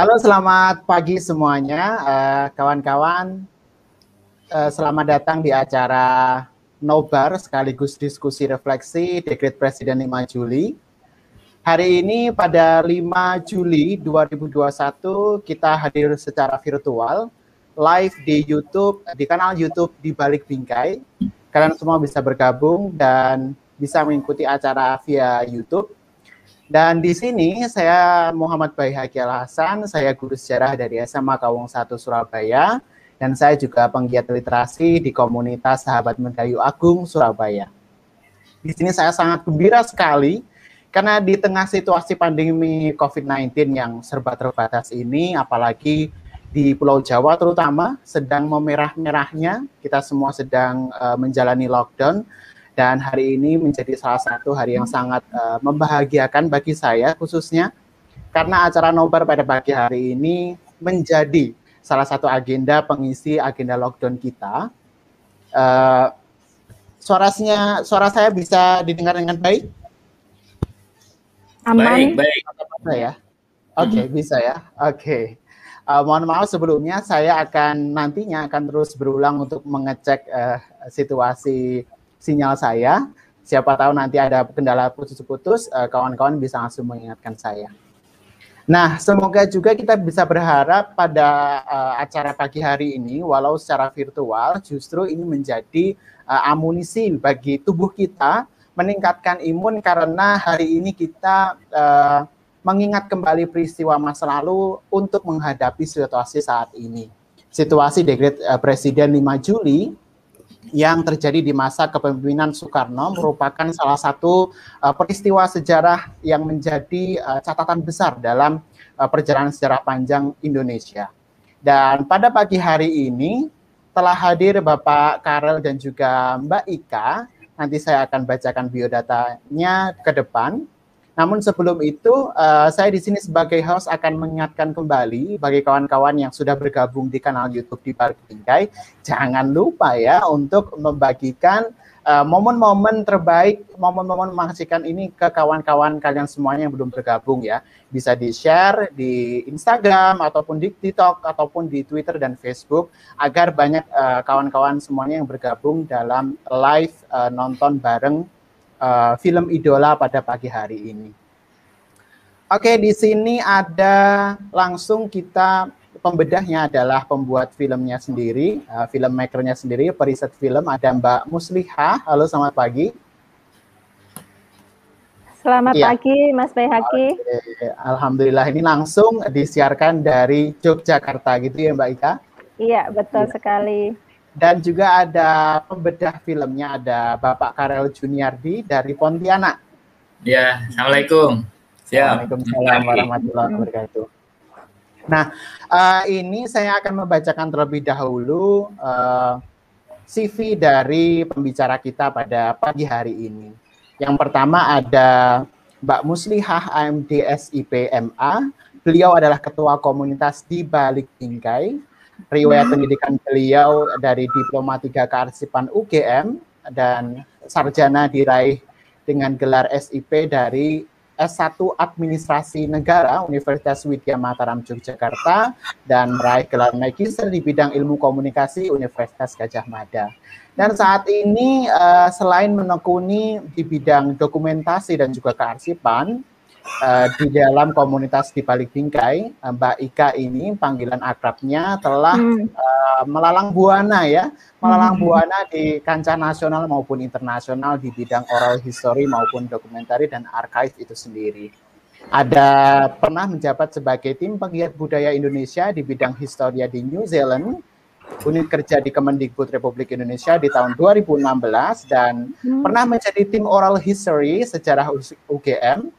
Halo, selamat pagi semuanya, uh, kawan-kawan. Uh, selamat datang di acara Nobar sekaligus diskusi refleksi Dekret Presiden 5 Juli. Hari ini pada 5 Juli 2021 kita hadir secara virtual live di YouTube di kanal YouTube di Balik Bingkai. Kalian semua bisa bergabung dan bisa mengikuti acara via YouTube dan di sini saya Muhammad Bayi Al Hasan, saya guru sejarah dari SMA Kawung 1 Surabaya dan saya juga penggiat literasi di komunitas Sahabat Mendayu Agung Surabaya. Di sini saya sangat gembira sekali karena di tengah situasi pandemi COVID-19 yang serba terbatas ini, apalagi di Pulau Jawa terutama sedang memerah-merahnya, kita semua sedang uh, menjalani lockdown dan hari ini menjadi salah satu hari yang sangat uh, membahagiakan bagi saya khususnya karena acara nobar pada pagi hari ini menjadi salah satu agenda pengisi agenda lockdown kita. Uh, suaranya suara saya bisa didengar dengan baik? Aman. Baik, baik. ya? Oke, okay, bisa ya. Oke. Okay. Uh, mohon maaf sebelumnya saya akan nantinya akan terus berulang untuk mengecek uh, situasi sinyal saya. Siapa tahu nanti ada kendala putus-putus, eh, kawan-kawan bisa langsung mengingatkan saya. Nah, semoga juga kita bisa berharap pada uh, acara pagi hari ini, walau secara virtual, justru ini menjadi uh, amunisi bagi tubuh kita meningkatkan imun karena hari ini kita uh, mengingat kembali peristiwa masa lalu untuk menghadapi situasi saat ini. Situasi dekret uh, Presiden 5 Juli yang terjadi di masa kepemimpinan Soekarno merupakan salah satu uh, peristiwa sejarah yang menjadi uh, catatan besar dalam uh, perjalanan sejarah panjang Indonesia. Dan pada pagi hari ini telah hadir Bapak Karel dan juga Mbak Ika. Nanti saya akan bacakan biodatanya ke depan. Namun sebelum itu, uh, saya di sini sebagai host akan mengingatkan kembali bagi kawan-kawan yang sudah bergabung di kanal YouTube di Park Bingkai, jangan lupa ya untuk membagikan uh, momen-momen terbaik, momen-momen mengasihkan ini ke kawan-kawan kalian semuanya yang belum bergabung ya. Bisa di-share di Instagram ataupun di TikTok ataupun di Twitter dan Facebook agar banyak uh, kawan-kawan semuanya yang bergabung dalam live uh, nonton bareng uh, film idola pada pagi hari ini. Oke, di sini ada langsung kita pembedahnya adalah pembuat filmnya sendiri, uh, filmmakernya sendiri, periset film ada Mbak Musliha. Halo, selamat pagi. Selamat ya. pagi, Mas Bayhaki. Oke. Alhamdulillah ini langsung disiarkan dari Yogyakarta gitu ya, Mbak Ika? Iya, betul ya. sekali. Dan juga ada pembedah filmnya ada Bapak Karel Juniardi dari Pontianak. Ya, Assalamualaikum. Siap. Waalaikumsalam warahmatullahi wabarakatuh. Nah, uh, ini saya akan membacakan terlebih dahulu uh, eh, CV dari pembicara kita pada pagi hari ini. Yang pertama ada Mbak Muslihah AMD SIPMA. Beliau adalah ketua komunitas di Balik Bingkai riwayat pendidikan beliau dari Diplomatika Kearsipan UGM dan sarjana diraih dengan gelar SIP dari S1 Administrasi Negara Universitas Widya Mataram Yogyakarta dan meraih gelar magister di bidang ilmu komunikasi Universitas Gajah Mada. Dan saat ini uh, selain menekuni di bidang dokumentasi dan juga kearsipan, uh, di dalam komunitas di balik bingkai uh, Mbak Ika ini panggilan akrabnya telah hmm. uh, melalang buana ya melalang hmm. buana di kancah nasional maupun internasional di bidang oral history maupun dokumentari dan archive itu sendiri. Ada pernah menjabat sebagai tim penggiat budaya Indonesia di bidang historia di New Zealand, unit kerja di Kemendikbud Republik Indonesia di tahun 2016 dan hmm. pernah menjadi tim oral history sejarah UGM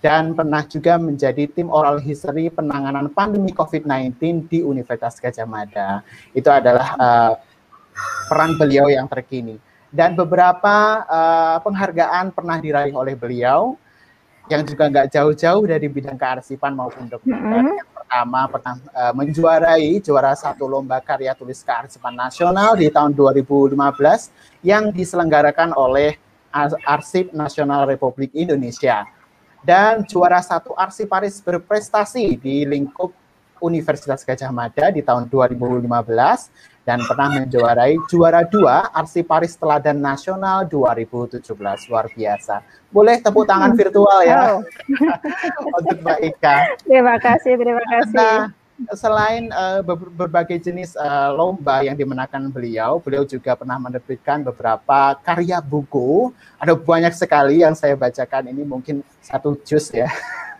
dan pernah juga menjadi tim oral history penanganan pandemi COVID-19 di Universitas Gajah Mada. Itu adalah uh, peran beliau yang terkini. Dan beberapa uh, penghargaan pernah diraih oleh beliau yang juga nggak jauh-jauh dari bidang kearsipan maupun dokumenter. Mm -hmm. Yang pertama pernah uh, menjuarai juara satu lomba karya tulis kearsipan nasional di tahun 2015 yang diselenggarakan oleh Arsip Nasional Republik Indonesia dan juara satu arsiparis berprestasi di lingkup Universitas Gajah Mada di tahun 2015 dan pernah menjuarai juara dua Arsiparis Teladan Nasional 2017 luar biasa. Boleh tepuk tangan virtual ya oh. untuk Mbak Ika. Terima kasih, terima kasih. Nah, selain uh, berbagai jenis uh, lomba yang dimenangkan beliau, beliau juga pernah menerbitkan beberapa karya buku. Ada banyak sekali yang saya bacakan ini mungkin satu jus ya.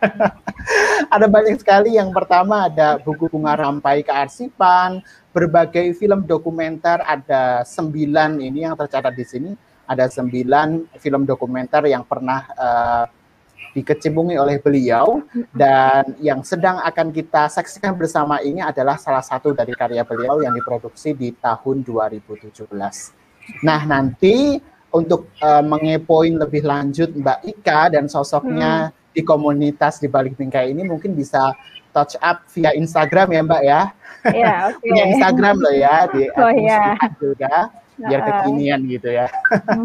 ada banyak sekali. Yang pertama ada buku bunga rampai kearsipan, berbagai film dokumenter ada sembilan ini yang tercatat di sini. Ada sembilan film dokumenter yang pernah uh, dikecimpungi oleh beliau dan yang sedang akan kita saksikan bersama ini adalah salah satu dari karya beliau yang diproduksi di tahun 2017. Nah, nanti untuk uh, mengepoin lebih lanjut Mbak Ika dan sosoknya hmm. di komunitas di balik bingkai ini mungkin bisa touch up via Instagram ya Mbak ya. Iya, oke. Okay. Instagram loh ya di oh, ya. juga biar kekinian gitu ya.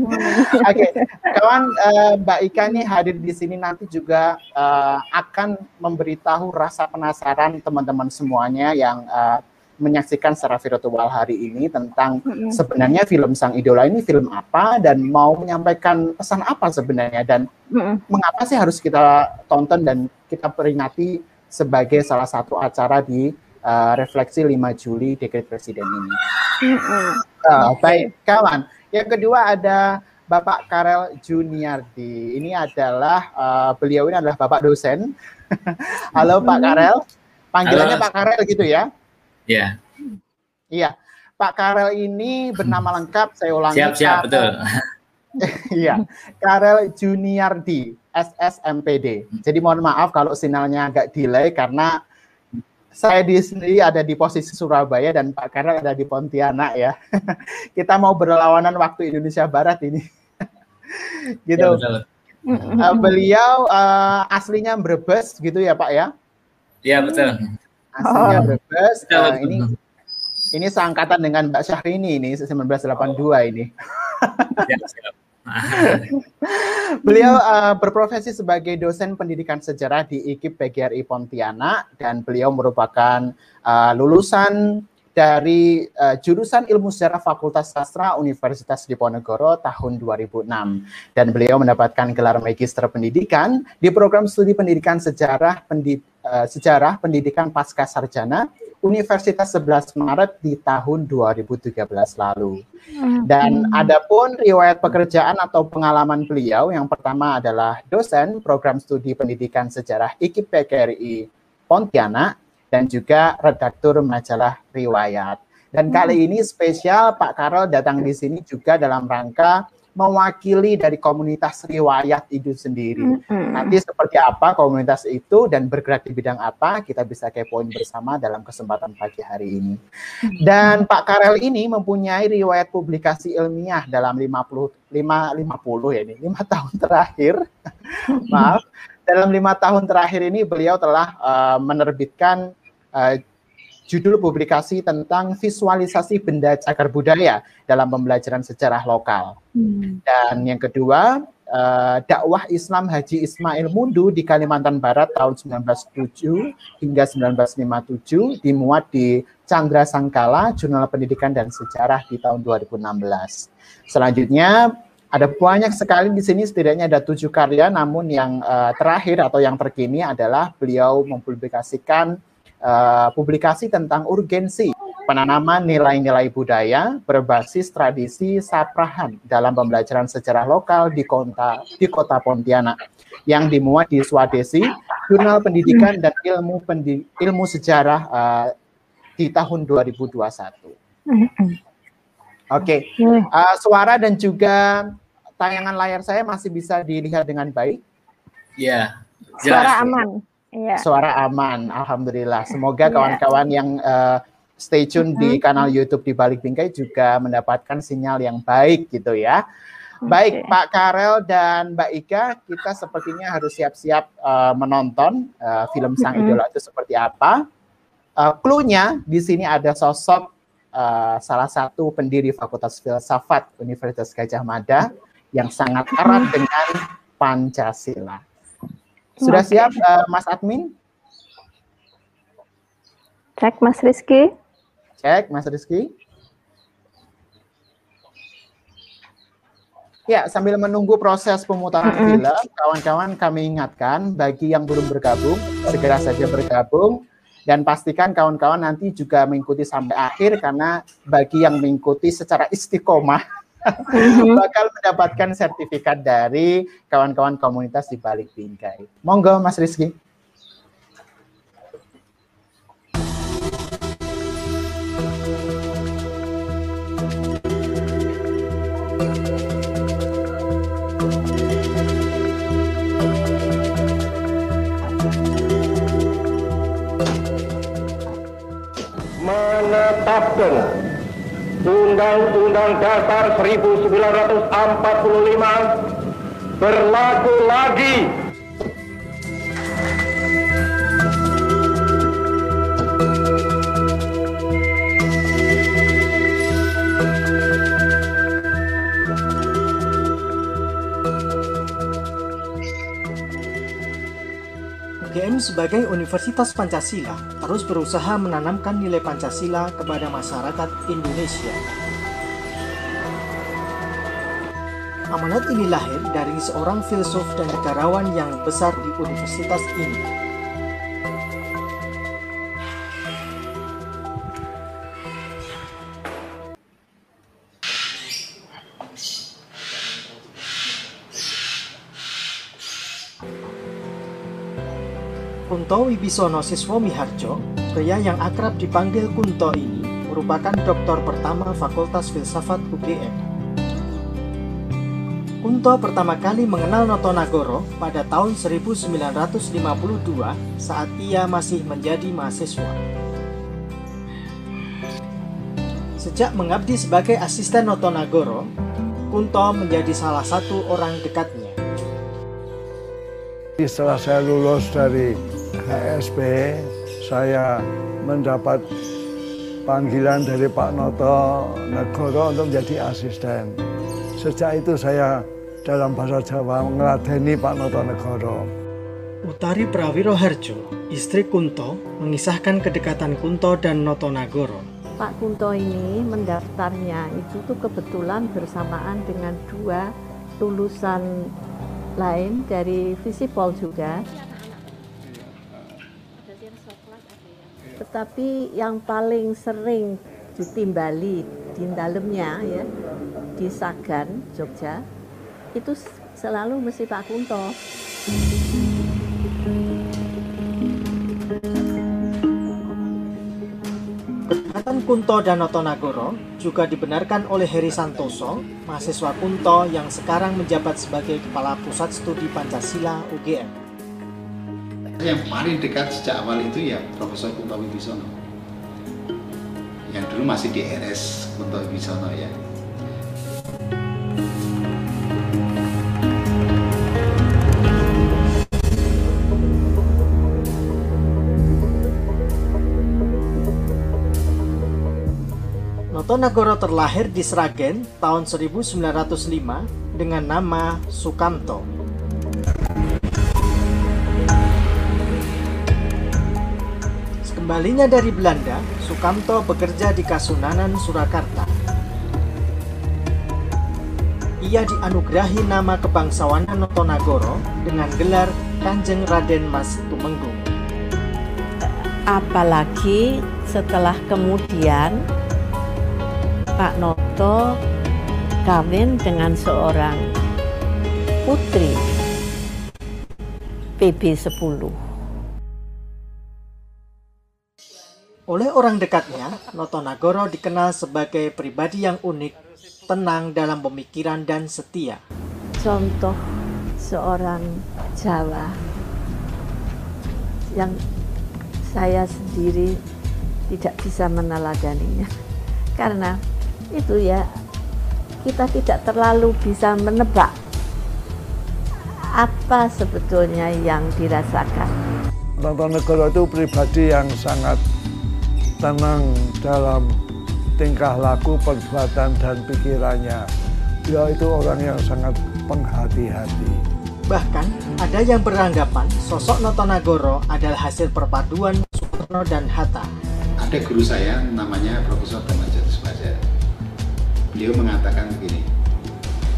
Oke, okay. kawan uh, Mbak Ika nih hadir di sini nanti juga uh, akan memberitahu rasa penasaran teman-teman semuanya yang uh, menyaksikan secara virtual hari ini tentang mm-hmm. sebenarnya film Sang Idola ini film apa dan mau menyampaikan pesan apa sebenarnya dan mm-hmm. mengapa sih harus kita tonton dan kita peringati sebagai salah satu acara di uh, refleksi 5 Juli dekret presiden ini. Mm-hmm. Uh, baik, kawan. Yang kedua ada Bapak Karel Juniardi. Ini adalah uh, beliau ini adalah Bapak dosen. Halo Pak Karel. Panggilannya Halo. Pak Karel gitu ya? Iya. Iya. Pak Karel ini bernama lengkap saya ulangi. Siap, siap, betul. Iya, Karel Juniardi, SSMPD. Jadi mohon maaf kalau sinyalnya agak delay karena saya di sini ada di posisi Surabaya dan Pak Karel ada di Pontianak ya. Kita mau berlawanan waktu Indonesia Barat ini. gitu. Ya, Uh, beliau uh, aslinya Brebes gitu ya Pak ya? Iya betul. Aslinya oh. Brebes. Uh, ini ini seangkatan dengan Mbak Syahrini ini 1982 ini. ya, beliau uh, berprofesi sebagai dosen pendidikan sejarah di IKIP PGRI Pontianak dan beliau merupakan uh, lulusan dari uh, jurusan Ilmu Sejarah Fakultas Sastra Universitas Diponegoro tahun 2006 dan beliau mendapatkan gelar Magister Pendidikan di program studi pendidikan sejarah pendid uh, sejarah pendidikan pasca sarjana Universitas 11 Maret di tahun 2013 lalu. Hmm. Dan adapun riwayat pekerjaan atau pengalaman beliau yang pertama adalah dosen program studi pendidikan sejarah IKIP PKRI Pontianak dan juga redaktur majalah riwayat. Dan kali hmm. ini spesial Pak Karol datang di sini juga dalam rangka mewakili dari komunitas riwayat itu sendiri. Mm-hmm. Nanti seperti apa komunitas itu dan bergerak di bidang apa kita bisa kepoin bersama dalam kesempatan pagi hari ini. Dan Pak Karel ini mempunyai riwayat publikasi ilmiah dalam 50 5 50 ya ini 5 tahun terakhir. Maaf, dalam lima tahun terakhir ini beliau telah uh, menerbitkan uh, judul publikasi tentang visualisasi benda cagar budaya dalam pembelajaran sejarah lokal. Hmm. Dan yang kedua, uh, dakwah Islam Haji Ismail Mundu di Kalimantan Barat tahun 1907 hingga 1957 dimuat di Chandra Sangkala, Jurnal Pendidikan dan Sejarah di tahun 2016. Selanjutnya ada banyak sekali di sini setidaknya ada tujuh karya, namun yang uh, terakhir atau yang terkini adalah beliau mempublikasikan uh, publikasi tentang urgensi penanaman nilai-nilai budaya berbasis tradisi saprahan dalam pembelajaran sejarah lokal di kota di kota Pontianak yang dimuat di Swadesi Jurnal Pendidikan dan Ilmu Pendi, Ilmu Sejarah uh, di tahun 2021. Oke, okay. uh, suara dan juga tayangan layar saya masih bisa dilihat dengan baik. Ya, yeah, suara aman. Iya. Suara aman, alhamdulillah. Semoga iya. kawan-kawan yeah. yang uh, stay tune mm -hmm. di kanal YouTube di Balik Bingkai juga mendapatkan sinyal yang baik gitu ya. Okay. Baik Pak Karel dan Mbak Ika, kita sepertinya harus siap-siap uh, menonton uh, film Sang Idola itu seperti apa. Uh, Cluenya di sini ada sosok uh, salah satu pendiri Fakultas Filsafat Universitas Gajah Mada yang sangat erat dengan Pancasila. Sudah siap uh, Mas Admin? Cek Mas Rizky. Cek Mas Rizky. Ya, sambil menunggu proses pemutaran mm -hmm. film, kawan-kawan kami ingatkan bagi yang belum bergabung, segera saja bergabung dan pastikan kawan-kawan nanti juga mengikuti sampai akhir karena bagi yang mengikuti secara istiqomah. bakal mendapatkan sertifikat dari kawan-kawan komunitas di balik bingkai. Monggo Mas Rizky. menetapkan Undang-Undang Dasar 1945 berlaku lagi UGM sebagai Universitas Pancasila terus berusaha menanamkan nilai Pancasila kepada masyarakat Indonesia. Amanat ini lahir dari seorang filsuf dan negarawan yang besar di universitas ini, Kunto Wibisono Siswo Miharjo, pria yang akrab dipanggil Kunto ini, merupakan doktor pertama Fakultas Filsafat UGM. Kunto pertama kali mengenal Noto Nagoro pada tahun 1952 saat ia masih menjadi mahasiswa. Sejak mengabdi sebagai asisten Noto Nagoro, Kunto menjadi salah satu orang dekatnya. Setelah saya lulus dari HSP, saya mendapat panggilan dari Pak Noto Negoro untuk menjadi asisten. Sejak itu saya dalam bahasa Jawa ngeladeni Pak Noto Negoro. Utari Prawiro Harjo, istri Kunto, mengisahkan kedekatan Kunto dan Noto Nagoro. Pak Kunto ini mendaftarnya itu tuh kebetulan bersamaan dengan dua lulusan lain dari Visipol juga. Tetapi yang paling sering ditimbali di dalamnya ya di Sagan, Jogja, itu selalu mesti Pak Kunto. Kedekatan Kunto dan Notonagoro juga dibenarkan oleh Heri Santoso, mahasiswa Kunto yang sekarang menjabat sebagai Kepala Pusat Studi Pancasila UGM. Yang paling dekat sejak awal itu ya Profesor Kunto Wibisono. Yang dulu masih di RS Kunto Wibisono ya. Notonagoro terlahir di Sragen tahun 1905 dengan nama Sukamto. Sekembalinya dari Belanda, Sukamto bekerja di Kasunanan, Surakarta. Ia dianugerahi nama kebangsawanan Notonagoro dengan gelar Kanjeng Raden Mas Tumenggung. Apalagi setelah kemudian Pak Noto kawin dengan seorang putri PB 10. Oleh orang dekatnya, Noto Nagoro dikenal sebagai pribadi yang unik, tenang dalam pemikiran dan setia. Contoh seorang Jawa yang saya sendiri tidak bisa meneladaninya karena itu ya kita tidak terlalu bisa menebak apa sebetulnya yang dirasakan. Tonton Negoro itu pribadi yang sangat tenang dalam tingkah laku, perbuatan, dan pikirannya. Dia itu orang yang sangat penghati-hati. Bahkan, ada yang beranggapan sosok Notonagoro adalah hasil perpaduan Soekarno dan Hatta. ada guru saya namanya Profesor Damaja Subaja. Beliau mengatakan begini.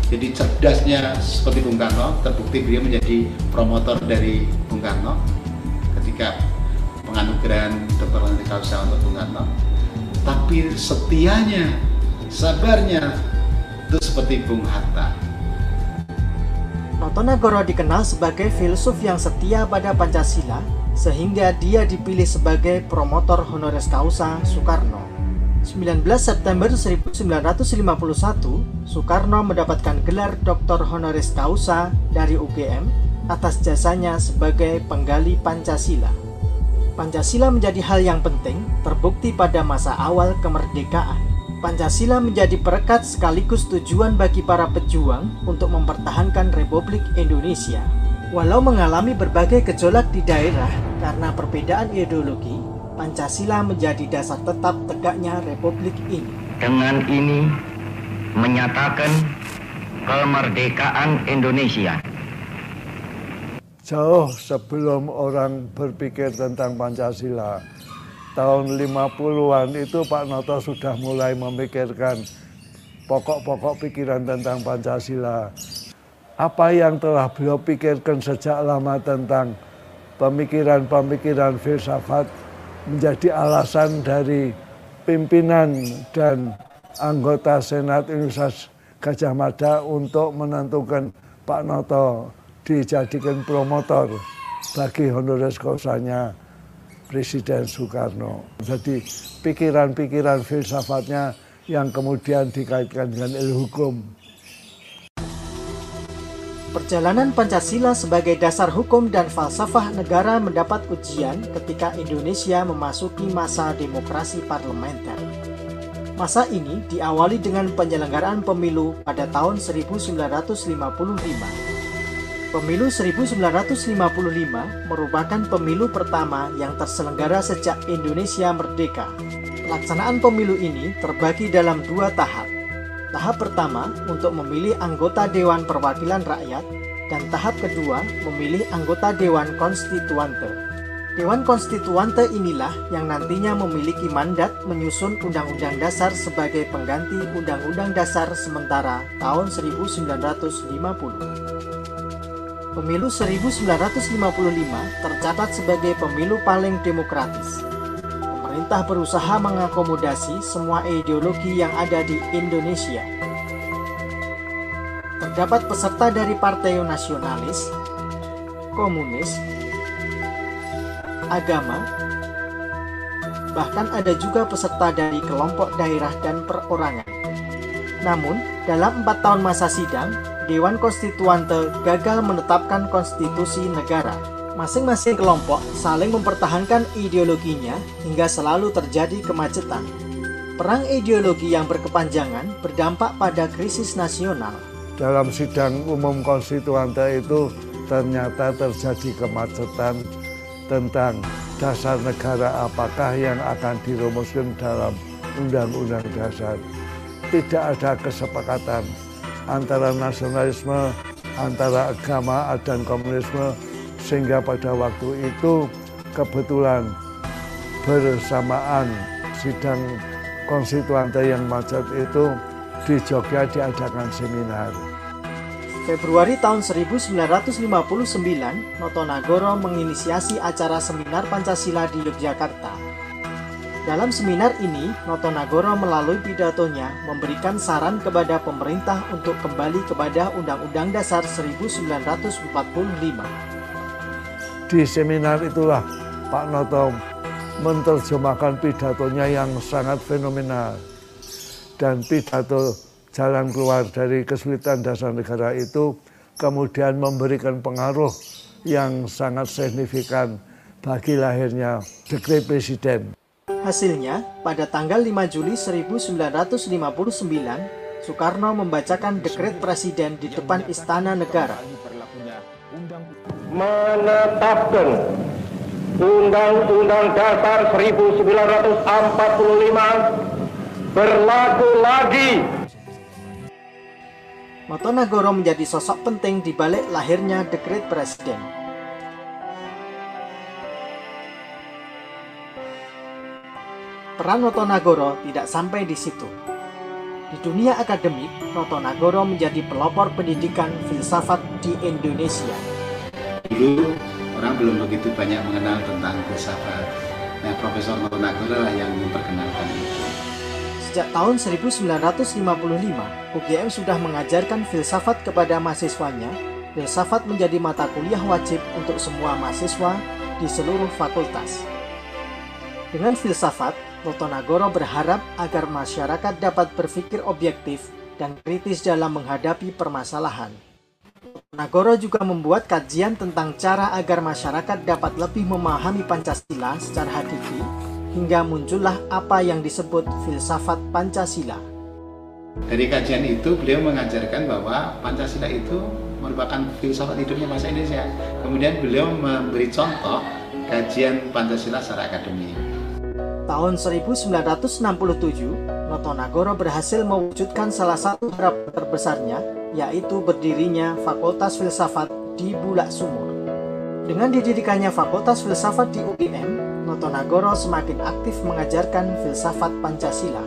Jadi cerdasnya seperti Bung Karno, terbukti beliau menjadi promotor dari Bung Karno ketika penganugerahan Dr. Honoris Causa untuk Bung Karno. Tapi setianya, sabarnya itu seperti Bung Hatta. Notonagoro dikenal sebagai filsuf yang setia pada Pancasila sehingga dia dipilih sebagai promotor honoris causa Soekarno. 19 September 1951, Soekarno mendapatkan gelar Doktor Honoris Causa dari UGM atas jasanya sebagai penggali Pancasila. Pancasila menjadi hal yang penting, terbukti pada masa awal kemerdekaan. Pancasila menjadi perekat sekaligus tujuan bagi para pejuang untuk mempertahankan Republik Indonesia. Walau mengalami berbagai gejolak di daerah karena perbedaan ideologi, Pancasila menjadi dasar tetap tegaknya Republik ini. Dengan ini menyatakan kemerdekaan Indonesia. Jauh sebelum orang berpikir tentang Pancasila, tahun 50-an itu Pak Noto sudah mulai memikirkan pokok-pokok pikiran tentang Pancasila. Apa yang telah beliau pikirkan sejak lama tentang pemikiran-pemikiran filsafat menjadi alasan dari pimpinan dan anggota Senat Universitas Gajah Mada untuk menentukan Pak Noto dijadikan promotor bagi honoris causanya Presiden Soekarno. Jadi pikiran-pikiran filsafatnya yang kemudian dikaitkan dengan ilmu hukum. Perjalanan Pancasila sebagai dasar hukum dan falsafah negara mendapat ujian ketika Indonesia memasuki masa demokrasi parlementer. Masa ini diawali dengan penyelenggaraan pemilu pada tahun 1955. Pemilu 1955 merupakan pemilu pertama yang terselenggara sejak Indonesia merdeka. Pelaksanaan pemilu ini terbagi dalam dua tahap. Tahap pertama untuk memilih anggota Dewan Perwakilan Rakyat dan tahap kedua memilih anggota Dewan Konstituante. Dewan Konstituante inilah yang nantinya memiliki mandat menyusun Undang-Undang Dasar sebagai pengganti Undang-Undang Dasar sementara tahun 1950. Pemilu 1955 tercatat sebagai pemilu paling demokratis. Pemerintah berusaha mengakomodasi semua ideologi yang ada di Indonesia. Terdapat peserta dari partai nasionalis, komunis, agama, bahkan ada juga peserta dari kelompok daerah dan perorangan. Namun, dalam empat tahun masa sidang, Dewan Konstituante gagal menetapkan konstitusi negara. Masing-masing kelompok saling mempertahankan ideologinya hingga selalu terjadi kemacetan. Perang ideologi yang berkepanjangan berdampak pada krisis nasional. Dalam sidang umum konstituante itu ternyata terjadi kemacetan tentang dasar negara apakah yang akan dirumuskan dalam undang-undang dasar. Tidak ada kesepakatan antara nasionalisme, antara agama dan komunisme sehingga pada waktu itu kebetulan bersamaan sidang konstituante yang macet itu di Jogja diadakan seminar. Februari tahun 1959, Notonagoro menginisiasi acara seminar Pancasila di Yogyakarta dalam seminar ini, Notonagoro melalui pidatonya memberikan saran kepada pemerintah untuk kembali kepada Undang-Undang Dasar 1945. Di seminar itulah Pak Noto menerjemahkan pidatonya yang sangat fenomenal. Dan pidato jalan keluar dari kesulitan dasar negara itu kemudian memberikan pengaruh yang sangat signifikan bagi lahirnya dekret presiden. Hasilnya, pada tanggal 5 Juli 1959, Soekarno membacakan dekret presiden di depan Istana Negara. Menetapkan Undang-Undang Dasar 1945 berlaku lagi. Motonagoro menjadi sosok penting di balik lahirnya dekret presiden. Peran Notonagoro tidak sampai di situ. Di dunia akademik, Notonagoro menjadi pelopor pendidikan filsafat di Indonesia. Dulu orang belum begitu banyak mengenal tentang filsafat. Nah, Profesor Notonagoro lah yang memperkenalkan itu. Sejak tahun 1955, UGM sudah mengajarkan filsafat kepada mahasiswanya. Filsafat menjadi mata kuliah wajib untuk semua mahasiswa di seluruh fakultas. Dengan filsafat, Notonagoro berharap agar masyarakat dapat berpikir objektif dan kritis dalam menghadapi permasalahan. Nagoro juga membuat kajian tentang cara agar masyarakat dapat lebih memahami Pancasila secara hakiki hingga muncullah apa yang disebut filsafat Pancasila. Dari kajian itu beliau mengajarkan bahwa Pancasila itu merupakan filsafat hidupnya bangsa Indonesia. Kemudian beliau memberi contoh kajian Pancasila secara akademik. Tahun 1967, Notonagoro berhasil mewujudkan salah satu harapan terbesarnya, yaitu berdirinya Fakultas Filsafat di Bulak Sumur. Dengan didirikannya Fakultas Filsafat di UGM, Notonagoro semakin aktif mengajarkan filsafat Pancasila.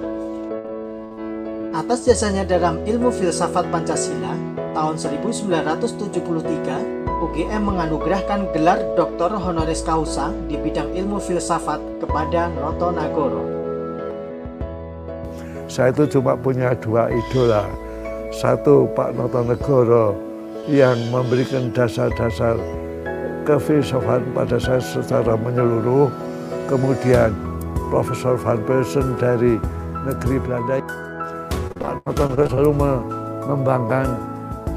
Atas jasanya dalam ilmu filsafat Pancasila, tahun 1973, UGM menganugerahkan gelar Doktor Honoris Causa di bidang ilmu filsafat kepada Noto Nagoro. Saya itu cuma punya dua idola. Satu Pak Noto Negoro yang memberikan dasar-dasar kefilsafan pada saya secara menyeluruh. Kemudian Profesor Van Persen dari negeri Belanda. Pak Noto Negoro selalu mengembangkan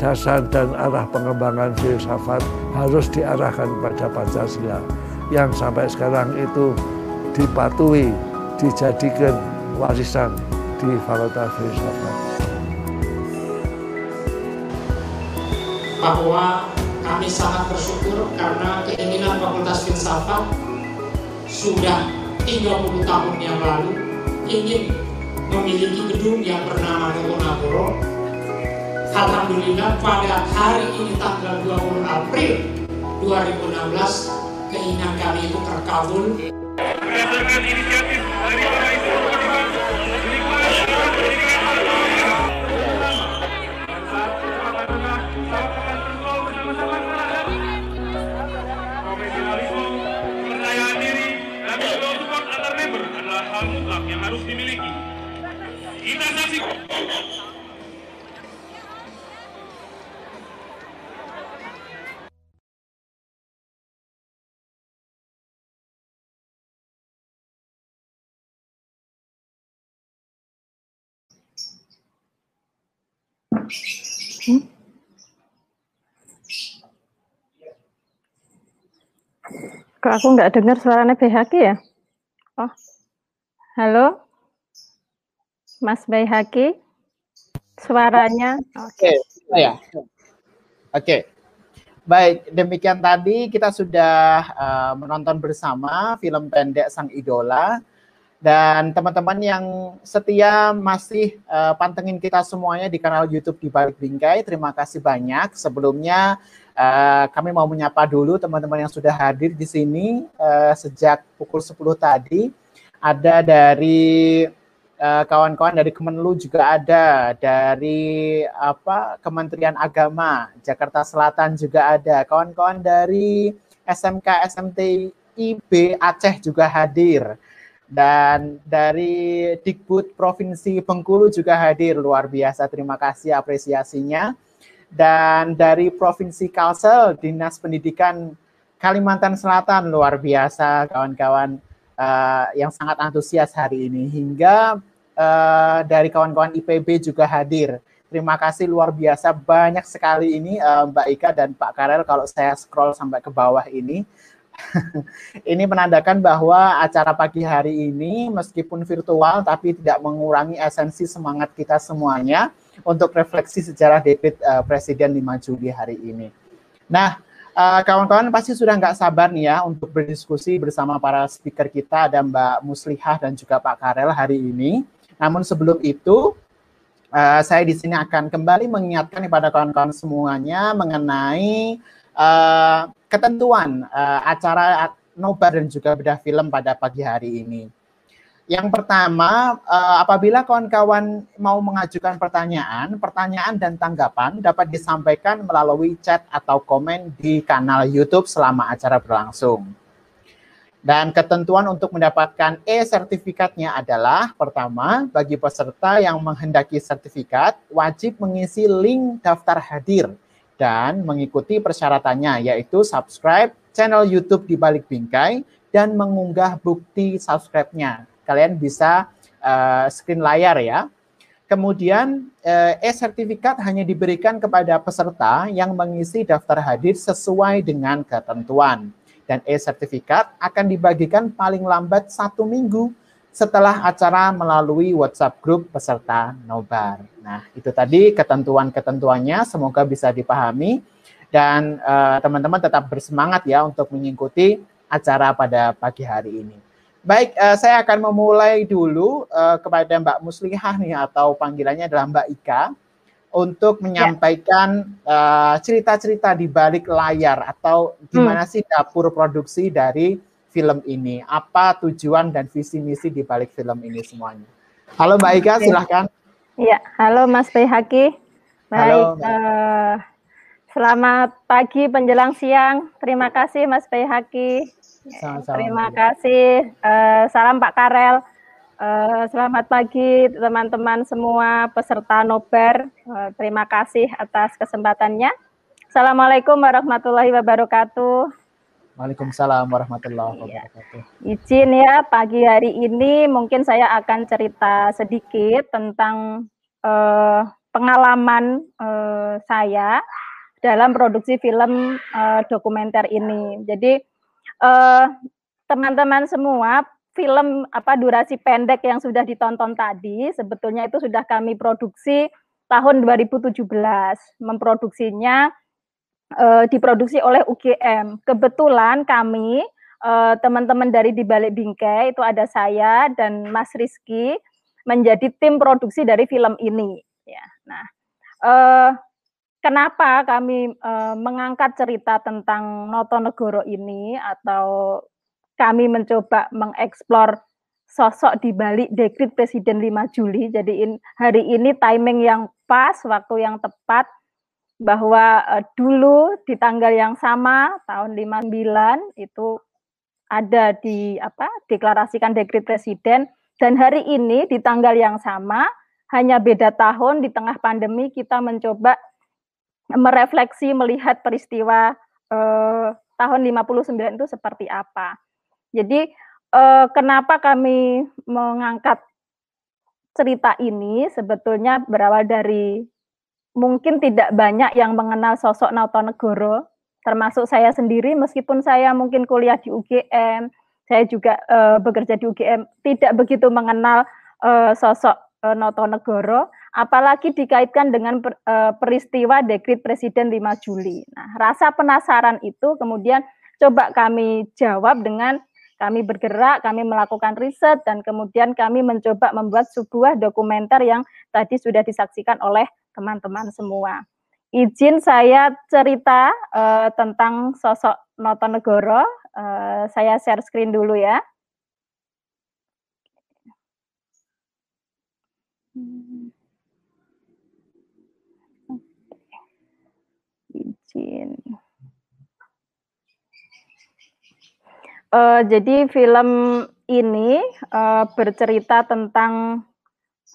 dasar dan arah pengembangan filsafat harus diarahkan pada Pancasila yang sampai sekarang itu dipatuhi, dijadikan warisan di Fakultas Filsafat. Bahwa kami sangat bersyukur karena keinginan Fakultas Filsafat sudah 30 tahun yang lalu ingin memiliki gedung yang bernama Notonagoro Alhamdulillah pada hari ini tanggal 20 April 2016 keinginan kami itu terkabul. Berdasarkan inisiatif Kok aku nggak dengar suaranya BHK ya? Oh, halo, Mas BHK, suaranya? Oke, okay. ya. Oke, okay. baik. Demikian tadi kita sudah uh, menonton bersama film pendek Sang Idola dan teman-teman yang setia masih uh, pantengin kita semuanya di kanal YouTube di Balik Bingkai, terima kasih banyak. Sebelumnya uh, kami mau menyapa dulu teman-teman yang sudah hadir di sini uh, sejak pukul 10 tadi. Ada dari kawan-kawan uh, dari Kemenlu juga ada, dari apa Kementerian Agama Jakarta Selatan juga ada, kawan-kawan dari SMK SMT IB Aceh juga hadir. Dan dari Dikbud Provinsi Bengkulu juga hadir. Luar biasa terima kasih apresiasinya dan dari Provinsi Kalsel Dinas Pendidikan Kalimantan Selatan luar biasa kawan-kawan uh, yang sangat antusias hari ini. Hingga uh, dari kawan-kawan IPB juga hadir. Terima kasih luar biasa banyak sekali ini uh, Mbak Ika dan Pak Karel kalau saya scroll sampai ke bawah ini. Ini menandakan bahwa acara pagi hari ini meskipun virtual tapi tidak mengurangi esensi semangat kita semuanya untuk refleksi sejarah debit uh, Presiden 5 Juli hari ini. Nah, eh, kawan-kawan pasti sudah nggak sabar nih ya untuk berdiskusi bersama para speaker kita ada Mbak Muslihah dan juga Pak Karel hari ini. Namun sebelum itu uh, saya di sini akan kembali mengingatkan kepada kawan-kawan semuanya mengenai uh, ketentuan uh, acara nobar dan juga bedah film pada pagi hari ini. Yang pertama, uh, apabila kawan-kawan mau mengajukan pertanyaan, pertanyaan dan tanggapan dapat disampaikan melalui chat atau komen di kanal YouTube selama acara berlangsung. Dan ketentuan untuk mendapatkan e-sertifikatnya adalah pertama, bagi peserta yang menghendaki sertifikat wajib mengisi link daftar hadir dan mengikuti persyaratannya yaitu subscribe channel YouTube di balik bingkai dan mengunggah bukti subscribe-nya kalian bisa uh, screen layar ya. Kemudian uh, e-sertifikat hanya diberikan kepada peserta yang mengisi daftar hadir sesuai dengan ketentuan. Dan e-sertifikat akan dibagikan paling lambat satu minggu setelah acara melalui WhatsApp grup peserta nobar. Nah, itu tadi ketentuan-ketentuannya, semoga bisa dipahami dan eh, teman-teman uh, tetap bersemangat ya untuk mengikuti acara pada pagi hari ini. Baik, uh, saya akan memulai dulu uh, kepada Mbak Muslihah nih atau panggilannya adalah Mbak Ika untuk ya. menyampaikan uh, cerita-cerita di balik layar atau gimana hmm. sih dapur produksi dari film ini, apa tujuan dan visi misi di balik film ini semuanya. Halo Mbak Ika, silahkan. Iya, halo Mas Bayhaki. Baik, halo, Uh, selamat pagi menjelang siang. Terima kasih Mas Bayhaki sama-sama. Terima kasih. Uh, salam Pak Karel. Uh, selamat pagi teman-teman semua peserta nobar. Uh, terima kasih atas kesempatannya. Assalamualaikum warahmatullahi wabarakatuh. Waalaikumsalam warahmatullahi iya. wabarakatuh. Izin ya pagi hari ini mungkin saya akan cerita sedikit tentang uh, pengalaman uh, saya dalam produksi film uh, dokumenter ini. Jadi eh, teman-teman semua film apa durasi pendek yang sudah ditonton tadi sebetulnya itu sudah kami produksi tahun 2017 memproduksinya uh, diproduksi oleh UGM kebetulan kami uh, teman-teman dari di balik bingkai itu ada saya dan Mas Rizky menjadi tim produksi dari film ini. Ya nah uh, kenapa kami uh, mengangkat cerita tentang Notonegoro ini atau kami mencoba mengeksplor sosok di balik dekrit Presiden 5 Juli. Jadi in, hari ini timing yang pas, waktu yang tepat bahwa uh, dulu di tanggal yang sama tahun 59 itu ada di apa deklarasikan dekrit presiden dan hari ini di tanggal yang sama hanya beda tahun di tengah pandemi kita mencoba merefleksi melihat peristiwa eh, tahun 59 itu seperti apa. Jadi eh, kenapa kami mengangkat cerita ini? Sebetulnya berawal dari mungkin tidak banyak yang mengenal sosok Nautonegoro, termasuk saya sendiri meskipun saya mungkin kuliah di UGM, saya juga uh, bekerja di UGM, tidak begitu mengenal uh, sosok uh, Nautonegoro apalagi dikaitkan dengan uh, peristiwa dekrit Presiden 5 Juli. Nah, rasa penasaran itu kemudian coba kami jawab dengan kami bergerak, kami melakukan riset dan kemudian kami mencoba membuat sebuah dokumenter yang tadi sudah disaksikan oleh teman-teman semua. Izin saya cerita uh, tentang sosok Notonegoro. Uh, saya share screen dulu ya. Hmm. Izin. Uh, jadi film ini uh, bercerita tentang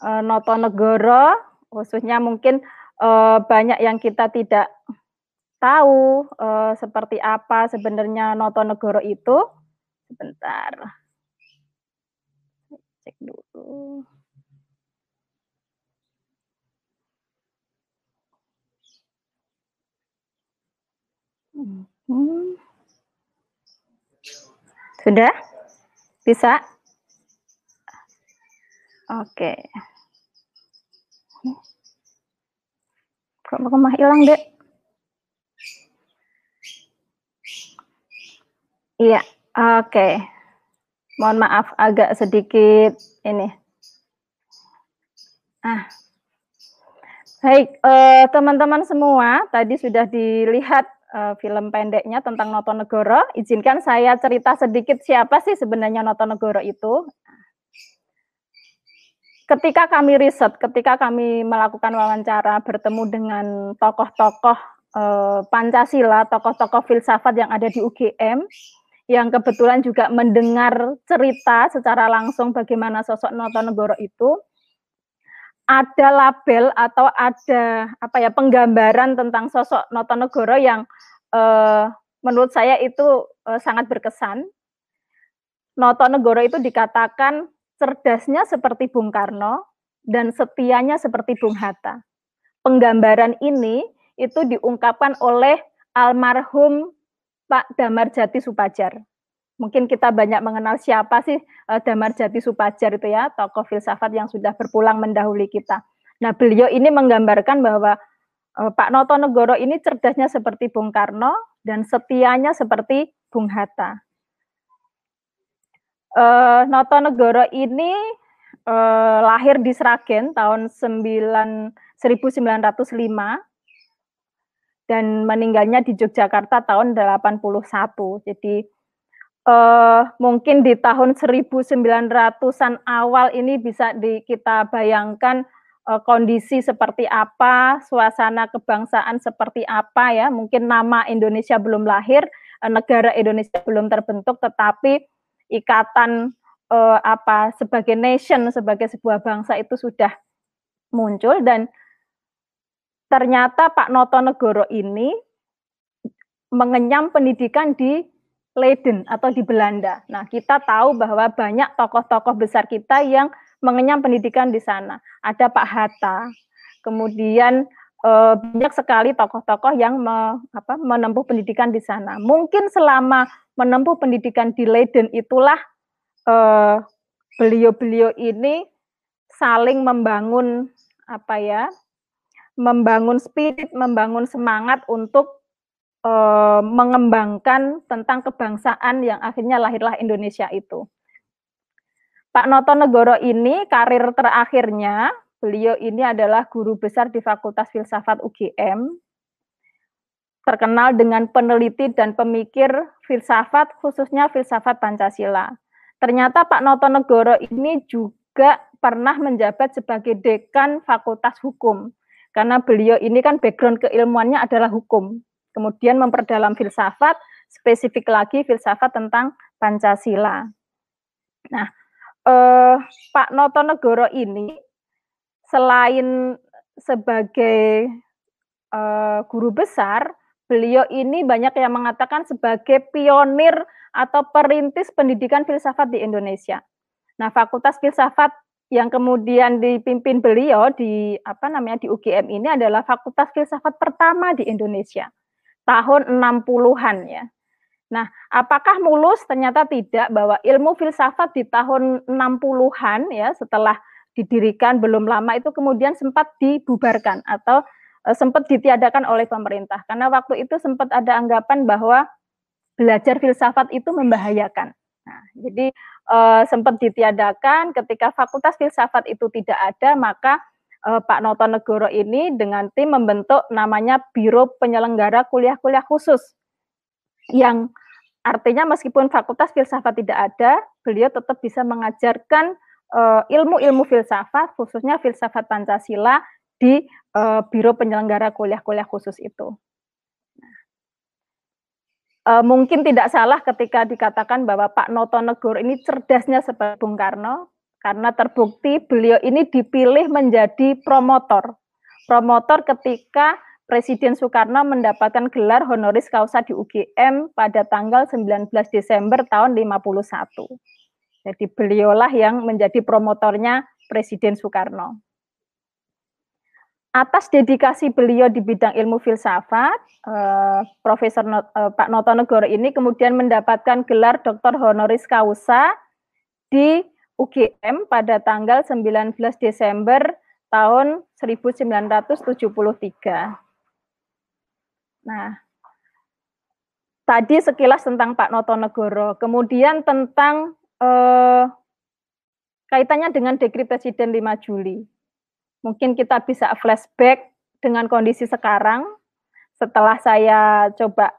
uh, Notonegoro, khususnya mungkin uh, banyak yang kita tidak tahu uh, seperti apa sebenarnya Notonegoro itu. Sebentar, cek dulu. Sudah? Bisa? Oke. Kok mah hilang, Dek? Iya, oke. Mohon maaf agak sedikit ini. Ah. Baik, eh, teman-teman eh, semua, tadi sudah dilihat uh, film pendeknya tentang Notonegoro. Izinkan saya cerita sedikit siapa sih sebenarnya Notonegoro itu. ketika kami riset, ketika kami melakukan wawancara bertemu dengan tokoh-tokoh eh, Pancasila, tokoh-tokoh filsafat yang ada di UGM, yang kebetulan juga mendengar cerita secara langsung bagaimana sosok Notonegoro itu, ada label atau ada apa ya penggambaran tentang sosok Notonegoro yang eh, menurut saya itu eh, sangat berkesan. Notonegoro itu dikatakan cerdasnya seperti Bung Karno dan setianya seperti Bung Hatta. Penggambaran ini itu diungkapkan oleh almarhum Pak Damar Jati Supajar. Mungkin kita banyak mengenal siapa sih uh, Damar Jati Supajar itu ya, tokoh filsafat yang sudah berpulang mendahului kita. Nah, beliau ini menggambarkan bahwa uh, Pak Notonegoro ini cerdasnya seperti Bung Karno dan setianya seperti Bung Hatta uh, Notonegoro ini uh, lahir di Sragen tahun 9, 1905 dan meninggalnya di Yogyakarta tahun 81. Jadi uh, mungkin di tahun 1900-an awal ini bisa di, kita bayangkan uh, kondisi seperti apa, suasana kebangsaan seperti apa ya. Mungkin nama Indonesia belum lahir, uh, negara Indonesia belum terbentuk, tetapi ikatan uh, apa sebagai nation sebagai sebuah bangsa itu sudah muncul dan ternyata Pak Notonegoro ini mengenyam pendidikan di Leiden atau di Belanda. Nah, kita tahu bahwa banyak tokoh-tokoh besar kita yang mengenyam pendidikan di sana. Ada Pak Hatta, kemudian eh, banyak sekali tokoh-tokoh yang me, apa, menempuh pendidikan di sana. Mungkin selama menempuh pendidikan di Leiden itulah eh, beliau-beliau ini saling membangun apa ya membangun spirit membangun semangat untuk uh, mengembangkan tentang kebangsaan yang akhirnya lahirlah Indonesia itu Pak Notonegoro ini karir terakhirnya beliau ini adalah guru besar di Fakultas Filsafat UGM terkenal dengan peneliti dan pemikir filsafat, khususnya filsafat Pancasila. Ternyata Pak Notonegoro ini juga pernah menjabat sebagai dekan Fakultas Hukum, karena beliau ini kan background keilmuannya adalah hukum. Kemudian memperdalam filsafat, spesifik lagi filsafat tentang Pancasila. Nah, eh, Pak Notonegoro ini selain sebagai eh, guru besar, beliau ini banyak yang mengatakan sebagai pionir atau perintis pendidikan filsafat di Indonesia. Nah, Fakultas Filsafat yang kemudian dipimpin beliau di apa namanya di UGM ini adalah fakultas filsafat pertama di Indonesia tahun 60-an ya. Nah, apakah mulus? Ternyata tidak bahwa ilmu filsafat di tahun 60-an ya setelah didirikan belum lama itu kemudian sempat dibubarkan atau uh, sempat ditiadakan oleh pemerintah karena waktu itu sempat ada anggapan bahwa belajar filsafat itu membahayakan. Nah, jadi uh, sempat ditiadakan ketika Fakultas Filsafat itu tidak ada, maka uh, Pak Notonegoro ini dengan tim membentuk namanya Biro Penyelenggara Kuliah-Kuliah Khusus yang artinya meskipun Fakultas Filsafat tidak ada, beliau tetap bisa mengajarkan ilmu-ilmu uh, filsafat, khususnya filsafat Pancasila di uh, Biro Penyelenggara Kuliah-Kuliah Khusus itu. Uh, mungkin tidak salah ketika dikatakan bahwa Pak Notonegoro ini cerdasnya seperti Bung Karno, karena terbukti beliau ini dipilih menjadi promotor. Promotor ketika Presiden Soekarno mendapatkan gelar honoris causa di UGM pada tanggal 19 Desember tahun 51. Jadi beliaulah yang menjadi promotornya Presiden Soekarno atas dedikasi beliau di bidang ilmu filsafat, uh, Profesor uh, Pak Notonegoro ini kemudian mendapatkan gelar Dr. Honoris Causa di UGM pada tanggal 19 Desember tahun 1973. Nah, tadi sekilas tentang Pak Notonegoro, kemudian tentang uh, kaitannya dengan Dekri Presiden 5 Juli mungkin kita bisa flashback dengan kondisi sekarang setelah saya coba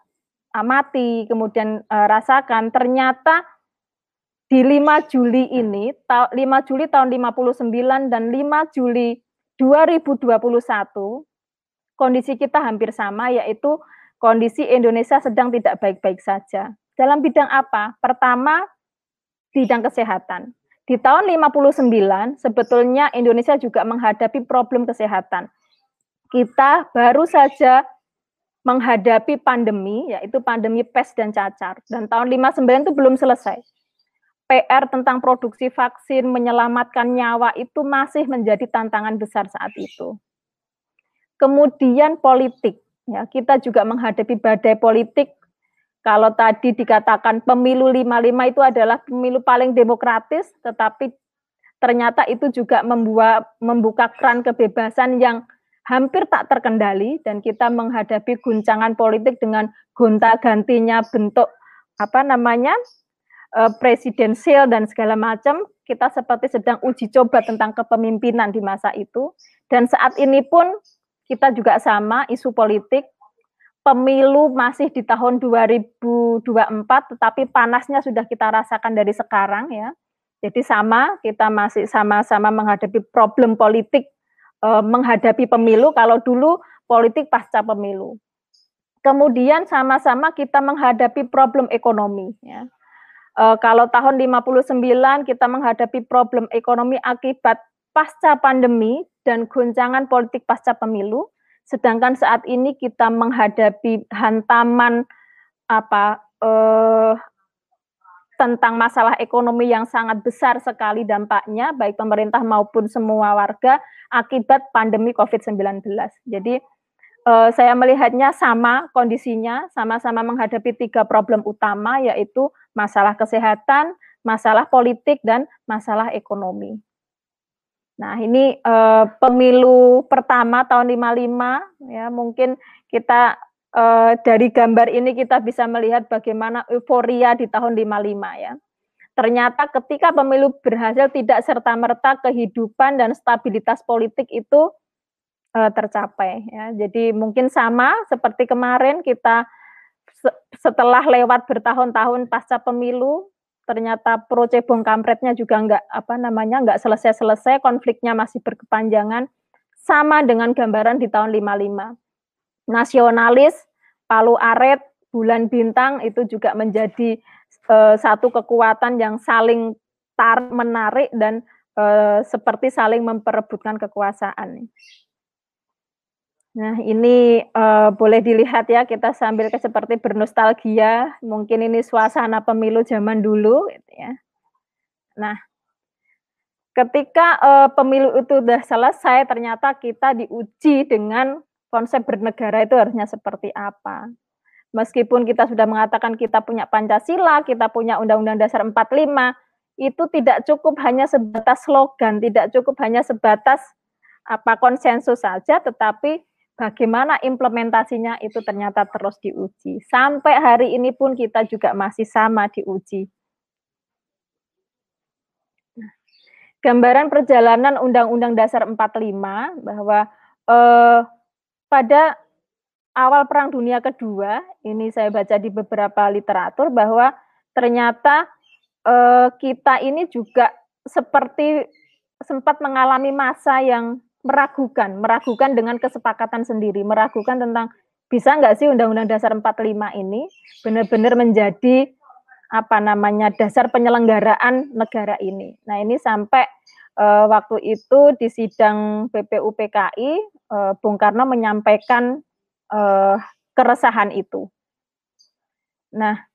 amati kemudian e, rasakan ternyata di 5 Juli ini, 5 Juli tahun 59 dan 5 Juli 2021, kondisi kita hampir sama, yaitu kondisi Indonesia sedang tidak baik-baik saja. Dalam bidang apa? Pertama, bidang kesehatan. Di tahun 59, sebetulnya Indonesia juga menghadapi problem kesehatan. Kita baru saja menghadapi pandemi, yaitu pandemi pes dan cacar. Dan tahun 59 itu belum selesai PR tentang produksi vaksin menyelamatkan nyawa itu masih menjadi tantangan besar saat itu. Kemudian politik, ya kita juga menghadapi badai politik. Kalau tadi dikatakan pemilu 55 itu adalah pemilu paling demokratis, tetapi ternyata itu juga membuat membuka keran kebebasan yang hampir tak terkendali dan kita menghadapi guncangan politik dengan gonta-gantinya bentuk apa namanya uh, presidensial dan segala macam, kita seperti sedang uji coba tentang kepemimpinan di masa itu. Dan saat ini pun kita juga sama isu politik. Pemilu masih di tahun 2024, tetapi panasnya sudah kita rasakan dari sekarang ya. Jadi sama, kita masih sama-sama menghadapi problem politik eh, menghadapi pemilu. Kalau dulu politik pasca pemilu. Kemudian sama-sama kita menghadapi problem ekonomi ya Uh, kalau tahun 59 kita menghadapi problem ekonomi akibat pasca pandemi dan goncangan politik pasca pemilu, sedangkan saat ini kita menghadapi hantaman apa uh, tentang masalah ekonomi yang sangat besar sekali dampaknya baik pemerintah maupun semua warga akibat pandemi COVID-19. Jadi uh, saya melihatnya sama kondisinya, sama-sama menghadapi tiga problem utama yaitu masalah kesehatan, masalah politik dan masalah ekonomi. Nah, ini uh, pemilu pertama tahun 55 ya, mungkin kita uh, dari gambar ini kita bisa melihat bagaimana euforia di tahun 55 ya. Ternyata ketika pemilu berhasil tidak serta-merta kehidupan dan stabilitas politik itu uh, tercapai ya. Jadi mungkin sama seperti kemarin kita setelah lewat bertahun-tahun pasca pemilu ternyata pro cebong kampretnya juga enggak apa namanya enggak selesai-selesai konfliknya masih berkepanjangan sama dengan gambaran di tahun 55 nasionalis Palu Aret bulan bintang itu juga menjadi uh, satu kekuatan yang saling tar menarik dan uh, seperti saling memperebutkan kekuasaan Nah, ini uh, boleh dilihat ya, kita sambil ke seperti bernostalgia, mungkin ini suasana pemilu zaman dulu gitu ya. Nah, ketika uh, pemilu itu sudah selesai, ternyata kita diuji dengan konsep bernegara itu harusnya seperti apa. Meskipun kita sudah mengatakan kita punya Pancasila, kita punya Undang-Undang Dasar 45, itu tidak cukup hanya sebatas slogan, tidak cukup hanya sebatas apa konsensus saja, tetapi bagaimana implementasinya itu ternyata terus diuji. Sampai hari ini pun kita juga masih sama diuji. Nah, gambaran perjalanan Undang-Undang Dasar 45 bahwa eh, pada awal Perang Dunia Kedua, ini saya baca di beberapa literatur bahwa ternyata eh, kita ini juga seperti sempat mengalami masa yang meragukan, meragukan dengan kesepakatan sendiri, meragukan tentang bisa nggak sih Undang-Undang Dasar 45 ini benar-benar menjadi apa namanya dasar penyelenggaraan negara ini. Nah ini sampai uh, waktu itu di sidang BPUPKI, uh, Bung Karno menyampaikan uh, keresahan itu. Nah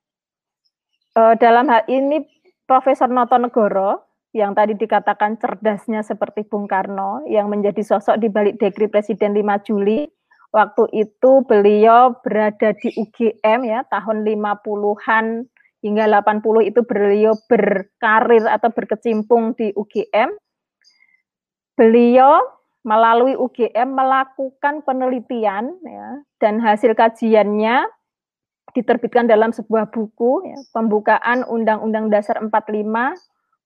dalam hal ini Profesor Noto Negoro yang tadi dikatakan cerdasnya seperti Bung Karno yang menjadi sosok di balik dekri Presiden 5 Juli. Waktu itu beliau berada di UGM ya tahun 50-an hingga 80 itu beliau berkarir atau berkecimpung di UGM. Beliau melalui UGM melakukan penelitian ya, dan hasil kajiannya diterbitkan dalam sebuah buku ya, pembukaan Undang-Undang Dasar 45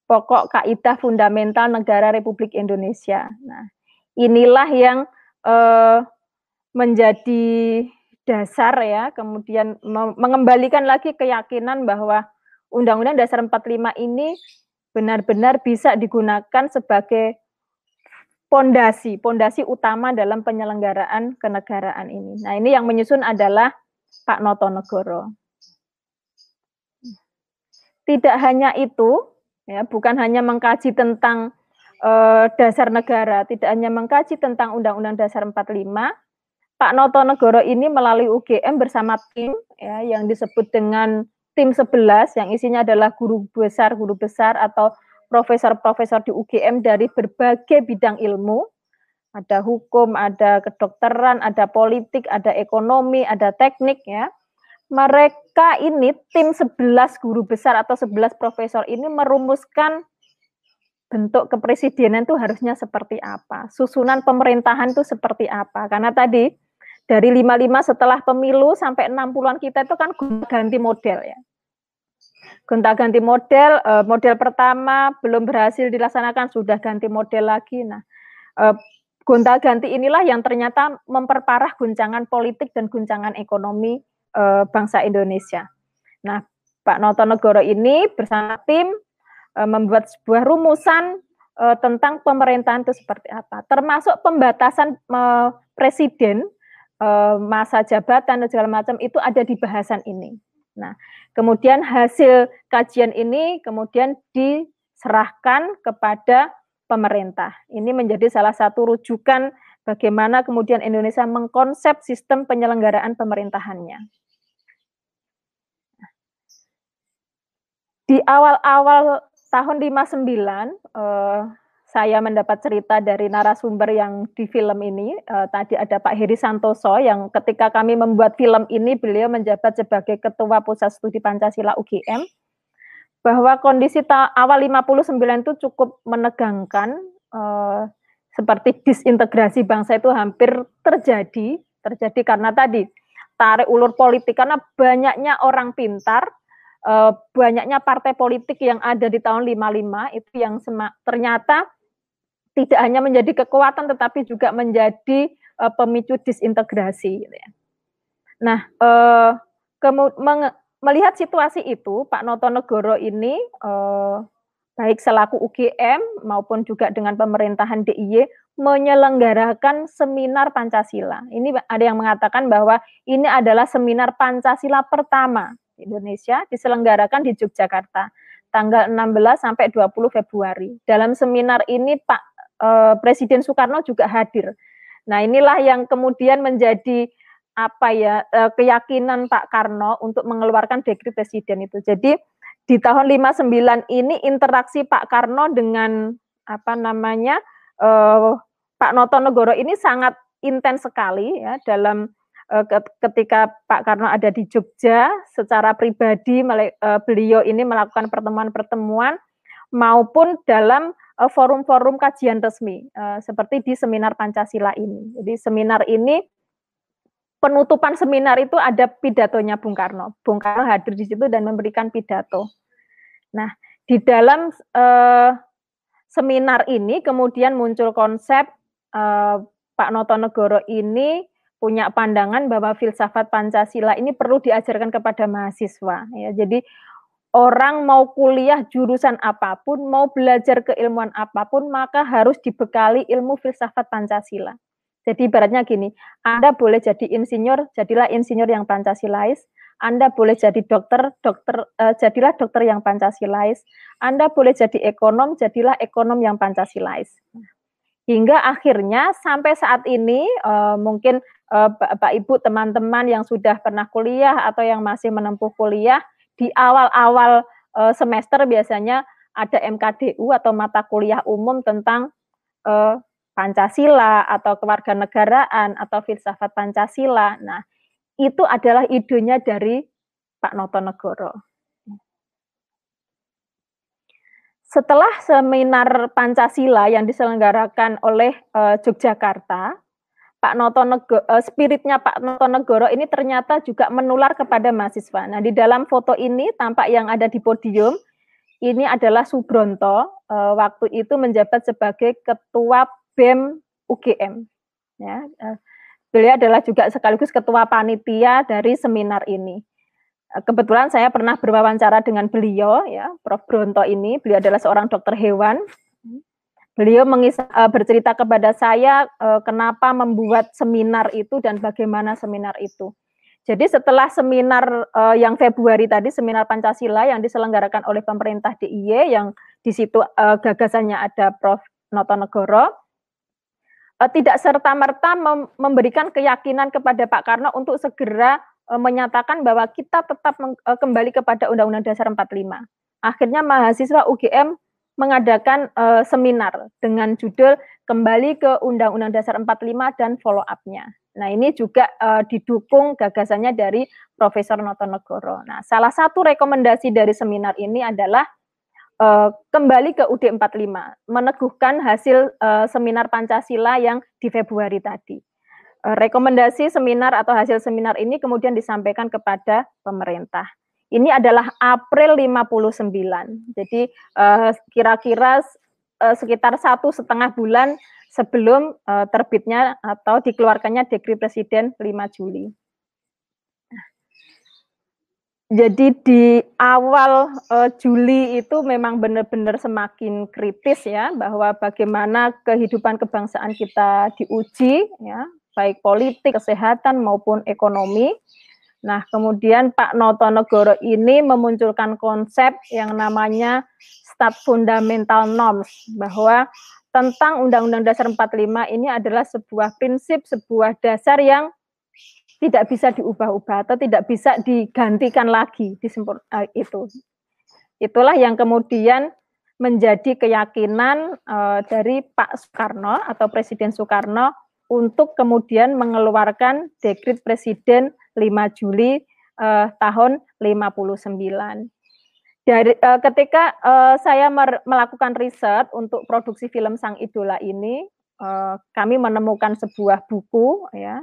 pokok kaidah fundamental negara Republik Indonesia. Nah, inilah yang eh, menjadi dasar ya, kemudian mengembalikan lagi keyakinan bahwa Undang-Undang Dasar 45 ini benar-benar bisa digunakan sebagai pondasi, pondasi utama dalam penyelenggaraan kenegaraan ini. Nah, ini yang menyusun adalah Pak Noto Negoro. Tidak hanya itu, ya, bukan hanya mengkaji tentang uh, dasar negara, tidak hanya mengkaji tentang Undang-Undang Dasar 45, Pak Noto Negoro ini melalui UGM bersama tim ya, yang disebut dengan tim 11 yang isinya adalah guru besar, guru besar atau profesor-profesor di UGM dari berbagai bidang ilmu. Ada hukum, ada kedokteran, ada politik, ada ekonomi, ada teknik ya mereka ini tim 11 guru besar atau 11 profesor ini merumuskan bentuk kepresidenan itu harusnya seperti apa, susunan pemerintahan itu seperti apa. Karena tadi dari 55 setelah pemilu sampai 60-an kita itu kan ganti model ya. Gonta-ganti model, eh, model pertama belum berhasil dilaksanakan, sudah ganti model lagi. Nah, eh, gonta-ganti inilah yang ternyata memperparah guncangan politik dan guncangan ekonomi uh, bangsa Indonesia. Nah, Pak Noto Negoro ini bersama tim uh, membuat sebuah rumusan uh, tentang pemerintahan itu seperti apa, termasuk pembatasan uh, presiden uh, masa jabatan dan segala macam itu ada di bahasan ini. Nah, kemudian hasil kajian ini kemudian diserahkan kepada pemerintah. Ini menjadi salah satu rujukan bagaimana kemudian Indonesia mengkonsep sistem penyelenggaraan pemerintahannya. di awal-awal tahun 59 uh, saya mendapat cerita dari narasumber yang di film ini. Uh, tadi ada Pak Heri Santoso yang ketika kami membuat film ini beliau menjabat sebagai Ketua Pusat Studi Pancasila UGM. Bahwa kondisi awal 59 itu cukup menegangkan, uh, seperti disintegrasi bangsa itu hampir terjadi, terjadi karena tadi tarik ulur politik karena banyaknya orang pintar uh, banyaknya partai politik yang ada di tahun 55 itu yang ternyata tidak hanya menjadi kekuatan tetapi juga menjadi uh, pemicu disintegrasi. Gitu ya. Nah, uh, melihat situasi itu, Pak Noto Negoro ini baik selaku UGM maupun juga dengan pemerintahan DIY menyelenggarakan seminar Pancasila. Ini ada yang mengatakan bahwa ini adalah seminar Pancasila pertama Indonesia diselenggarakan di Yogyakarta tanggal 16 sampai 20 Februari. Dalam seminar ini Pak eh, Presiden Soekarno juga hadir. Nah, inilah yang kemudian menjadi apa ya eh, keyakinan Pak Karno untuk mengeluarkan dekret presiden itu. Jadi di tahun 59 ini interaksi Pak Karno dengan apa namanya eh, Pak Noto Negoro ini sangat intens sekali ya dalam Eh, ketika Pak Karno ada di Jogja secara pribadi eh, beliau ini melakukan pertemuan-pertemuan maupun dalam eh, forum-forum kajian resmi seperti di seminar Pancasila ini. Jadi seminar ini penutupan seminar itu ada pidatonya Bung Karno. Bung Karno hadir di situ dan memberikan pidato. Nah, di dalam uh, seminar ini kemudian muncul konsep uh, Pak Noto Negoro ini punya pandangan bahwa filsafat Pancasila ini perlu diajarkan kepada mahasiswa ya. Jadi orang mau kuliah jurusan apa pun, mau belajar keilmuan apa pun, maka harus dibekali ilmu filsafat Pancasila. Jadi ibaratnya gini, Anda boleh jadi insinyur, jadilah insinyur yang Pancasilais. Anda boleh jadi dokter, dokter uh, jadilah dokter yang Pancasilais. Anda boleh jadi ekonom, jadilah ekonom yang Pancasilais. Hingga akhirnya sampai saat ini uh, mungkin uh, Bapak Ibu teman-teman yang sudah pernah kuliah atau yang masih menempuh kuliah di awal-awal uh, semester biasanya ada MKDU atau mata kuliah umum tentang uh, Pancasila atau kewarganegaraan atau filsafat Pancasila. Nah, itu adalah idenya dari Pak Noto Negoro. Setelah seminar Pancasila yang diselenggarakan oleh uh, Yogyakarta, Pak Noto Negoro, uh, spiritnya Pak Noto Negoro ini ternyata juga menular kepada mahasiswa. Nah, di dalam foto ini tampak yang ada di podium ini adalah Subronto uh, waktu itu menjabat sebagai ketua BEM UGM. Ya, uh, beliau adalah juga sekaligus ketua panitia dari seminar ini. kebetulan saya pernah berwawancara dengan beliau ya Prof. Bronto ini. Beliau adalah seorang dokter hewan. Beliau mengisah, uh, bercerita kepada saya uh, kenapa membuat seminar itu dan bagaimana seminar itu. Jadi setelah seminar yang Februari tadi seminar Pancasila yang diselenggarakan oleh pemerintah DIY yang di situ gagasannya ada Prof. Notonegoro tidak serta merta mem memberikan keyakinan kepada Pak Karno untuk segera E, menyatakan bahwa kita tetap e, kembali kepada Undang-Undang Dasar 45. Akhirnya mahasiswa UGM mengadakan seminar dengan judul kembali ke Undang-Undang Dasar 45 dan follow up-nya. Nah, ini juga didukung gagasannya dari Profesor Notonegoro. Nah, salah satu rekomendasi dari seminar ini adalah uh, kembali ke UD 45, meneguhkan hasil uh, seminar Pancasila yang di Februari tadi. Eh, rekomendasi seminar atau hasil seminar ini kemudian disampaikan kepada pemerintah. Ini adalah April 59. Jadi kira-kira uh, sekitar satu setengah bulan sebelum uh, terbitnya atau dikeluarkannya dekri Presiden 5 Juli. Jadi di awal uh, Juli itu memang benar-benar semakin kritis ya bahwa bagaimana kehidupan kebangsaan kita diuji ya baik politik, kesehatan maupun ekonomi. Nah, kemudian Pak Noto Negoro ini memunculkan konsep yang namanya Stat Fundamental Norms bahwa tentang Undang-Undang Dasar 45 ini adalah sebuah prinsip, sebuah dasar yang tidak bisa diubah-ubah atau tidak bisa digantikan lagi di uh, itu. Itulah yang kemudian menjadi keyakinan uh, dari Pak Soekarno atau Presiden Soekarno untuk kemudian mengeluarkan dekrit Presiden 5 Juli eh, tahun 59. Dari eh, ketika eh, saya melakukan riset untuk produksi film Sang Idola ini, eh, kami menemukan sebuah buku ya, eh,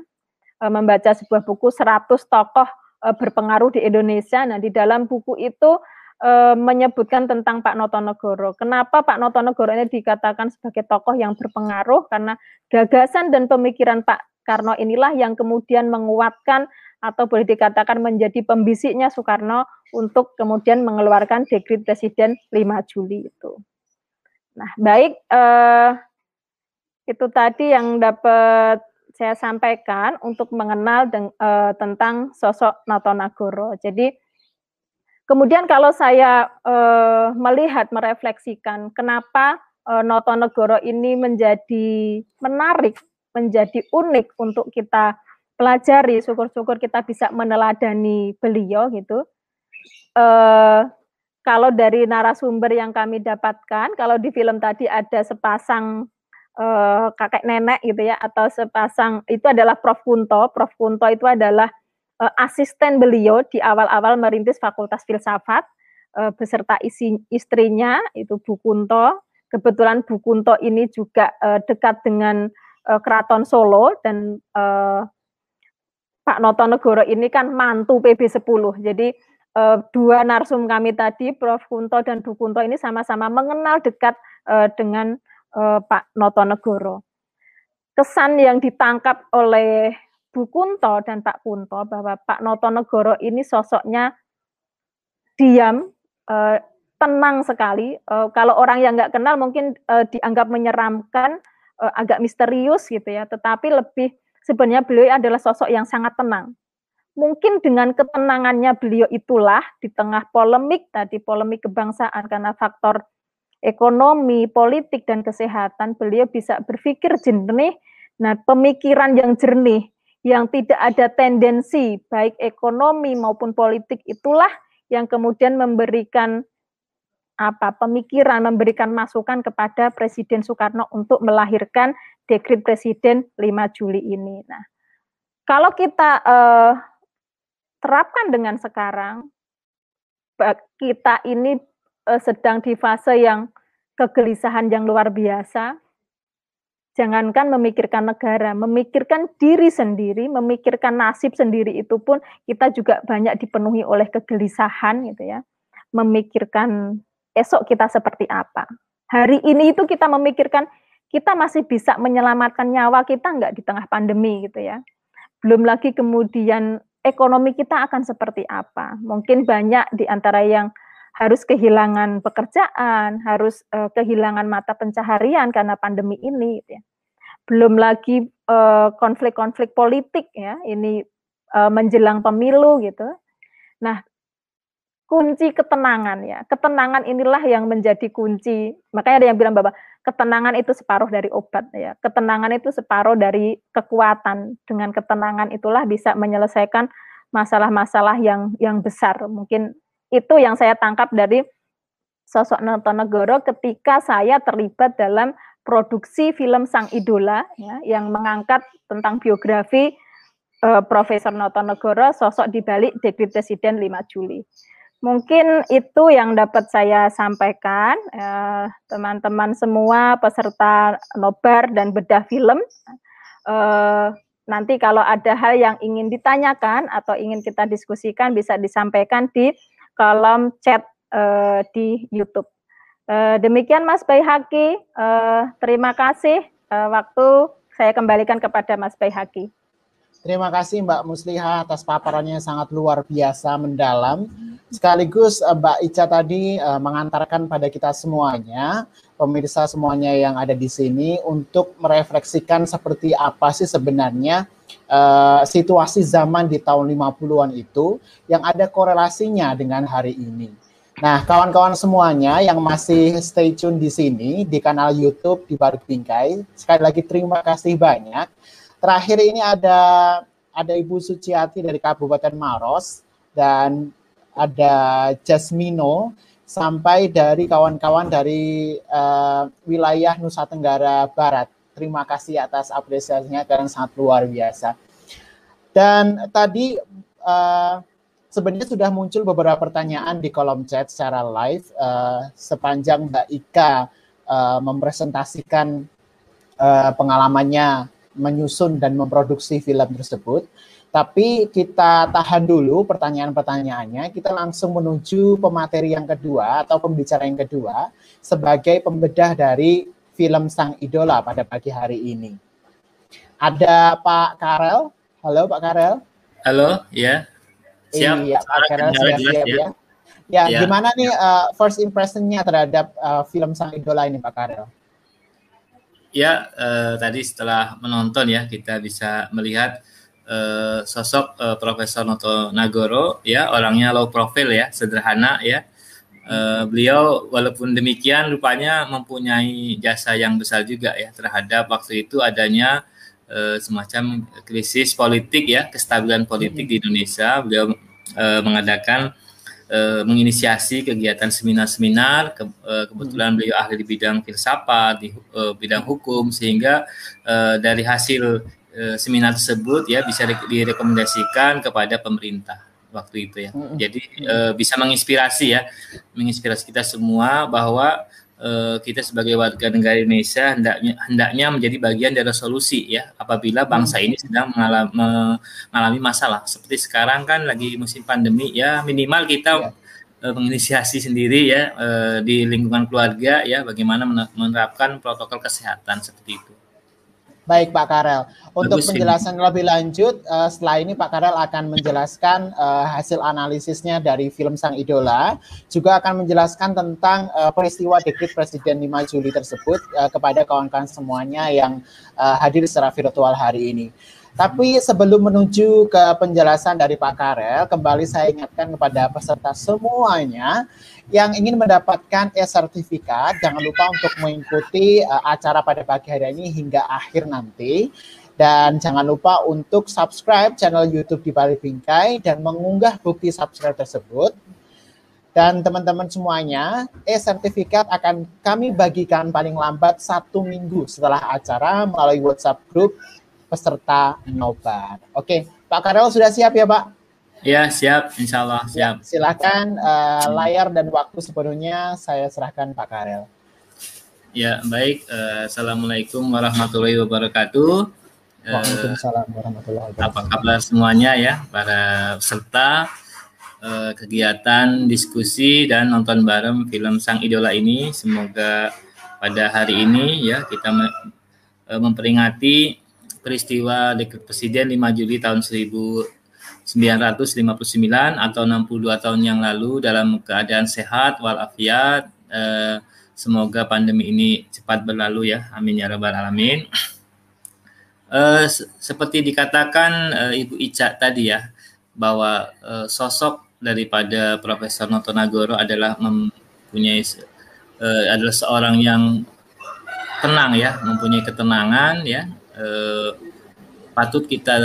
membaca sebuah buku 100 tokoh eh, berpengaruh di Indonesia. Nah, di dalam buku itu e, menyebutkan tentang Pak Notonegoro. Kenapa Pak Notonegoro ini dikatakan sebagai tokoh yang berpengaruh? Karena gagasan dan pemikiran Pak Karno inilah yang kemudian menguatkan atau boleh dikatakan menjadi pembisiknya Soekarno untuk kemudian mengeluarkan dekrit Presiden 5 Juli itu. Nah, baik eh, itu tadi yang dapat saya sampaikan untuk mengenal deng, eh, tentang sosok Notonegoro. Jadi Kemudian kalau saya uh, melihat, merefleksikan kenapa uh, Notonegoro ini menjadi menarik, menjadi unik untuk kita pelajari, syukur-syukur kita bisa meneladani beliau gitu. Uh, kalau dari narasumber yang kami dapatkan, kalau di film tadi ada sepasang uh, kakek nenek gitu ya, atau sepasang itu adalah Prof Kunto. Prof Kunto itu adalah uh, asisten beliau di awal-awal merintis Fakultas Filsafat uh, beserta isi, istrinya itu Bu Kunto. Kebetulan Bu Kunto ini juga uh, dekat dengan uh, Keraton Solo dan uh, Pak Notonegoro ini kan mantu PB 10. Jadi uh, dua narsum kami tadi Prof Kunto dan Bu Kunto ini sama-sama mengenal dekat uh, dengan uh, Pak Notonegoro. Kesan yang ditangkap oleh Bu Kunto dan Pak Kunto bahwa Pak Notonegoro ini sosoknya diam, eh, tenang sekali. Eh, kalau orang yang nggak kenal mungkin eh, dianggap menyeramkan, eh, agak misterius gitu ya. Tetapi lebih sebenarnya beliau adalah sosok yang sangat tenang. Mungkin dengan ketenangannya beliau itulah di tengah polemik tadi polemik kebangsaan karena faktor ekonomi, politik dan kesehatan beliau bisa berpikir jernih. Nah, pemikiran yang jernih yang tidak ada tendensi baik ekonomi maupun politik itulah yang kemudian memberikan apa pemikiran memberikan masukan kepada Presiden Soekarno untuk melahirkan dekrit Presiden 5 Juli ini. Nah, kalau kita eh, terapkan dengan sekarang kita ini eh, sedang di fase yang kegelisahan yang luar biasa, jangankan memikirkan negara, memikirkan diri sendiri, memikirkan nasib sendiri itu pun kita juga banyak dipenuhi oleh kegelisahan gitu ya. Memikirkan esok kita seperti apa. Hari ini itu kita memikirkan kita masih bisa menyelamatkan nyawa kita enggak di tengah pandemi gitu ya. Belum lagi kemudian ekonomi kita akan seperti apa. Mungkin banyak di antara yang harus kehilangan pekerjaan, harus uh, kehilangan mata pencaharian karena pandemi ini. Gitu ya. Belum lagi eh, konflik-konflik politik ya, ini uh, menjelang pemilu gitu. Nah, kunci ketenangan ya, ketenangan inilah yang menjadi kunci. Makanya ada yang bilang bahwa ketenangan itu separuh dari obat ya, ketenangan itu separuh dari kekuatan. Dengan ketenangan itulah bisa menyelesaikan masalah-masalah yang yang besar. Mungkin itu yang saya tangkap dari sosok Notonegoro ketika saya terlibat dalam produksi film Sang Idola ya, yang mengangkat tentang biografi uh, Profesor Notonegoro sosok di balik Dekrit Presiden 5 Juli. Mungkin itu yang dapat saya sampaikan eh, teman-teman uh, semua peserta nobar dan bedah film. Uh, nanti kalau ada hal yang ingin ditanyakan atau ingin kita diskusikan bisa disampaikan di kolom chat uh, di YouTube. Uh, demikian Mas Bayhaki, uh, terima kasih waktu saya kembalikan kepada Mas Bayhaki. Terima kasih Mbak Musliha atas paparannya yang sangat luar biasa mendalam. Sekaligus Mbak Ica tadi mengantarkan pada kita semuanya, pemirsa semuanya yang ada di sini untuk merefleksikan seperti apa sih sebenarnya uh, situasi zaman di tahun 50-an itu yang ada korelasinya dengan hari ini. Nah, kawan-kawan semuanya yang masih stay tune di sini di kanal YouTube di Baru Bingkai, sekali lagi terima kasih banyak. Terakhir ini ada ada Ibu Suciati dari Kabupaten Maros dan ada Jasmino sampai dari kawan-kawan dari uh, wilayah Nusa Tenggara Barat. Terima kasih atas apresiasinya karena sangat luar biasa. Dan tadi uh, sebenarnya sudah muncul beberapa pertanyaan di kolom chat secara live uh, sepanjang Mbak Ika uh, mempresentasikan uh, pengalamannya menyusun dan memproduksi film tersebut. Tapi kita tahan dulu pertanyaan-pertanyaannya. Kita langsung menuju pemateri yang kedua atau pembicara yang kedua sebagai pembedah dari film Sang Idola pada pagi hari ini. Ada Pak Karel. Halo Pak Karel. Halo, ya. Siap. Iya, Pak Karel sudah siap ya. ya. Ya, ya. gimana nih uh, first impressionnya terhadap uh, film Sang Idola ini Pak Karel? Ya, uh, tadi setelah menonton ya kita bisa melihat uh, sosok uh, Profesor Noto Nagoro ya orangnya low profile ya, sederhana ya. Uh, beliau walaupun demikian rupanya mempunyai jasa yang besar juga ya terhadap waktu itu adanya uh, semacam krisis politik ya kestabilan politik di Indonesia. Beliau uh, mengadakan uh, menginisiasi kegiatan seminar-seminar ke, uh, kebetulan beliau ahli di bidang filsafat di uh, bidang hukum sehingga uh, dari hasil uh, seminar tersebut ya bisa direkomendasikan kepada pemerintah waktu itu ya. Jadi uh, bisa menginspirasi ya, menginspirasi kita semua bahwa uh, kita sebagai warga negara Indonesia hendaknya hendaknya menjadi bagian dari solusi ya apabila bangsa ini sedang mengalami, mengalami masalah. Seperti sekarang kan lagi musim pandemi ya minimal kita ya. menginisiasi sendiri ya di lingkungan keluarga ya bagaimana menerapkan protokol kesehatan seperti itu. Baik Pak Karel. Untuk Bagus, penjelasan ini. lebih lanjut, uh, setelah ini Pak Karel akan menjelaskan uh, hasil analisisnya dari film Sang Idola, juga akan menjelaskan tentang uh, peristiwa dekrit Presiden 5 Juli tersebut uh, kepada kawan-kawan semuanya yang uh, hadir secara virtual hari ini. Tapi sebelum menuju ke penjelasan dari Pak Karel, kembali saya ingatkan kepada peserta semuanya yang ingin mendapatkan e-sertifikat, jangan lupa untuk mengikuti uh, acara pada pagi hari ini hingga akhir nanti. Dan jangan lupa untuk subscribe channel YouTube di Bali Bingkai dan mengunggah bukti subscribe tersebut. Dan teman-teman semuanya, e-sertifikat akan kami bagikan paling lambat satu minggu setelah acara melalui WhatsApp group peserta nobar. Oke, Pak Karel sudah siap ya Pak? Ya siap, Insya Allah siap. Ya, silakan uh, layar dan waktu sepenuhnya saya serahkan Pak Karel. Ya baik, uh, Assalamualaikum warahmatullahi wabarakatuh. Eh, Waalaikumsalam warahmatullahi wabarakatuh. Apa kabar semuanya ya para peserta uh, kegiatan diskusi dan nonton bareng film Sang Idola ini. Semoga pada hari ini ya kita memperingati peristiwa dekret presiden 5 Juli tahun 1945 1959 atau 62 tahun yang lalu dalam keadaan sehat walafiat. Eh, semoga pandemi ini cepat berlalu ya. Amin ya rabbal alamin. Eh, seperti dikatakan eh, Ibu Ica tadi ya bahwa eh, sosok daripada Profesor Notonagoro adalah mempunyai eh, adalah seorang yang tenang ya, mempunyai ketenangan ya. Eh, patut kita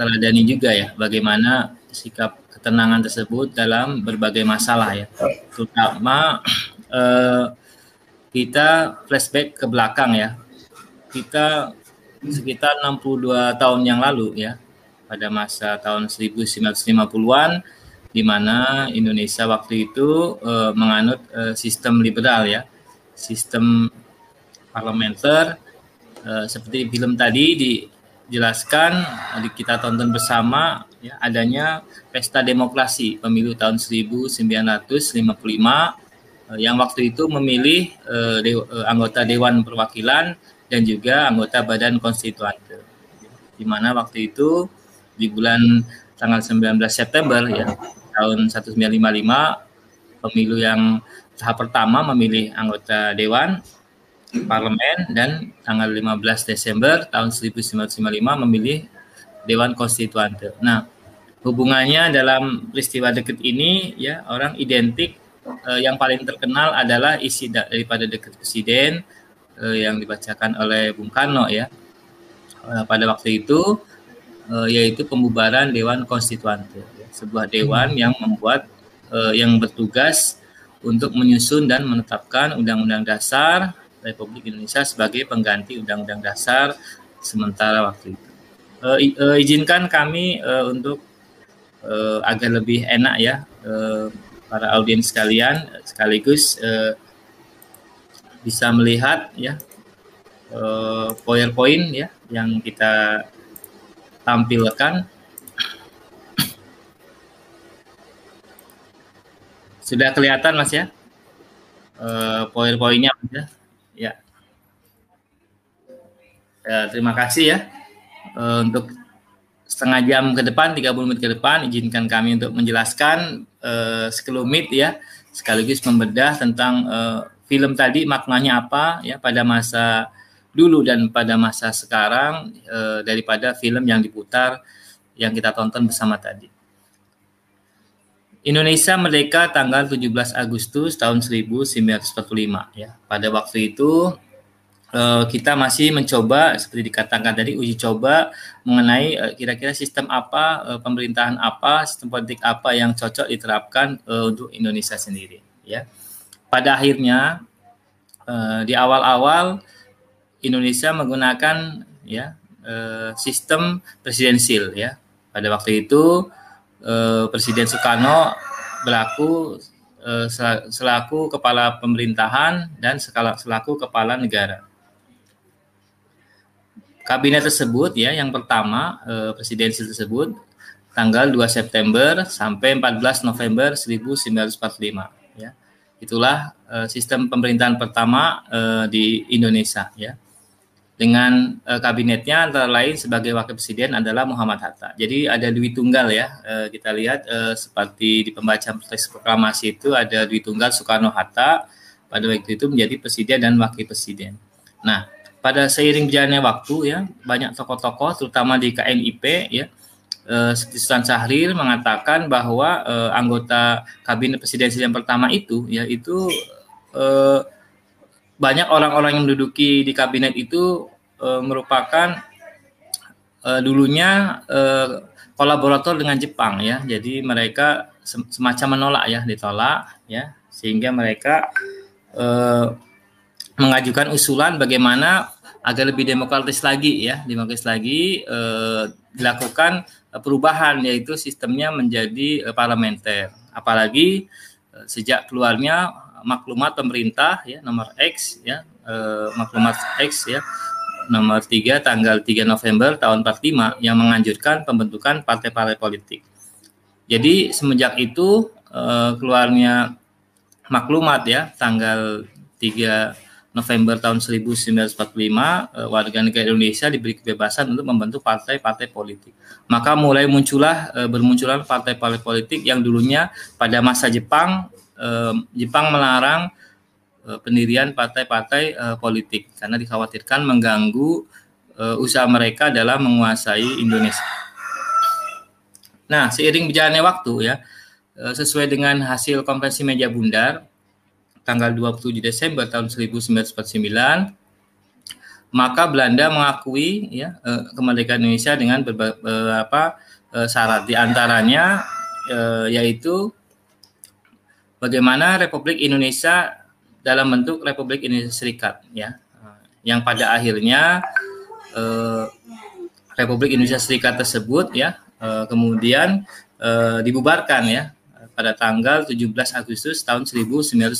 teladani juga ya bagaimana sikap ketenangan tersebut dalam berbagai masalah ya. Terutama eh, kita flashback ke belakang ya. Kita sekitar 62 tahun yang lalu ya pada masa tahun 1950-an di mana Indonesia waktu itu eh, menganut eh, sistem liberal ya sistem parlementer eh, seperti film tadi di jelaskan kita tonton bersama ya adanya pesta demokrasi pemilu tahun 1955 eh, yang waktu itu memilih eh, de, eh, anggota Dewan Perwakilan dan juga anggota Badan Konstituan di mana waktu itu di bulan tanggal 19 September ya tahun 1955 pemilu yang tahap pertama memilih anggota dewan parlemen dan tanggal 15 Desember tahun 1955 memilih Dewan Konstituante. Nah, hubungannya dalam peristiwa dekat ini ya orang identik eh, yang paling terkenal adalah isi daripada dekat presiden eh, yang dibacakan oleh Bung Karno ya. Eh, pada waktu itu eh, yaitu pembubaran Dewan Konstituante, ya, sebuah dewan yang membuat eh, yang bertugas untuk menyusun dan menetapkan undang-undang dasar Republik Indonesia sebagai pengganti Undang-Undang Dasar sementara waktu itu. Uh, uh, izinkan kami uh, untuk uh, agar lebih enak ya uh, para audiens sekalian sekaligus uh, bisa melihat ya uh, PowerPoint ya yang kita tampilkan. Sudah kelihatan Mas ya? Uh, PowerPoint-nya Mas ya? Ya. Ya terima kasih ya uh, untuk setengah jam ke depan, 30 menit ke depan, izinkan kami untuk menjelaskan uh, sekelumit ya, sekaligus membedah tentang uh, film tadi maknanya apa ya pada masa dulu dan pada masa sekarang daripada film yang diputar yang kita tonton bersama tadi. Indonesia merdeka tanggal 17 Agustus tahun 1945 ya. Pada waktu itu eh, kita masih mencoba seperti dikatakan tadi uji coba mengenai eh, kira-kira sistem apa eh, pemerintahan apa sistem politik apa yang cocok diterapkan untuk Indonesia sendiri ya. Pada akhirnya di awal-awal Indonesia menggunakan ya sistem presidensil ya. Pada waktu itu Presiden Soekarno berlaku selaku kepala pemerintahan dan selaku kepala negara. Kabinet tersebut ya yang pertama eh, presidensi tersebut tanggal 2 September sampai 14 November 1945 ya. Itulah eh, sistem pemerintahan pertama eh, di Indonesia ya dengan uh, kabinetnya antara lain sebagai wakil presiden adalah Muhammad Hatta. Jadi ada Dwi Tunggal ya. Uh, kita lihat uh, seperti di pembacaan teks proklamasi itu ada Dwi Tunggal Soekarno Hatta pada waktu itu menjadi presiden dan wakil presiden. Nah, pada seiring berjalannya waktu ya, banyak tokoh-tokoh terutama di KNIP ya seperti Sultan Syahrir mengatakan bahwa uh, anggota kabinet presidensial yang pertama itu yaitu uh, banyak orang-orang yang menduduki di kabinet itu e, merupakan e, dulunya e, kolaborator dengan Jepang ya. Jadi mereka semacam menolak ya, ditolak ya, sehingga mereka e, mengajukan usulan bagaimana agar lebih demokratis lagi ya, demokratis lagi e, dilakukan perubahan yaitu sistemnya menjadi e, parlementer. Apalagi e, sejak keluarnya maklumat pemerintah ya nomor X ya eh, maklumat X ya nomor 3 tanggal 3 November tahun 45 yang menganjurkan pembentukan partai-partai politik. Jadi semenjak itu eh, keluarnya maklumat ya tanggal 3 November tahun 1945 warga negara Indonesia diberi kebebasan untuk membentuk partai-partai politik. Maka mulai muncullah bermunculan partai-partai politik yang dulunya pada masa Jepang Jepang melarang pendirian partai-partai politik karena dikhawatirkan mengganggu usaha mereka dalam menguasai Indonesia. Nah, seiring berjalannya waktu ya, sesuai dengan hasil konferensi meja bundar tanggal 27 Desember tahun 1949 maka Belanda mengakui ya eh, kemerdekaan Indonesia dengan beberapa eh, syarat. Di antaranya eh, yaitu bagaimana Republik Indonesia dalam bentuk Republik Indonesia Serikat ya. Yang pada akhirnya Republik Indonesia Serikat tersebut ya kemudian dibubarkan ya pada tanggal 17 Agustus tahun 1950.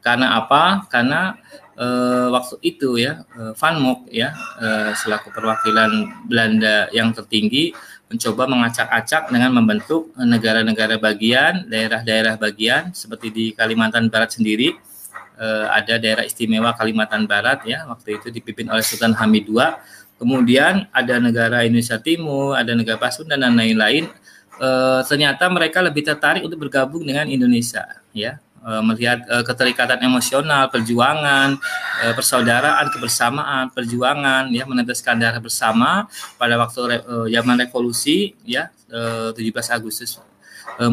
Karena apa? Karena e, waktu itu ya e, Van Mook ya e, selaku perwakilan Belanda yang tertinggi mencoba mengacak-acak dengan membentuk negara-negara bagian, daerah-daerah bagian seperti di Kalimantan Barat sendiri e, ada daerah istimewa Kalimantan Barat ya waktu itu dipimpin oleh Sultan Hamid II. Kemudian ada negara Indonesia Timur, ada negara Pasundan dan lain-lain uh, ternyata mereka lebih tertarik untuk bergabung dengan Indonesia ya. Uh, melihat uh, keterikatan emosional perjuangan uh, persaudaraan kebersamaan perjuangan ya meneteskan darah bersama pada waktu re, uh, zaman revolusi ya uh, 17 Agustus uh, 45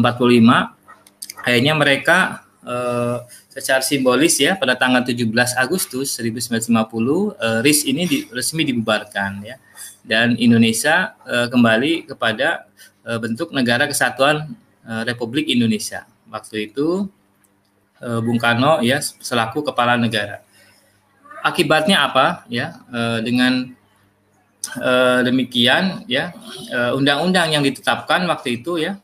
akhirnya mereka uh, secara simbolis ya pada tanggal 17 Agustus 1950 uh, RIS ini di, resmi dibubarkan ya. Dan Indonesia uh, kembali kepada bentuk negara kesatuan eh, Republik Indonesia. Waktu itu eh, Bung Karno ya selaku kepala negara. Akibatnya apa ya dengan demikian ya undang-undang yang ditetapkan waktu itu ya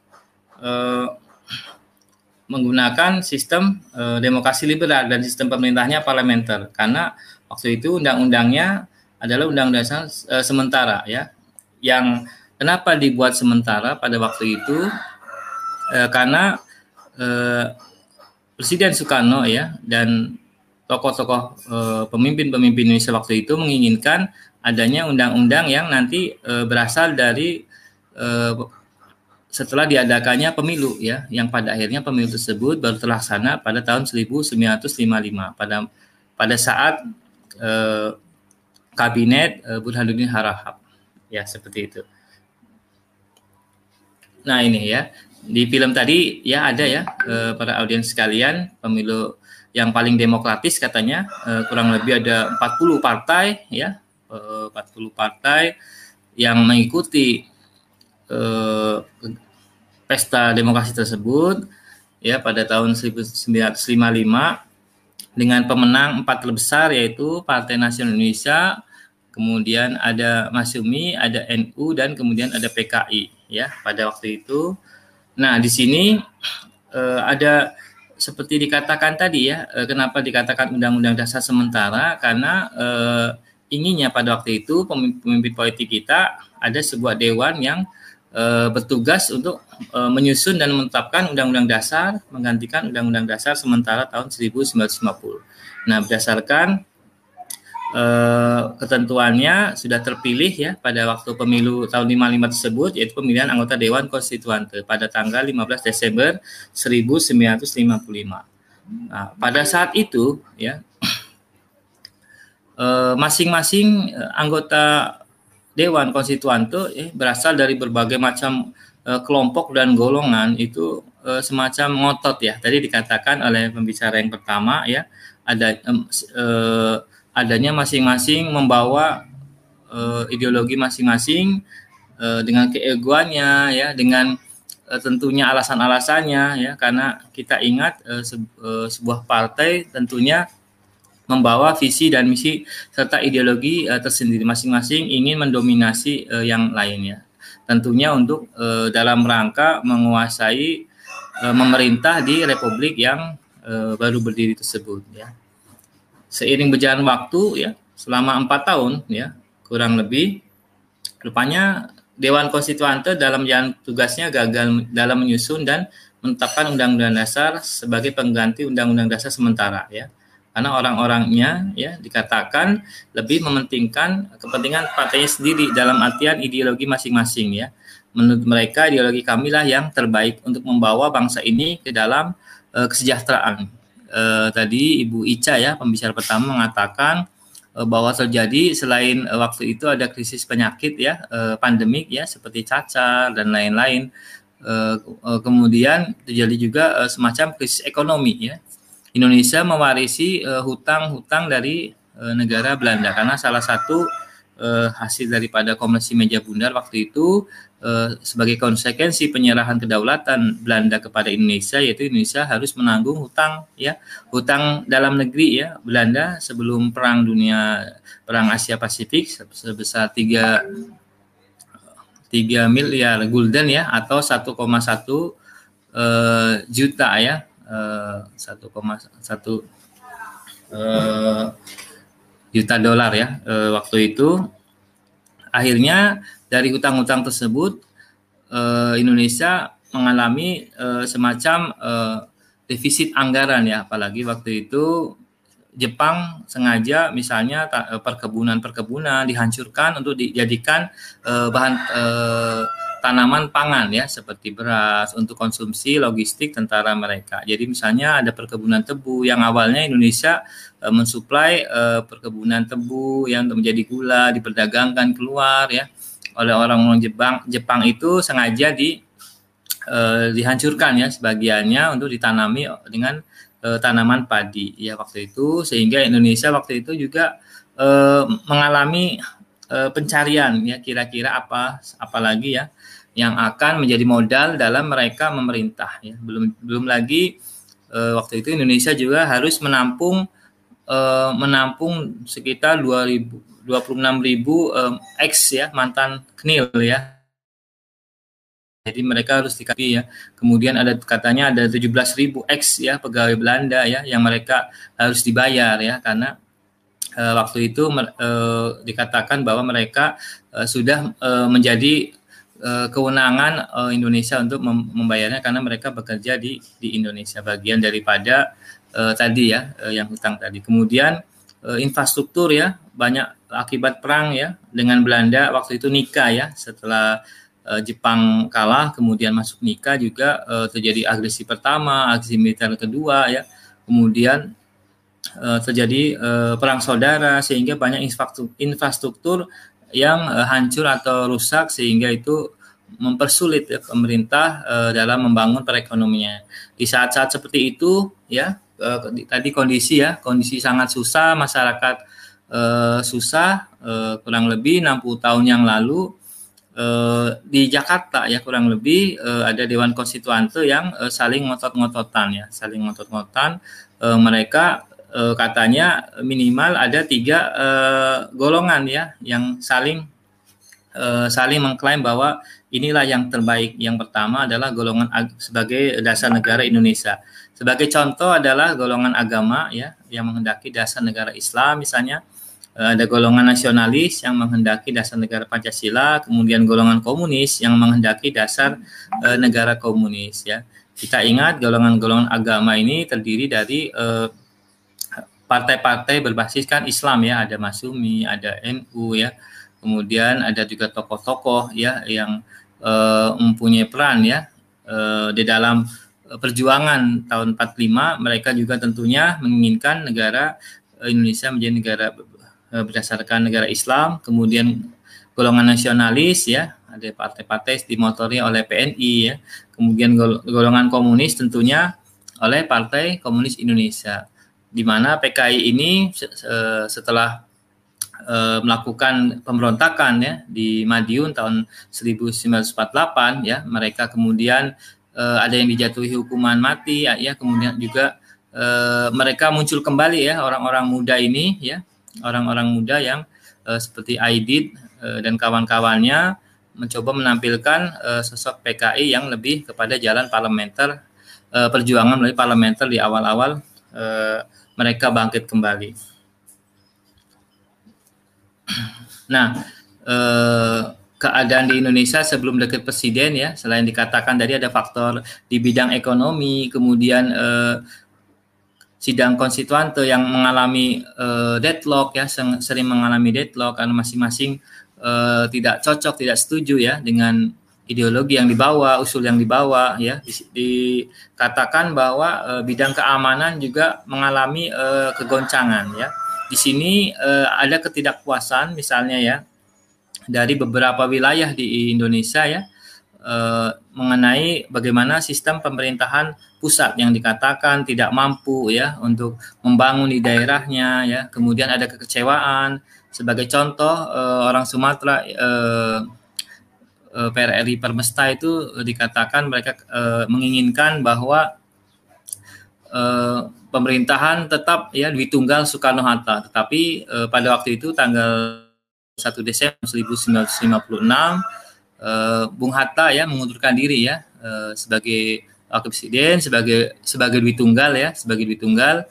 menggunakan sistem demokrasi liberal dan sistem pemerintahnya parlementer karena waktu itu undang-undangnya adalah undang-undang sementara ya yang Kenapa dibuat sementara pada waktu itu? E, karena e, Presiden Soekarno ya dan tokoh-tokoh e, pemimpin-pemimpin Indonesia waktu itu menginginkan adanya undang-undang yang nanti e, berasal dari e, setelah diadakannya pemilu ya, yang pada akhirnya pemilu tersebut baru terlaksana pada tahun 1955 pada pada saat e, kabinet e, Burhanuddin Harahap ya seperti itu. Nah ini ya. Di film tadi ya ada ya eh, para audiens sekalian pemilu yang paling demokratis katanya eh, kurang lebih ada 40 partai ya eh, 40 partai yang mengikuti eh, pesta demokrasi tersebut ya pada tahun 1955 dengan pemenang empat terbesar yaitu Partai Nasional Indonesia, kemudian ada Masyumi, ada NU dan kemudian ada PKI ya pada waktu itu. Nah, di sini uh, ada seperti dikatakan tadi ya, uh, kenapa dikatakan undang-undang dasar sementara karena uh, inginnya pada waktu itu pemimpin, pemimpin politik kita ada sebuah dewan yang uh, bertugas untuk uh, menyusun dan menetapkan undang-undang dasar menggantikan undang-undang dasar sementara tahun 1950. Nah, berdasarkan eh, ketentuannya sudah terpilih ya pada waktu pemilu tahun 55 tersebut yaitu pemilihan anggota Dewan Konstituante pada tanggal 15 Desember 1955. Nah, pada saat itu ya eh, masing-masing eh, anggota Dewan Konstituante eh, berasal dari berbagai macam eh, kelompok dan golongan itu eh, semacam ngotot ya. Tadi dikatakan oleh pembicara yang pertama ya ada eh, adanya masing-masing membawa uh, ideologi masing-masing uh, dengan keegoannya ya dengan uh, tentunya alasan-alasannya ya karena kita ingat uh, se uh, sebuah partai tentunya membawa visi dan misi serta ideologi uh, tersendiri. Masing-masing ingin mendominasi uh, yang lainnya tentunya untuk uh, dalam rangka menguasai uh, memerintah di republik yang uh, baru berdiri tersebut ya seiring berjalan waktu ya selama empat tahun ya kurang lebih. Rupanya Dewan Konstituante dalam jalan tugasnya gagal dalam menyusun dan menetapkan Undang-Undang Dasar sebagai pengganti Undang-Undang Dasar sementara ya. Karena orang-orangnya ya dikatakan lebih mementingkan kepentingan partainya sendiri dalam artian ideologi masing-masing ya. Menurut mereka ideologi kami lah yang terbaik untuk membawa bangsa ini ke dalam uh, kesejahteraan uh, tadi Ibu Ica ya pembicara pertama mengatakan uh, bahwa terjadi selain uh, waktu itu ada krisis penyakit ya uh, pandemik ya seperti cacar dan lain-lain. Uh, uh, kemudian terjadi juga uh, semacam krisis ekonomi ya. Indonesia mewarisi hutang-hutang uh, dari uh, negara Belanda. Karena salah satu hasil daripada konvensi meja bundar waktu itu uh, sebagai konsekuensi penyerahan kedaulatan Belanda kepada Indonesia yaitu Indonesia harus menanggung hutang ya hutang dalam negeri ya Belanda sebelum perang dunia perang Asia Pasifik sebesar 3 3 miliar gulden ya atau 1,1 uh, juta ya 1,1 uh, uh, juta dolar ya uh, waktu itu. Akhirnya dari hutang-hutang tersebut uh, Indonesia mengalami uh, semacam uh, defisit anggaran ya apalagi waktu itu Jepang sengaja misalnya perkebunan-perkebunan dihancurkan untuk dijadikan uh, bahan uh, tanaman pangan ya seperti beras untuk konsumsi logistik tentara mereka. Jadi misalnya ada perkebunan tebu yang awalnya Indonesia e, mensuplai e, perkebunan tebu yang menjadi gula diperdagangkan keluar ya oleh orang-orang Jepang. Jepang itu sengaja di e, dihancurkan ya sebagiannya untuk ditanami dengan e, tanaman padi ya waktu itu sehingga Indonesia waktu itu juga e, mengalami pencarian ya kira-kira apa apalagi ya yang akan menjadi modal dalam mereka memerintah ya belum belum lagi e, waktu itu Indonesia juga harus menampung e, menampung sekitar 2000 26 ribu e, ex ya mantan knil ya jadi mereka harus dikasih ya kemudian ada katanya ada 17 ribu ex ya pegawai Belanda ya yang mereka harus dibayar ya karena e, waktu itu e, dikatakan bahwa mereka e, sudah e, menjadi uh, kewenangan uh, Indonesia untuk mem membayarnya karena mereka bekerja di di Indonesia bagian daripada uh, tadi ya uh, yang hutang tadi. Kemudian uh, infrastruktur ya banyak akibat perang ya dengan Belanda waktu itu nikah ya setelah uh, Jepang kalah kemudian masuk nikah juga uh, terjadi agresi pertama, agresi militer kedua ya. Kemudian uh, terjadi uh, perang saudara sehingga banyak infrastruktur, yang uh, hancur atau rusak sehingga itu mempersulit ya, pemerintah uh, dalam membangun perekonomian. Di saat-saat seperti itu ya uh, tadi kondisi ya kondisi sangat susah masyarakat uh, susah uh, kurang lebih 60 tahun yang lalu uh, di Jakarta ya kurang lebih uh, ada Dewan Konstituante yang uh, saling ngotot-ngototan ya saling ngotot-ngototan uh, mereka uh, katanya minimal ada tiga uh, golongan ya yang saling uh, saling mengklaim bahwa inilah yang terbaik. Yang pertama adalah golongan sebagai dasar negara Indonesia. Sebagai contoh adalah golongan agama ya yang menghendaki dasar negara Islam misalnya ada golongan nasionalis yang menghendaki dasar negara Pancasila, kemudian golongan komunis yang menghendaki dasar uh, negara komunis ya. Kita ingat golongan-golongan agama ini terdiri dari uh, partai-partai berbasiskan Islam ya, ada Masumi, ada NU ya, kemudian ada juga tokoh-tokoh ya yang uh, mempunyai peran ya uh, di dalam perjuangan tahun 45 mereka juga tentunya menginginkan negara Indonesia menjadi negara berdasarkan negara Islam, kemudian golongan nasionalis ya, ada partai-partai dimotori oleh PNI ya, kemudian golongan komunis tentunya oleh Partai Komunis Indonesia di mana PKI ini setelah uh, melakukan pemberontakan ya di Madiun tahun 1948 ya mereka kemudian uh, ada yang dijatuhi hukuman mati ya, ya kemudian juga uh, mereka muncul kembali ya orang-orang muda ini ya orang-orang muda yang uh, seperti Aidit uh, dan kawan-kawannya mencoba menampilkan uh, sosok PKI yang lebih kepada jalan parlementer uh, perjuangan melalui parlementer di awal-awal uh, mereka bangkit kembali. Nah, eh, keadaan di Indonesia sebelum dekat presiden ya, selain dikatakan tadi ada faktor di bidang ekonomi, kemudian eh, sidang konstituante yang mengalami uh, deadlock ya sering mengalami deadlock karena masing-masing uh, tidak cocok tidak setuju ya dengan ideologi yang dibawa usul yang dibawa ya. Dikatakan bahwa uh, bidang keamanan juga mengalami uh, kegoncangan ya di sini uh, ada ketidakpuasan misalnya ya dari beberapa wilayah di Indonesia ya eh, mengenai bagaimana sistem pemerintahan pusat yang dikatakan tidak mampu ya untuk membangun di daerahnya ya. Kemudian ada kekecewaan. Sebagai contoh eh, orang Sumatera eh, PRRI Permesta itu dikatakan mereka eh, menginginkan bahwa eh, pemerintahan tetap ya Dwi Tunggal Soekarno Hatta tetapi eh, pada waktu itu tanggal 1 Desember 1956 uh, Bung Hatta ya mengundurkan diri ya uh, sebagai wakil presiden sebagai sebagai Dwi Tunggal ya sebagai Dwi Tunggal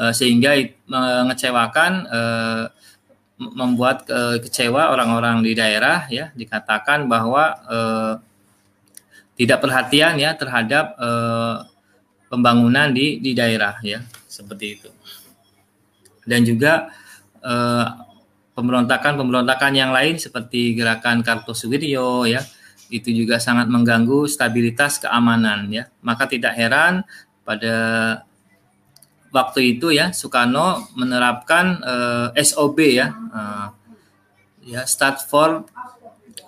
uh, sehingga mengecewakan membuat uh, kecewa orang-orang di daerah ya dikatakan bahwa uh, tidak perhatian ya terhadap uh, pembangunan di di daerah ya. Seperti itu. Dan juga uh, pemberontakan-pemberontakan yang lain seperti gerakan Kartosuwiryo ya. Itu juga sangat mengganggu stabilitas keamanan ya. Maka tidak heran pada waktu itu ya Soekarno menerapkan eh, SOB ya. Uh, ya start for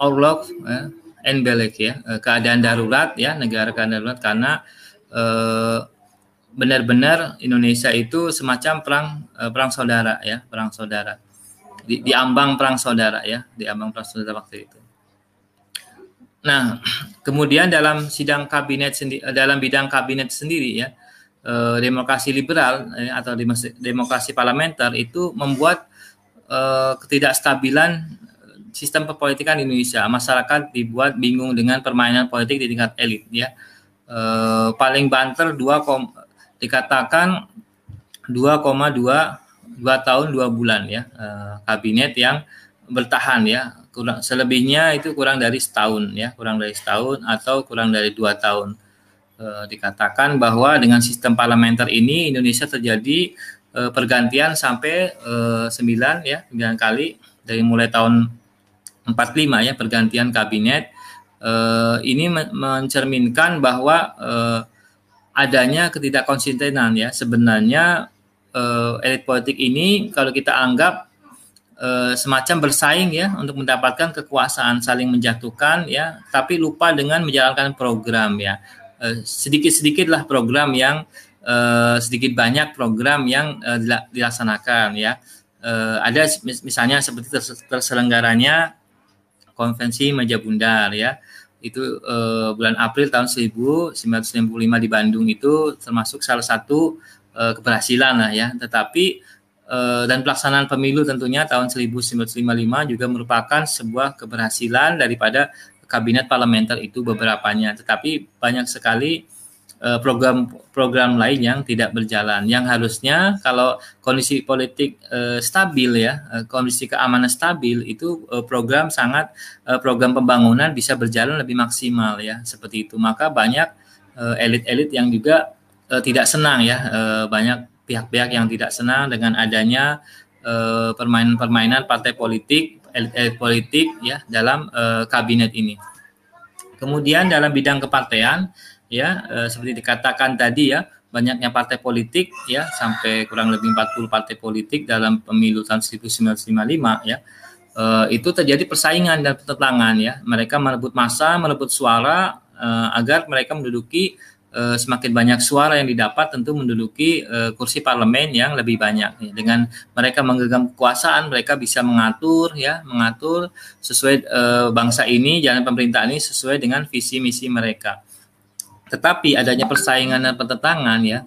outlook ya, Enbelek ya. Uh, keadaan darurat ya negara keadaan darurat. Karena benar-benar Indonesia itu semacam perang uh, perang saudara ya perang saudara di, di ambang perang saudara ya, di ambang perang saudara waktu itu. Nah, kemudian dalam sidang kabinet sendiri, dalam bidang kabinet sendiri ya, eh, demokrasi liberal eh, atau demokrasi parlementer itu membuat eh, ketidakstabilan sistem perpolitikan Indonesia. Masyarakat dibuat bingung dengan permainan politik di tingkat elit ya. Eh, paling banter dua kom, dikatakan 2,2 dua tahun dua bulan ya uh, kabinet yang bertahan ya. Kurang selebihnya itu kurang dari setahun ya kurang dari setahun atau kurang dari dua tahun. Uh, dikatakan bahwa dengan sistem parlementer ini Indonesia terjadi uh, pergantian sampai sembilan ya sembilan kali dari mulai tahun 45 ya pergantian kabinet uh, ini mencerminkan bahwa uh, adanya ketidakkonsistenan ya. Sebenarnya uh, elit politik ini kalau kita anggap uh, semacam bersaing ya untuk mendapatkan kekuasaan saling menjatuhkan ya tapi lupa dengan menjalankan program ya. Uh, sedikit-sedikitlah program yang uh, sedikit banyak program yang uh, dilaksanakan ya. Uh, ada misalnya seperti terselenggaranya konvensi meja bundar ya itu uh, bulan April tahun 1995 di Bandung itu termasuk salah satu uh, keberhasilan lah ya. Tetapi uh, dan pelaksanaan pemilu tentunya tahun 1955 juga merupakan sebuah keberhasilan daripada kabinet parlementer itu beberapanya. Tetapi banyak sekali program-program lain yang tidak berjalan. Yang harusnya kalau kondisi politik uh, stabil ya, uh, kondisi keamanan stabil itu program sangat program pembangunan bisa berjalan lebih maksimal ya, seperti itu. Maka banyak elit-elit yang juga tidak senang ya banyak pihak-pihak yang tidak senang dengan adanya permainan-permainan partai politik elit politik ya dalam kabinet ini. Kemudian dalam bidang kepartean ya uh, seperti dikatakan tadi ya banyaknya partai politik ya sampai kurang lebih 40 partai politik dalam pemilu tahun 1955 ya uh, itu terjadi persaingan dan pertentangan ya mereka merebut masa merebut suara uh, agar mereka menduduki uh, semakin banyak suara yang didapat tentu menduduki uh, kursi parlemen yang lebih banyak. Ya. Dengan mereka menggenggam kekuasaan, mereka bisa mengatur ya, mengatur sesuai uh, bangsa ini, jalan pemerintah ini sesuai dengan visi misi mereka. Tetapi adanya persaingan dan pertentangan ya,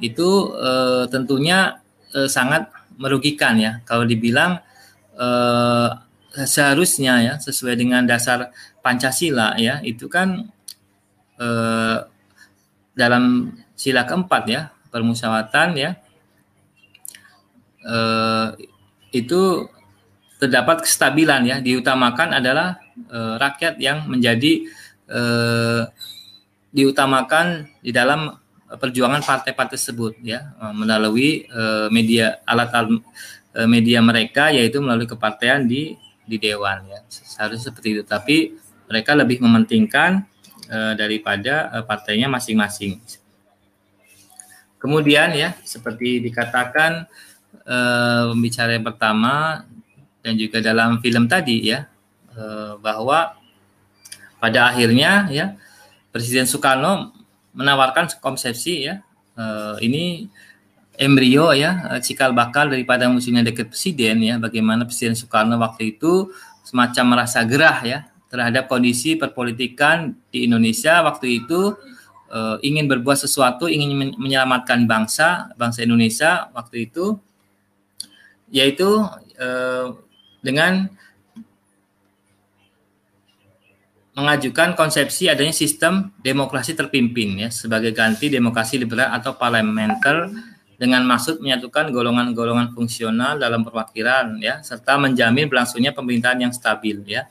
itu uh, tentunya uh, sangat merugikan ya. Kalau dibilang uh, seharusnya ya sesuai dengan dasar Pancasila ya, itu kan dalam sila keempat ya permusyawaratan ya eh, itu terdapat kestabilan ya diutamakan adalah eh, rakyat yang menjadi eh, diutamakan di dalam perjuangan partai-partai tersebut ya. Melalui media alat media mereka yaitu melalui kepartean di di dewan ya. Seharusnya seperti itu. Tapi mereka lebih mementingkan daripada partainya masing-masing. Kemudian ya seperti dikatakan pembicara yang pertama dan juga dalam film tadi ya bahwa pada akhirnya ya Presiden Soekarno menawarkan konsepsi ya uh, ini embrio ya cikal bakal daripada musuhnya dekat presiden ya bagaimana Presiden Soekarno waktu itu semacam merasa gerah ya terhadap kondisi perpolitikan di Indonesia. Waktu itu uh, ingin berbuat sesuatu ingin menyelamatkan bangsa bangsa Indonesia waktu itu yaitu uh, dengan mengajukan konsepsi adanya sistem demokrasi terpimpin ya sebagai ganti demokrasi liberal atau parlementer dengan maksud menyatukan golongan-golongan fungsional dalam perwakilan ya serta menjamin berlangsungnya pemerintahan yang stabil ya.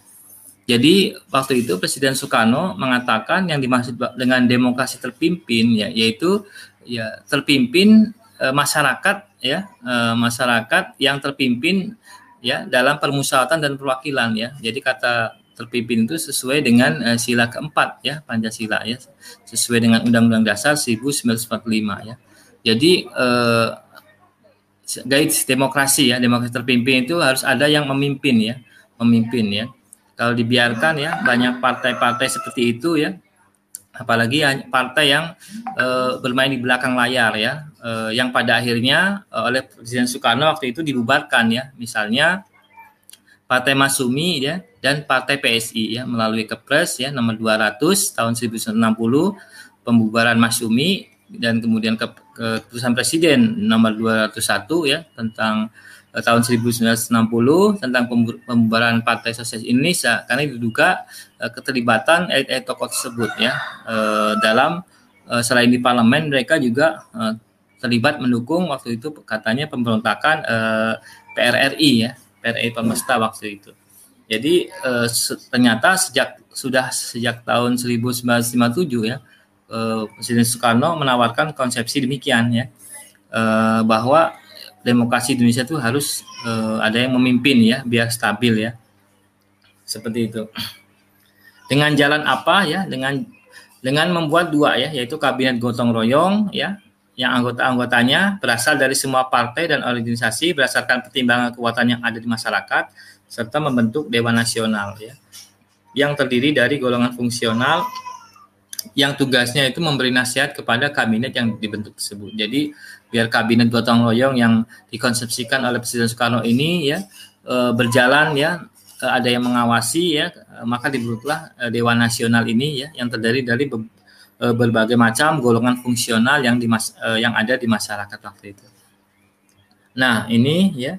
Jadi waktu itu Presiden Soekarno mengatakan yang dimaksud dengan demokrasi terpimpin ya yaitu ya terpimpin e, masyarakat ya e, masyarakat yang terpimpin ya dalam permusyawaratan dan perwakilan ya. Jadi kata terpimpin itu sesuai dengan uh, sila keempat ya Pancasila ya sesuai dengan Undang-Undang Dasar 1945 ya. Jadi uh, guide demokrasi ya demokrasi terpimpin itu harus ada yang memimpin ya memimpin ya. Kalau dibiarkan ya banyak partai-partai seperti itu ya apalagi partai yang uh, bermain di belakang layar ya yang pada akhirnya oleh Presiden Soekarno waktu itu dibubarkan ya misalnya Partai Masumi ya dan Partai PSI ya melalui Kepres ya nomor 200 tahun 1960 pembubaran Masumi dan kemudian ke, keputusan Presiden nomor 201 ya tentang eh, tahun 1960 tentang pembubaran Partai Sosialis Indonesia karena diduga eh, keterlibatan elit tokoh tersebut ya eh, dalam eh, selain di parlemen mereka juga eh, terlibat mendukung waktu itu katanya pemberontakan eh, PRRI ya PRI Pemesta waktu itu. Jadi eh, ternyata sejak sudah sejak tahun 1957 ya eh, Presiden Soekarno menawarkan konsepsi demikian ya eh, bahwa demokrasi Indonesia itu harus eh, ada yang memimpin ya biar stabil ya seperti itu. Dengan jalan apa ya? Dengan dengan membuat dua ya, yaitu kabinet gotong royong ya, yang anggota-anggotanya berasal dari semua partai dan organisasi berdasarkan pertimbangan kekuatan yang ada di masyarakat serta membentuk Dewan Nasional ya yang terdiri dari golongan fungsional yang tugasnya itu memberi nasihat kepada kabinet yang dibentuk tersebut. Jadi biar kabinet gotong royong yang dikonsepsikan oleh Presiden Soekarno ini ya e, berjalan ya e, ada yang mengawasi ya maka dibentuklah e, Dewan Nasional ini ya yang terdiri dari uh, berbagai macam golongan fungsional yang di mas, uh, yang ada di masyarakat waktu itu. Nah, ini ya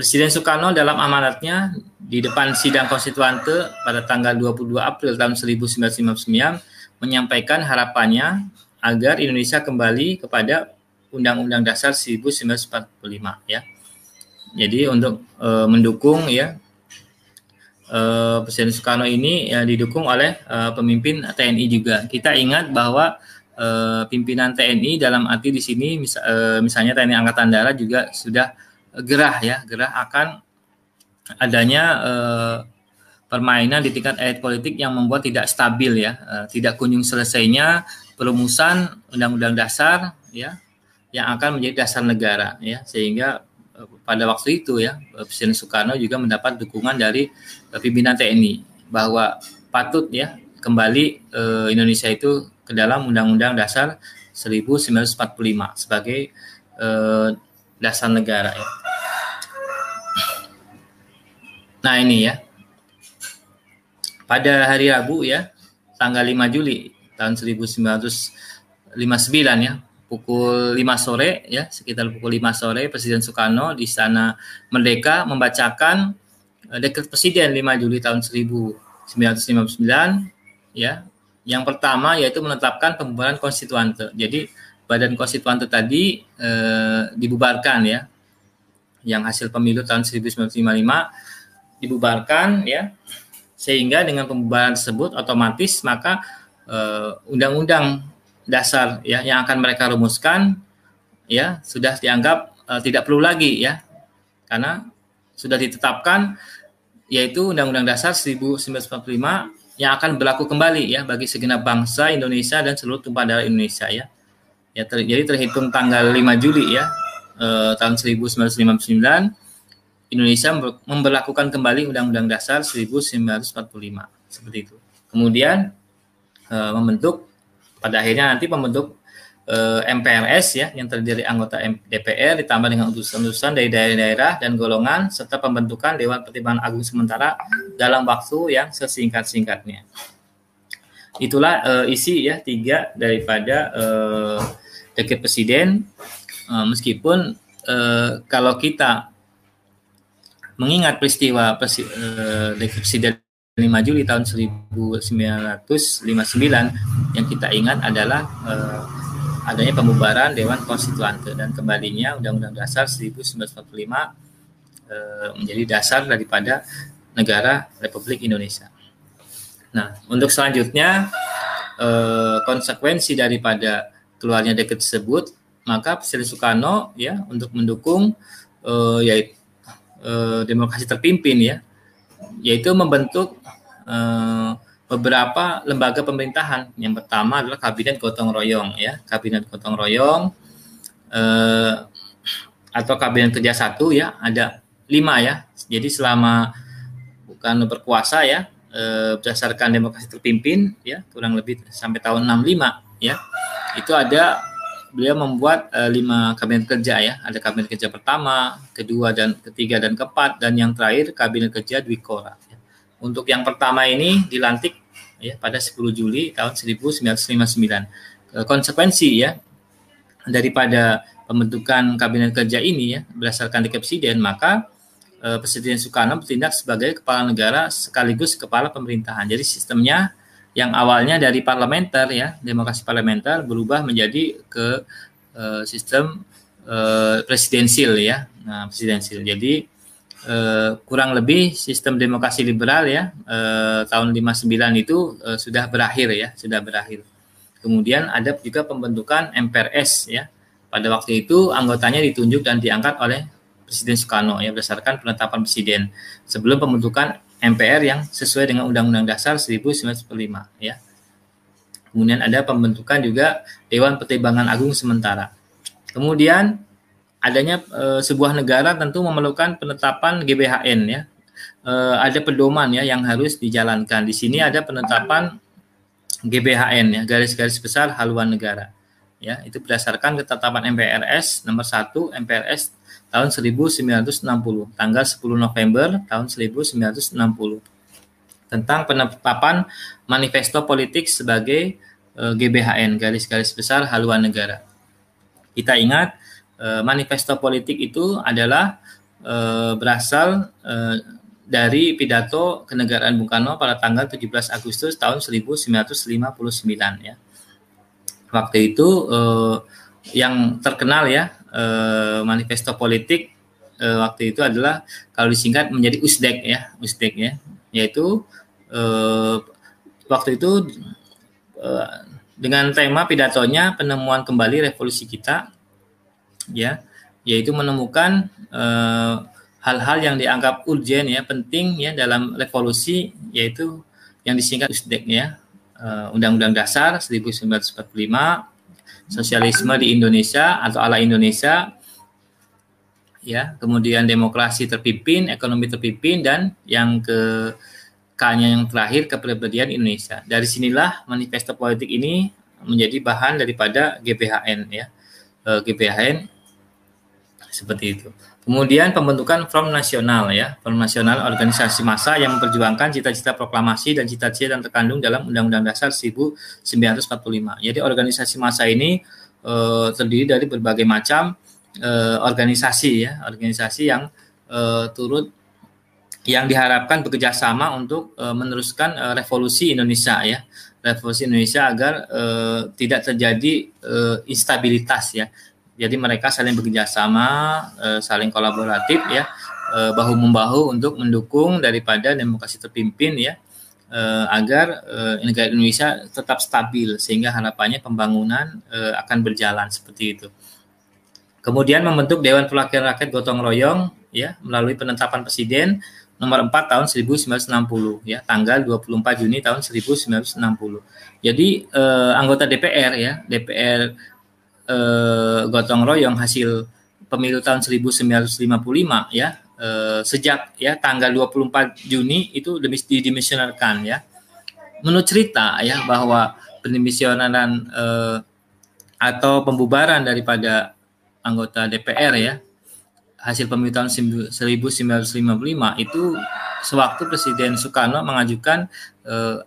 Presiden Soekarno dalam amanatnya di depan sidang konstituante pada tanggal 22 April tahun 1959 menyampaikan harapannya agar Indonesia kembali kepada Undang-Undang Dasar 1945 ya. Jadi untuk e, mendukung ya uh, Presiden Soekarno ini ya, didukung oleh uh, pemimpin TNI juga. Kita ingat bahwa uh, pimpinan TNI dalam arti di sini mis uh, misalnya TNI Angkatan Darat juga sudah gerah ya, gerah akan adanya uh, permainan di tingkat elit politik yang membuat tidak stabil ya, uh, tidak kunjung selesainya perumusan Undang-Undang Dasar ya yang akan menjadi dasar negara ya sehingga pada waktu itu ya Presiden Soekarno juga mendapat dukungan dari pimpinan TNI bahwa patut ya kembali eh, Indonesia itu ke dalam Undang-Undang Dasar 1945 sebagai eh, dasar negara ya. Nah ini ya pada hari Rabu ya tanggal 5 Juli tahun 1959 ya pukul 5 sore ya sekitar pukul 5 sore Presiden Soekarno di sana Merdeka membacakan dekret Presiden 5 Juli tahun 1959 ya. Yang pertama yaitu menetapkan pembubaran konstituante. Jadi badan konstituante tadi uh, dibubarkan ya. Yang hasil pemilu tahun 1955 dibubarkan ya. Sehingga dengan pembubaran tersebut otomatis maka uh, undang-undang dasar ya yang akan mereka rumuskan ya sudah dianggap uh, tidak perlu lagi ya. Karena sudah ditetapkan yaitu Undang-Undang Dasar 1945 yang akan berlaku kembali ya bagi segenap bangsa Indonesia dan seluruh tumpah darah Indonesia ya. Ya ter, jadi terhitung tanggal 5 Juli ya eh, tahun 1959 Indonesia memperlakukan kembali Undang-Undang Dasar 1945 seperti itu. Kemudian eh, membentuk pada akhirnya nanti membentuk eh, MPRS ya yang terdiri anggota DPR ditambah dengan utusan-utusan dari daerah-daerah dan golongan serta pembentukan Dewan Pertimbangan Agung sementara dalam waktu yang sesingkat-singkatnya. Itulah eh, isi ya tiga daripada eh, dekret presiden eh, meskipun eh, kalau kita mengingat peristiwa presi, eh, dekret presiden 5 Juli tahun 1959 yang kita ingat adalah eh, adanya pembubaran Dewan Konstituante dan kembalinya Undang-Undang Dasar 1945 eh, menjadi dasar daripada negara Republik Indonesia. Nah, untuk selanjutnya eh, konsekuensi daripada keluarnya dekret tersebut, maka Presiden Soekarno ya untuk mendukung eh, yaitu eh, demokrasi terpimpin ya, yaitu membentuk eh, beberapa lembaga pemerintahan. Yang pertama adalah kabinet gotong royong ya, kabinet gotong royong eh, atau kabinet kerja satu ya, ada lima ya. Jadi selama bukan berkuasa ya, eh, berdasarkan demokrasi terpimpin ya, kurang lebih sampai tahun 65 ya, itu ada beliau membuat eh, lima kabinet kerja ya, ada kabinet kerja pertama, kedua dan ketiga dan keempat, dan yang terakhir kabinet kerja Dwikora. Ya. Untuk yang pertama ini dilantik ya pada 10 Juli tahun 1959. Konsekuensi ya daripada pembentukan kabinet kerja ini ya berdasarkan dekret presiden maka eh, Presiden Soekarno bertindak sebagai kepala negara sekaligus kepala pemerintahan. Jadi sistemnya yang awalnya dari parlementer ya demokrasi parlementer berubah menjadi ke eh, sistem eh, presidensil ya. Nah presidensil. Jadi eh, kurang lebih sistem demokrasi liberal ya eh, tahun 59 itu eh, sudah berakhir ya, sudah berakhir. Kemudian ada juga pembentukan MPRS ya. Pada waktu itu anggotanya ditunjuk dan diangkat oleh Presiden Soekarno ya berdasarkan penetapan presiden sebelum pembentukan MPR yang sesuai dengan Undang-Undang Dasar 1945 ya. Kemudian ada pembentukan juga Dewan Pertimbangan Agung sementara. Kemudian adanya e, sebuah negara tentu memerlukan penetapan GBHN ya. E, ada pedoman ya yang harus dijalankan. Di sini ada penetapan GBHN ya, garis-garis besar haluan negara. Ya, itu berdasarkan ketetapan MPRS nomor 1 MPRS tahun 1960, tanggal 10 November tahun 1960 tentang penetapan manifesto politik sebagai e, GBHN, garis-garis besar haluan negara. Kita ingat Eh, manifesto politik itu adalah uh, berasal uh, dari pidato kenegaraan Bung Karno pada tanggal 17 Agustus tahun 1959 ya. Waktu itu uh, yang terkenal ya uh, manifesto politik uh, waktu itu adalah kalau disingkat menjadi USDEK ya, USDEK ya, yaitu uh, waktu itu uh, dengan tema pidatonya penemuan kembali revolusi kita ya yaitu menemukan eh, hal-hal yang dianggap urgent ya penting ya dalam revolusi yaitu yang disingkat USDEK ya uh, Undang-Undang Dasar 1945 sosialisme di Indonesia atau ala Indonesia ya kemudian demokrasi terpimpin ekonomi terpimpin dan yang ke K-nya yang terakhir kepribadian Indonesia. Dari sinilah manifesto politik ini menjadi bahan daripada GBHN ya. Uh, GBHN seperti itu. Kemudian pembentukan Front Nasional ya, Front Nasional organisasi massa yang memperjuangkan cita-cita proklamasi dan cita-cita yang terkandung dalam Undang-Undang Dasar 1945. Jadi organisasi massa ini eh, terdiri dari berbagai macam eh, organisasi ya, organisasi yang eh, turut yang diharapkan bekerjasama untuk eh, meneruskan eh, revolusi Indonesia ya, revolusi Indonesia agar eh, tidak terjadi eh, instabilitas ya jadi mereka saling bekerja sama, uh, saling kolaboratif ya, uh, bahu membahu untuk mendukung daripada demokrasi terpimpin ya uh, agar uh, negara Indonesia tetap stabil sehingga harapannya pembangunan uh, akan berjalan seperti itu. Kemudian membentuk Dewan Perwakilan Rakyat Gotong Royong ya melalui penetapan presiden nomor 4 tahun 1960 ya tanggal 24 Juni tahun 1960. Jadi eh, anggota DPR ya DPR eh, gotong royong hasil pemilu tahun 1955 ya eh, sejak ya tanggal 24 Juni itu didimensionalkan ya. Menurut cerita ya bahwa pendimisionaran eh, atau pembubaran daripada anggota DPR ya hasil pemilu tahun 1955 itu sewaktu Presiden Soekarno mengajukan eh,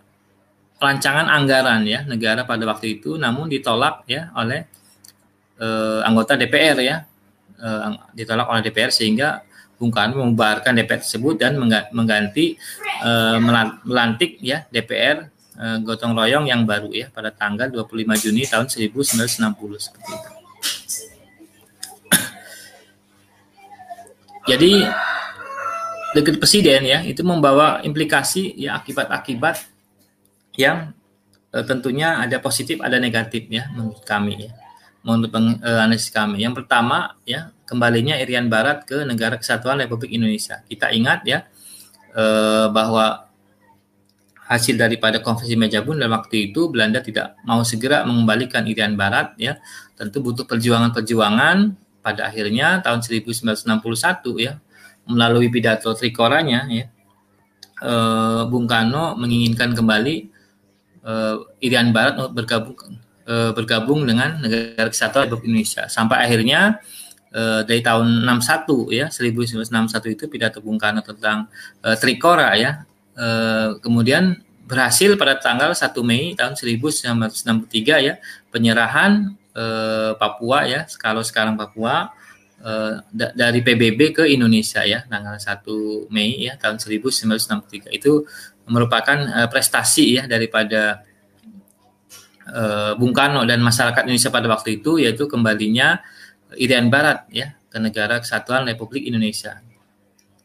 rancangan anggaran ya negara pada waktu itu namun ditolak ya oleh eh, anggota DPR ya eh, ditolak oleh DPR sehingga Bung Karno membubarkan DPR tersebut dan mengganti eh, melantik ya DPR eh, gotong royong yang baru ya pada tanggal 25 Juni tahun 1960 seperti itu. Jadi dekret presiden ya itu membawa implikasi ya akibat-akibat yang e, tentunya ada positif ada negatif ya menurut kami ya menurut e, analisis kami. Yang pertama ya kembalinya Irian Barat ke negara kesatuan Republik Indonesia. Kita ingat ya e, bahwa hasil daripada konferensi meja dalam waktu itu Belanda tidak mau segera mengembalikan Irian Barat ya tentu butuh perjuangan-perjuangan pada akhirnya tahun 1961 ya melalui pidato trikoranya ya eh, Bung Karno menginginkan kembali eh, Irian Barat untuk bergabung eh, bergabung dengan negara kesatuan Republik Indonesia. Sampai akhirnya eh, dari tahun 61 ya 1961 itu pidato Bung Karno tentang eh, Trikora ya eh, kemudian berhasil pada tanggal 1 Mei tahun 1963 ya penyerahan eh, Papua ya kalau sekarang Papua da dari PBB ke Indonesia ya tanggal 1 Mei ya tahun 1963 itu merupakan prestasi ya daripada eh, Bung Karno dan masyarakat Indonesia pada waktu itu yaitu kembalinya Irian Barat ya ke negara kesatuan Republik Indonesia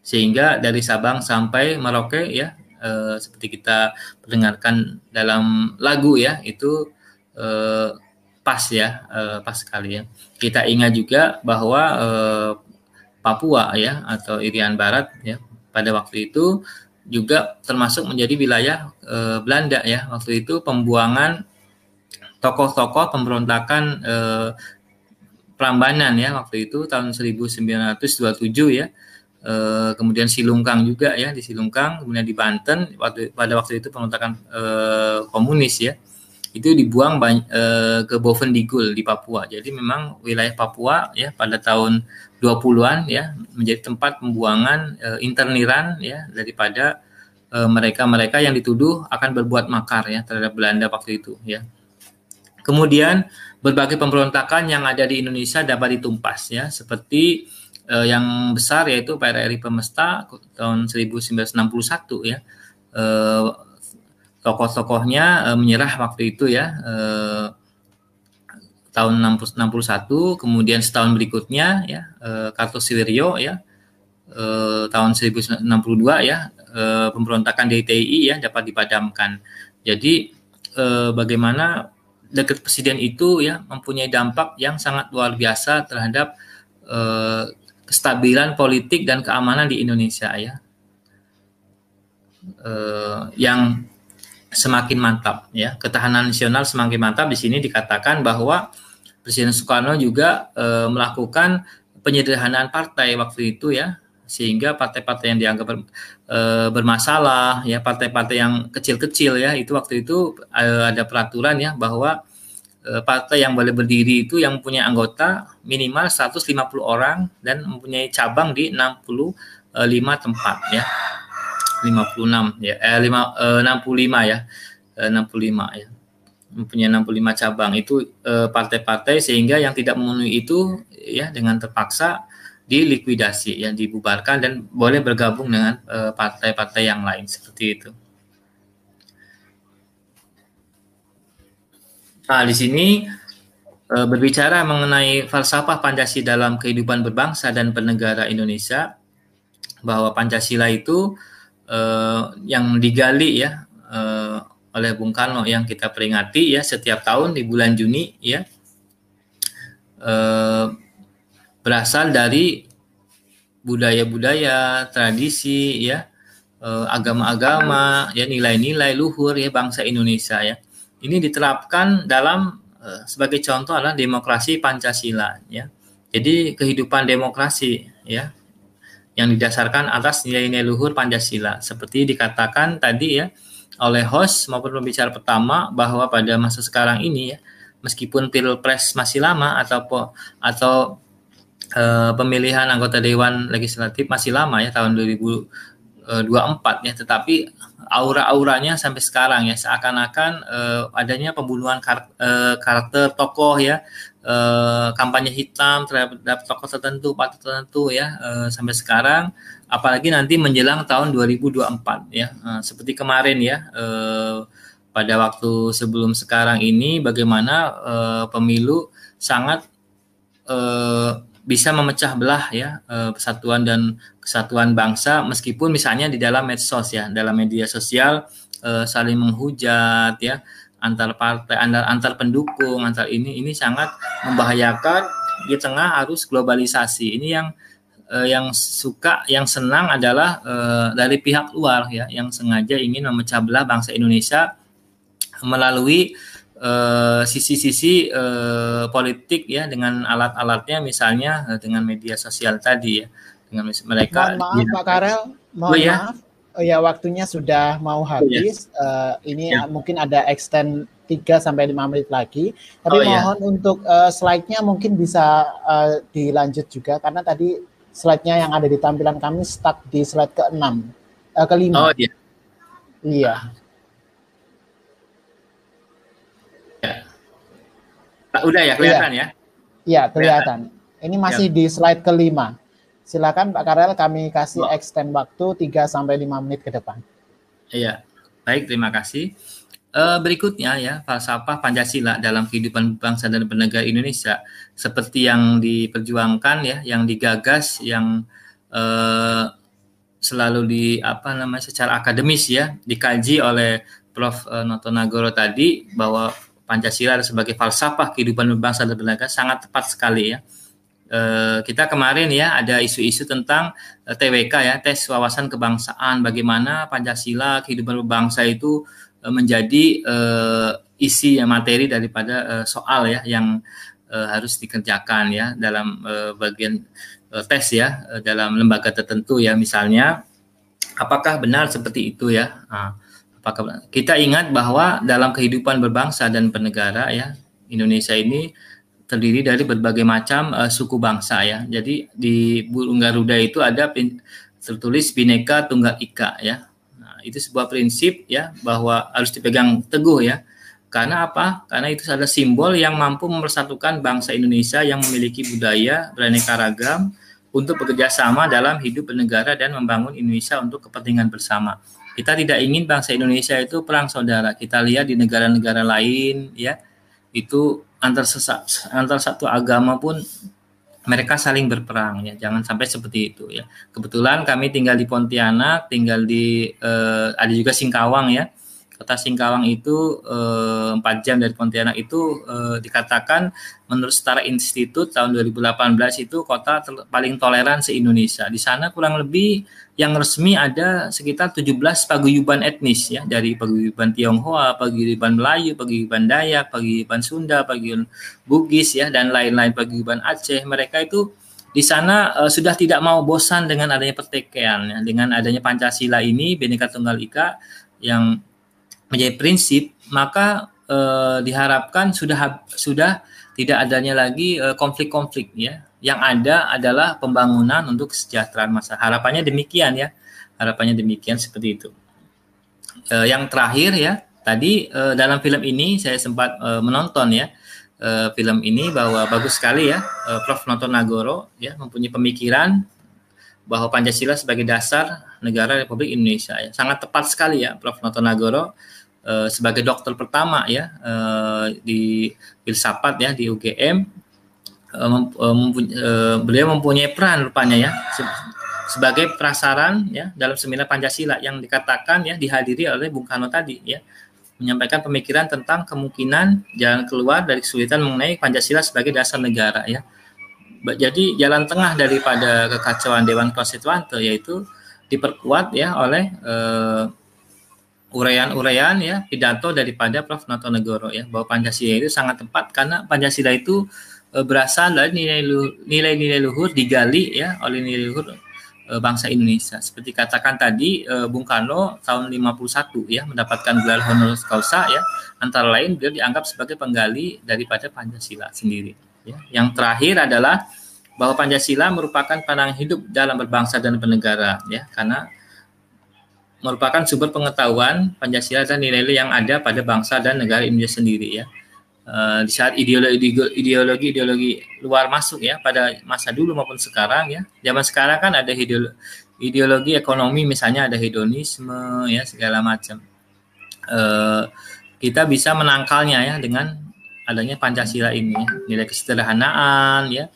sehingga dari Sabang sampai Merauke ya eh, seperti kita mendengarkan dalam lagu ya itu eh, pas ya, uh, pas sekali ya. Kita ingat juga bahwa uh, Papua ya atau Irian Barat ya pada waktu itu juga termasuk menjadi wilayah uh, Belanda ya. Waktu itu pembuangan tokoh-tokoh pemberontakan uh, Prambanan ya waktu itu tahun 1927 ya. Uh, kemudian Silungkang juga ya di Silungkang, kemudian di Banten waktu pada waktu itu pemberontakan uh, komunis ya itu dibuang banyak, eh, ke Bovendigul di Papua. Jadi memang wilayah Papua ya pada tahun 20-an ya menjadi tempat pembuangan eh, interniran ya daripada eh, mereka-mereka yang dituduh akan berbuat makar ya terhadap Belanda waktu itu ya. Kemudian berbagai pemberontakan yang ada di Indonesia dapat ditumpas ya. Seperti eh, yang besar yaitu PRRI Pemesta tahun 1961 ya. Eh, tokoh-tokohnya uh, menyerah waktu itu ya. Uh, tahun 61 kemudian setahun berikutnya ya. Uh, Kartosuwiryo ya. Uh, tahun 1962 ya. Uh, pemberontakan DTI ya dapat dipadamkan. Jadi uh, bagaimana dekret presiden itu ya mempunyai dampak yang sangat luar biasa terhadap uh, kestabilan politik dan keamanan di Indonesia ya. Uh, yang semakin mantap ya. Ketahanan nasional semakin mantap. Di sini dikatakan bahwa Presiden Soekarno juga e, melakukan penyederhanaan partai waktu itu ya sehingga partai-partai yang dianggap ber, e, bermasalah ya partai-partai yang kecil-kecil ya itu waktu itu e, ada peraturan ya bahwa e, partai yang boleh berdiri itu yang punya anggota minimal 150 orang dan mempunyai cabang di 65 tempat ya. 56 ya eh 5 eh, 65 ya eh, 65 ya mempunyai 65 cabang. Itu eh, partai-partai sehingga yang tidak memenuhi itu ya dengan terpaksa dilikuidasi ya dibubarkan dan boleh bergabung dengan eh, partai-partai yang lain seperti itu. Nah, di sini eh, berbicara mengenai falsafah Pancasila dalam kehidupan berbangsa dan bernegara Indonesia bahwa Pancasila itu uh, yang digali ya oleh Bung Karno yang kita peringati ya setiap tahun di bulan Juni ya berasal dari budaya-budaya, tradisi ya agama-agama ya nilai-nilai luhur ya bangsa Indonesia ya. Ini diterapkan dalam sebagai contoh adalah demokrasi Pancasila ya. Jadi kehidupan demokrasi ya yang didasarkan atas nilai-nilai luhur Pancasila. Seperti dikatakan tadi ya oleh host maupun pembicara pertama bahwa pada masa sekarang ini ya meskipun pilpres masih lama atau atau e, pemilihan anggota dewan legislatif masih lama ya tahun 2024 ya. Tetapi aura-auranya sampai sekarang ya. Seakan-akan e, adanya pembunuhan kar, karakter tokoh ya. Eh, kampanye hitam terhadap tokoh tertentu, partai tertentu ya. Eh, sampai sekarang, apalagi nanti menjelang tahun 2024 ya, eh, seperti kemarin ya eh, pada waktu sebelum sekarang ini bagaimana eh, pemilu sangat eh, bisa memecah belah ya eh, persatuan dan kesatuan bangsa meskipun misalnya di dalam medsos ya dalam media sosial eh, saling menghujat ya antar partai, antar antar pendukung, antar ini ini sangat membahayakan di tengah arus globalisasi. Ini yang eh, yang suka, yang senang adalah eh, dari pihak luar ya, yang sengaja ingin memecah belah bangsa Indonesia melalui eh, sisi-sisi eh, politik ya dengan alat-alatnya misalnya eh, dengan media sosial tadi ya dengan mereka mohon maaf Pak Karel mohon oh, ya? maaf Oh ya, waktunya sudah mau habis. Oh, ya. uh, ini ya. mungkin ada extend 3 sampai 5 menit lagi. Tapi oh, iya. mohon ya. untuk uh, slide-nya mungkin bisa uh, dilanjut juga karena tadi slide-nya yang ada di tampilan kami stuck di slide ke-6. Uh, ke-5. Oh iya. Iya. Udah ya kelihatan iya. ya? Iya, kelihatan. Ini masih ya. di slide kelima. Silakan Pak Karel kami kasih extend waktu 3 sampai 5 menit ke depan. Iya. Baik, terima kasih. Uh, berikutnya ya falsafah Pancasila dalam kehidupan bangsa dan bernegara Indonesia seperti yang diperjuangkan ya, yang digagas, yang uh, selalu di apa namanya secara akademis ya dikaji oleh Prof. Eh, Noto Nagoro tadi bahwa Pancasila sebagai falsafah kehidupan bangsa dan bernegara sangat tepat sekali ya. Eh, kita kemarin ya ada isu-isu tentang eh, TWK ya tes wawasan kebangsaan bagaimana Pancasila kehidupan berbangsa itu eh, menjadi isi ya materi daripada soal ya yang harus dikerjakan ya dalam bagian tes ya dalam lembaga tertentu ya misalnya apakah benar seperti itu ya? Nah, kita ingat bahwa dalam kehidupan berbangsa dan bernegara ya Indonesia ini terdiri dari berbagai macam uh, suku bangsa ya. Jadi di burung Garuda itu ada tertulis Bhinneka Tunggal Ika ya. Nah, itu sebuah prinsip ya bahwa harus dipegang teguh ya. Karena apa? Karena itu adalah simbol yang mampu mempersatukan bangsa Indonesia yang memiliki budaya beraneka ragam untuk bekerja sama dalam hidup bernegara dan membangun Indonesia untuk kepentingan bersama. Kita tidak ingin bangsa Indonesia itu perang saudara. Kita lihat di negara-negara lain ya, itu antar antar satu agama pun mereka saling berperang ya. Jangan sampai seperti itu ya. Kebetulan kami tinggal di Pontianak tinggal di eh, ada juga Singkawang ya kota Singkawang itu eh, empat jam dari Pontianak itu eh, dikatakan menurut Setara Institut tahun 2018 itu kota paling toleran se Indonesia di sana kurang lebih yang resmi ada sekitar 17 paguyuban etnis ya. Dari paguyuban Tionghoa, paguyuban Melayu, paguyuban Dayak, paguyuban Sunda, paguyuban Bugis ya dan lain-lain paguyuban Aceh. Mereka itu di sana uh, sudah tidak mau bosan dengan adanya pertikaian ya, dengan adanya Pancasila ini Bhinneka Tunggal Ika yang menjadi prinsip, maka uh, diharapkan sudah sudah tidak adanya lagi eh, konflik-konflik ya yang ada adalah pembangunan untuk kesejahteraan masa. Harapannya demikian ya. Harapannya demikian seperti itu. E, yang terakhir ya, tadi e, dalam film ini saya sempat e, menonton ya e, film ini bahwa bagus sekali ya e, Prof. Noto Nagoro ya mempunyai pemikiran bahwa Pancasila sebagai dasar negara Republik Indonesia ya. Sangat tepat sekali ya Prof. Noto Nagoro e, sebagai dokter pertama ya e, di filsafat ya di UGM uh, beliau mempunyai peran rupanya ya sebagai prasaran ya dalam seminar Pancasila yang dikatakan ya dihadiri oleh Bung Karno tadi ya menyampaikan pemikiran tentang kemungkinan jalan keluar dari kesulitan mengenai Pancasila sebagai dasar negara ya. Jadi jalan tengah daripada kekacauan Dewan Konstituante yaitu diperkuat ya oleh uh, uraian-uraian ya pidato daripada Prof. Noto Negoro ya bahwa Pancasila itu sangat tepat karena Pancasila itu uh, berasal dari nilai-nilai luhur digali ya oleh nilai luhur uh, bangsa Indonesia. Seperti katakan tadi uh, Bung Karno tahun 51 ya mendapatkan gelar honoris causa ya antara lain beliau dianggap sebagai penggali daripada Pancasila sendiri ya. Yang terakhir adalah bahwa Pancasila merupakan pandangan hidup dalam berbangsa dan bernegara ya karena merupakan sumber pengetahuan Pancasila dan nilai-nilai yang ada pada bangsa dan negara Indonesia sendiri ya. Uh, di saat ideologi ideologi luar masuk ya pada masa dulu maupun sekarang ya. Zaman sekarang kan ada ideologi, ideologi ekonomi misalnya ada hedonisme ya segala macam. Uh, kita bisa menangkalnya ya dengan adanya Pancasila ini ya. nilai kesederhanaan ya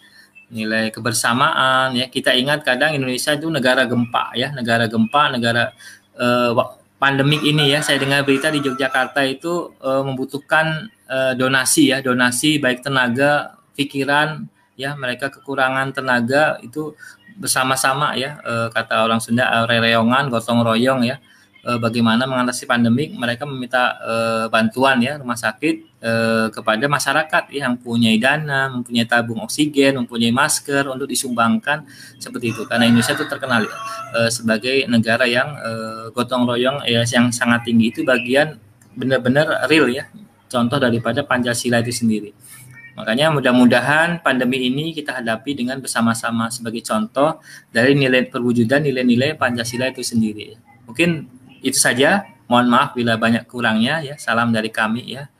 nilai kebersamaan ya kita ingat kadang Indonesia itu negara gempa ya negara gempa negara uh, pandemik ini ya. Saya dengar berita di Yogyakarta itu uh, membutuhkan uh, donasi ya. Donasi baik tenaga pikiran ya. Mereka kekurangan tenaga itu bersama-sama ya. Uh, kata orang Sunda rereongan gotong royong ya uh, bagaimana mengatasi pandemik mereka meminta uh, bantuan ya rumah sakit uh, kepada masyarakat ya, yang punya dana, mempunyai tabung oksigen, mempunyai masker untuk disumbangkan seperti itu. Karena Indonesia itu terkenal uh, sebagai negara yang gotong royong ya yang sangat tinggi itu bagian benar-benar real ya contoh daripada Pancasila itu sendiri. Makanya mudah-mudahan pandemi ini kita hadapi dengan bersama-sama sebagai contoh dari nilai perwujudan nilai-nilai Pancasila itu sendiri. Mungkin itu saja. Mohon maaf bila banyak kurangnya ya. Salam dari kami ya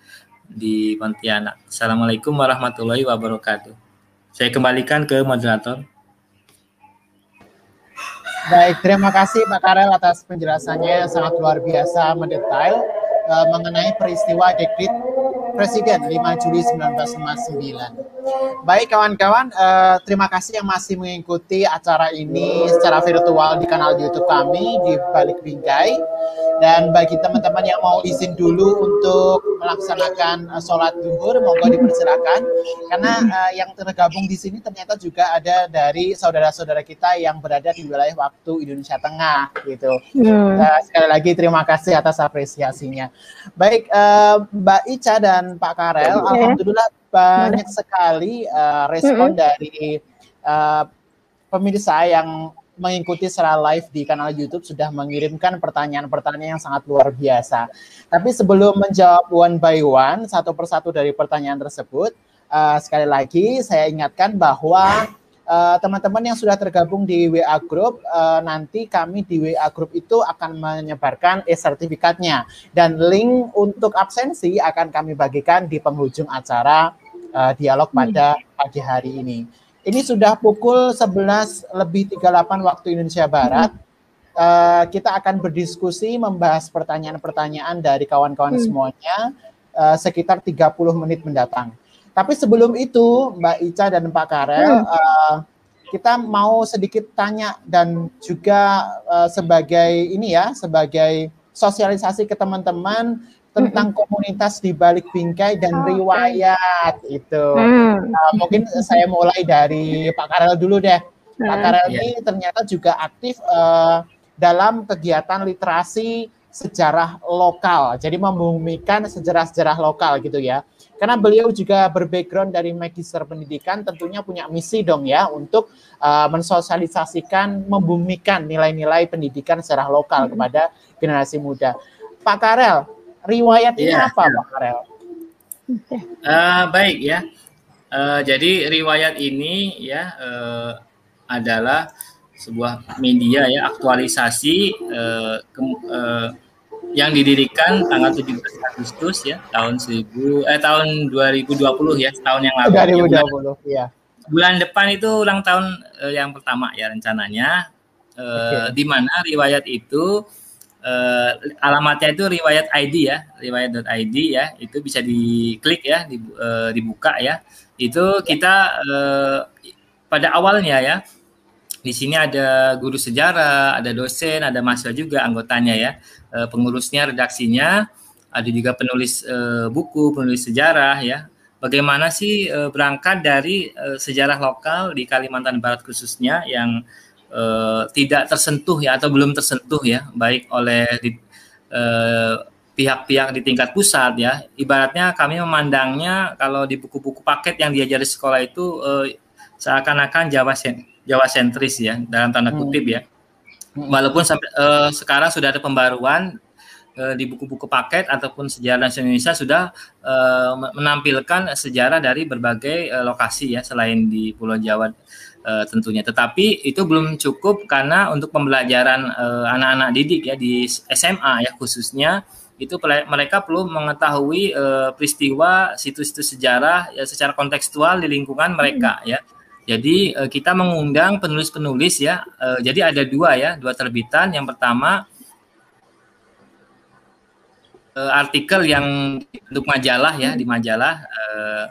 di Pontianak. Assalamualaikum warahmatullahi wabarakatuh. Saya kembalikan ke moderator. Baik, terima kasih Pak Karel atas penjelasannya yang sangat luar biasa mendetail uh, mengenai peristiwa dekrit Presiden 5 Juli 1959. Baik kawan-kawan, uh, terima kasih yang masih mengikuti acara ini secara virtual di kanal YouTube kami di Balik Bingkai. Dan bagi teman-teman yang mau izin dulu untuk melaksanakan uh, sholat duhur, monggo dipersilakan. Karena uh, yang tergabung di sini ternyata juga ada dari saudara-saudara kita yang berada di wilayah waktu Indonesia Tengah, gitu. Hmm. Uh, sekali lagi terima kasih atas apresiasinya. Baik, uh, Mbak Ica dan Pak Karel, okay. alhamdulillah banyak sekali uh, respon -hmm. dari uh, pemirsa yang mengikuti secara live di kanal YouTube sudah mengirimkan pertanyaan-pertanyaan yang sangat luar biasa. Tapi sebelum menjawab one by one satu persatu dari pertanyaan tersebut, uh, sekali lagi saya ingatkan bahwa teman teman-teman yang sudah tergabung di WA Group, uh, nanti kami di WA Group itu akan menyebarkan e-sertifikatnya. Dan link untuk absensi akan kami bagikan di penghujung acara uh, dialog pada pagi hari ini. Ini sudah pukul 11 lebih 38 waktu Indonesia Barat. Uh, kita akan berdiskusi membahas pertanyaan-pertanyaan dari kawan-kawan hmm. semuanya uh, sekitar 30 menit mendatang. Tapi sebelum itu, Mbak Ica dan Pak Karel, hmm. uh, kita mau sedikit tanya dan juga uh, sebagai ini ya, sebagai sosialisasi ke teman-teman tentang hmm. komunitas di balik bingkai dan oh, riwayat okay. itu. Hmm. Uh, mungkin saya mulai dari Pak Karel dulu deh. Hmm. Pak Karel yeah. ini ternyata juga aktif uh, dalam kegiatan literasi sejarah lokal. Jadi membumikan sejarah-sejarah lokal gitu ya. Karena beliau juga berbackground dari magister pendidikan, tentunya punya misi dong ya untuk uh, mensosialisasikan, membumikan nilai-nilai pendidikan secara lokal kepada generasi muda. Pak Karel, riwayat ini yeah. apa, Pak Karel? Uh, baik ya. Uh, jadi riwayat ini ya uh, adalah sebuah media ya aktualisasi uh, ke, uh, yang didirikan tanggal 17 Agustus ya tahun 1000 eh tahun 2020 ya tahun yang lalu. 2020 ya. Bulan, ya. Bulan depan itu ulang tahun eh, yang pertama ya rencananya eh, okay. di mana riwayat itu eh, alamatnya itu riwayat ID ya, riwayat.id ya, itu bisa diklik ya, di, eh, dibuka ya. Itu kita eh, pada awalnya ya di sini ada guru sejarah, ada dosen, ada mahasiswa juga anggotanya ya, e, pengurusnya, redaksinya, ada juga penulis e, buku, penulis sejarah ya. Bagaimana sih e, berangkat dari sejarah lokal di Kalimantan Barat khususnya yang tidak tersentuh ya atau belum tersentuh ya, baik oleh di, pihak-pihak di tingkat pusat ya. Ibaratnya kami memandangnya kalau di buku-buku paket yang diajari sekolah itu seakan-akan Jawa Jawa sentris ya dalam tanda hmm. kutip ya. Hmm. Walaupun sampai uh, sekarang sudah ada pembaruan uh, di buku-buku paket ataupun sejarah nasional Indonesia sudah uh, menampilkan sejarah dari berbagai uh, lokasi ya selain di Pulau Jawa uh, tentunya. Tetapi itu belum cukup karena untuk pembelajaran anak-anak uh, didik ya di SMA ya khususnya itu mereka perlu mengetahui uh, peristiwa situs-situs sejarah ya secara kontekstual di lingkungan mereka hmm. ya jadi uh, kita mengundang penulis-penulis ya. Uh, jadi ada dua ya, dua terbitan. Yang pertama uh, artikel yang untuk majalah ya di majalah uh,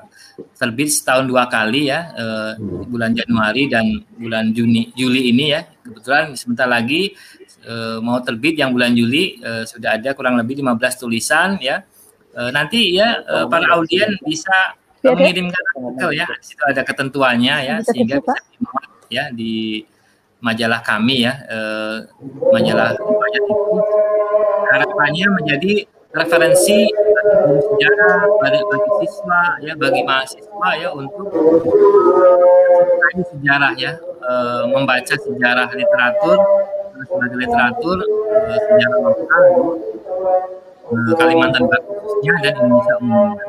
terbit setahun dua kali ya, uh, bulan Januari dan bulan Juni Juli ini ya. Kebetulan sebentar lagi uh, mau terbit yang bulan Juli uh, sudah ada kurang lebih 15 tulisan ya. Uh, nanti ya uh, para audien bisa ya, mengirimkan artikel ya, di situ ada ketentuannya ya, sehingga bisa dimuat ya di majalah kami ya, eh, majalah majalah itu. Harapannya menjadi referensi bagi sejarah bagi, bagi siswa ya, bagi mahasiswa ya untuk sejarah ya, eh, membaca sejarah literatur sebagai literatur eh, sejarah lokal eh, Kalimantan Barat khususnya dan Indonesia umumnya.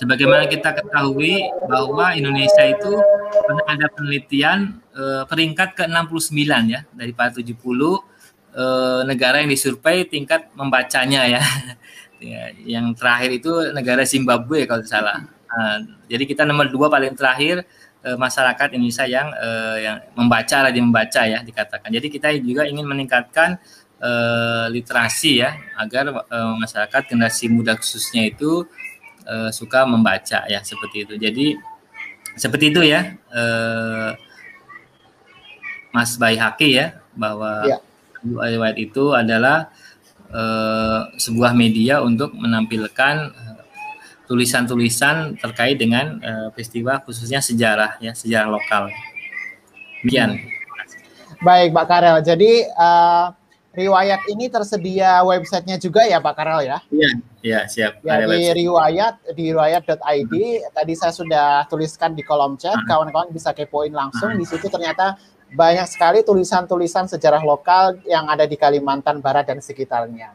Sebagaimana kita ketahui bahwa Indonesia itu pernah ada penelitian eh, peringkat ke-69 ya dari 70 eh, negara yang disurvei tingkat membacanya ya. ya. Yang terakhir itu negara Zimbabwe kalau tidak salah. Uh, jadi kita nomor dua paling terakhir uh, masyarakat Indonesia yang uh, yang membaca rajin membaca ya dikatakan. Jadi kita juga ingin meningkatkan uh, literasi ya agar uh, masyarakat generasi muda khususnya itu uh, suka membaca ya seperti itu. Jadi seperti itu ya, uh, Mas Baihaki ya bahwa ya. Itu adalah uh, sebuah media untuk menampilkan tulisan-tulisan terkait dengan uh, peristiwa khususnya sejarah ya sejarah lokal. Demikian. Baik, Pak Karel. Jadi uh, riwayat ini tersedia websitenya juga ya Pak Karel ya? Iya, iya siap. Ya, di website. riwayat di riwayat.id tadi saya sudah tuliskan di kolom chat, kawan-kawan bisa kepoin langsung. Di situ ternyata banyak sekali tulisan-tulisan sejarah lokal yang ada di Kalimantan Barat dan sekitarnya.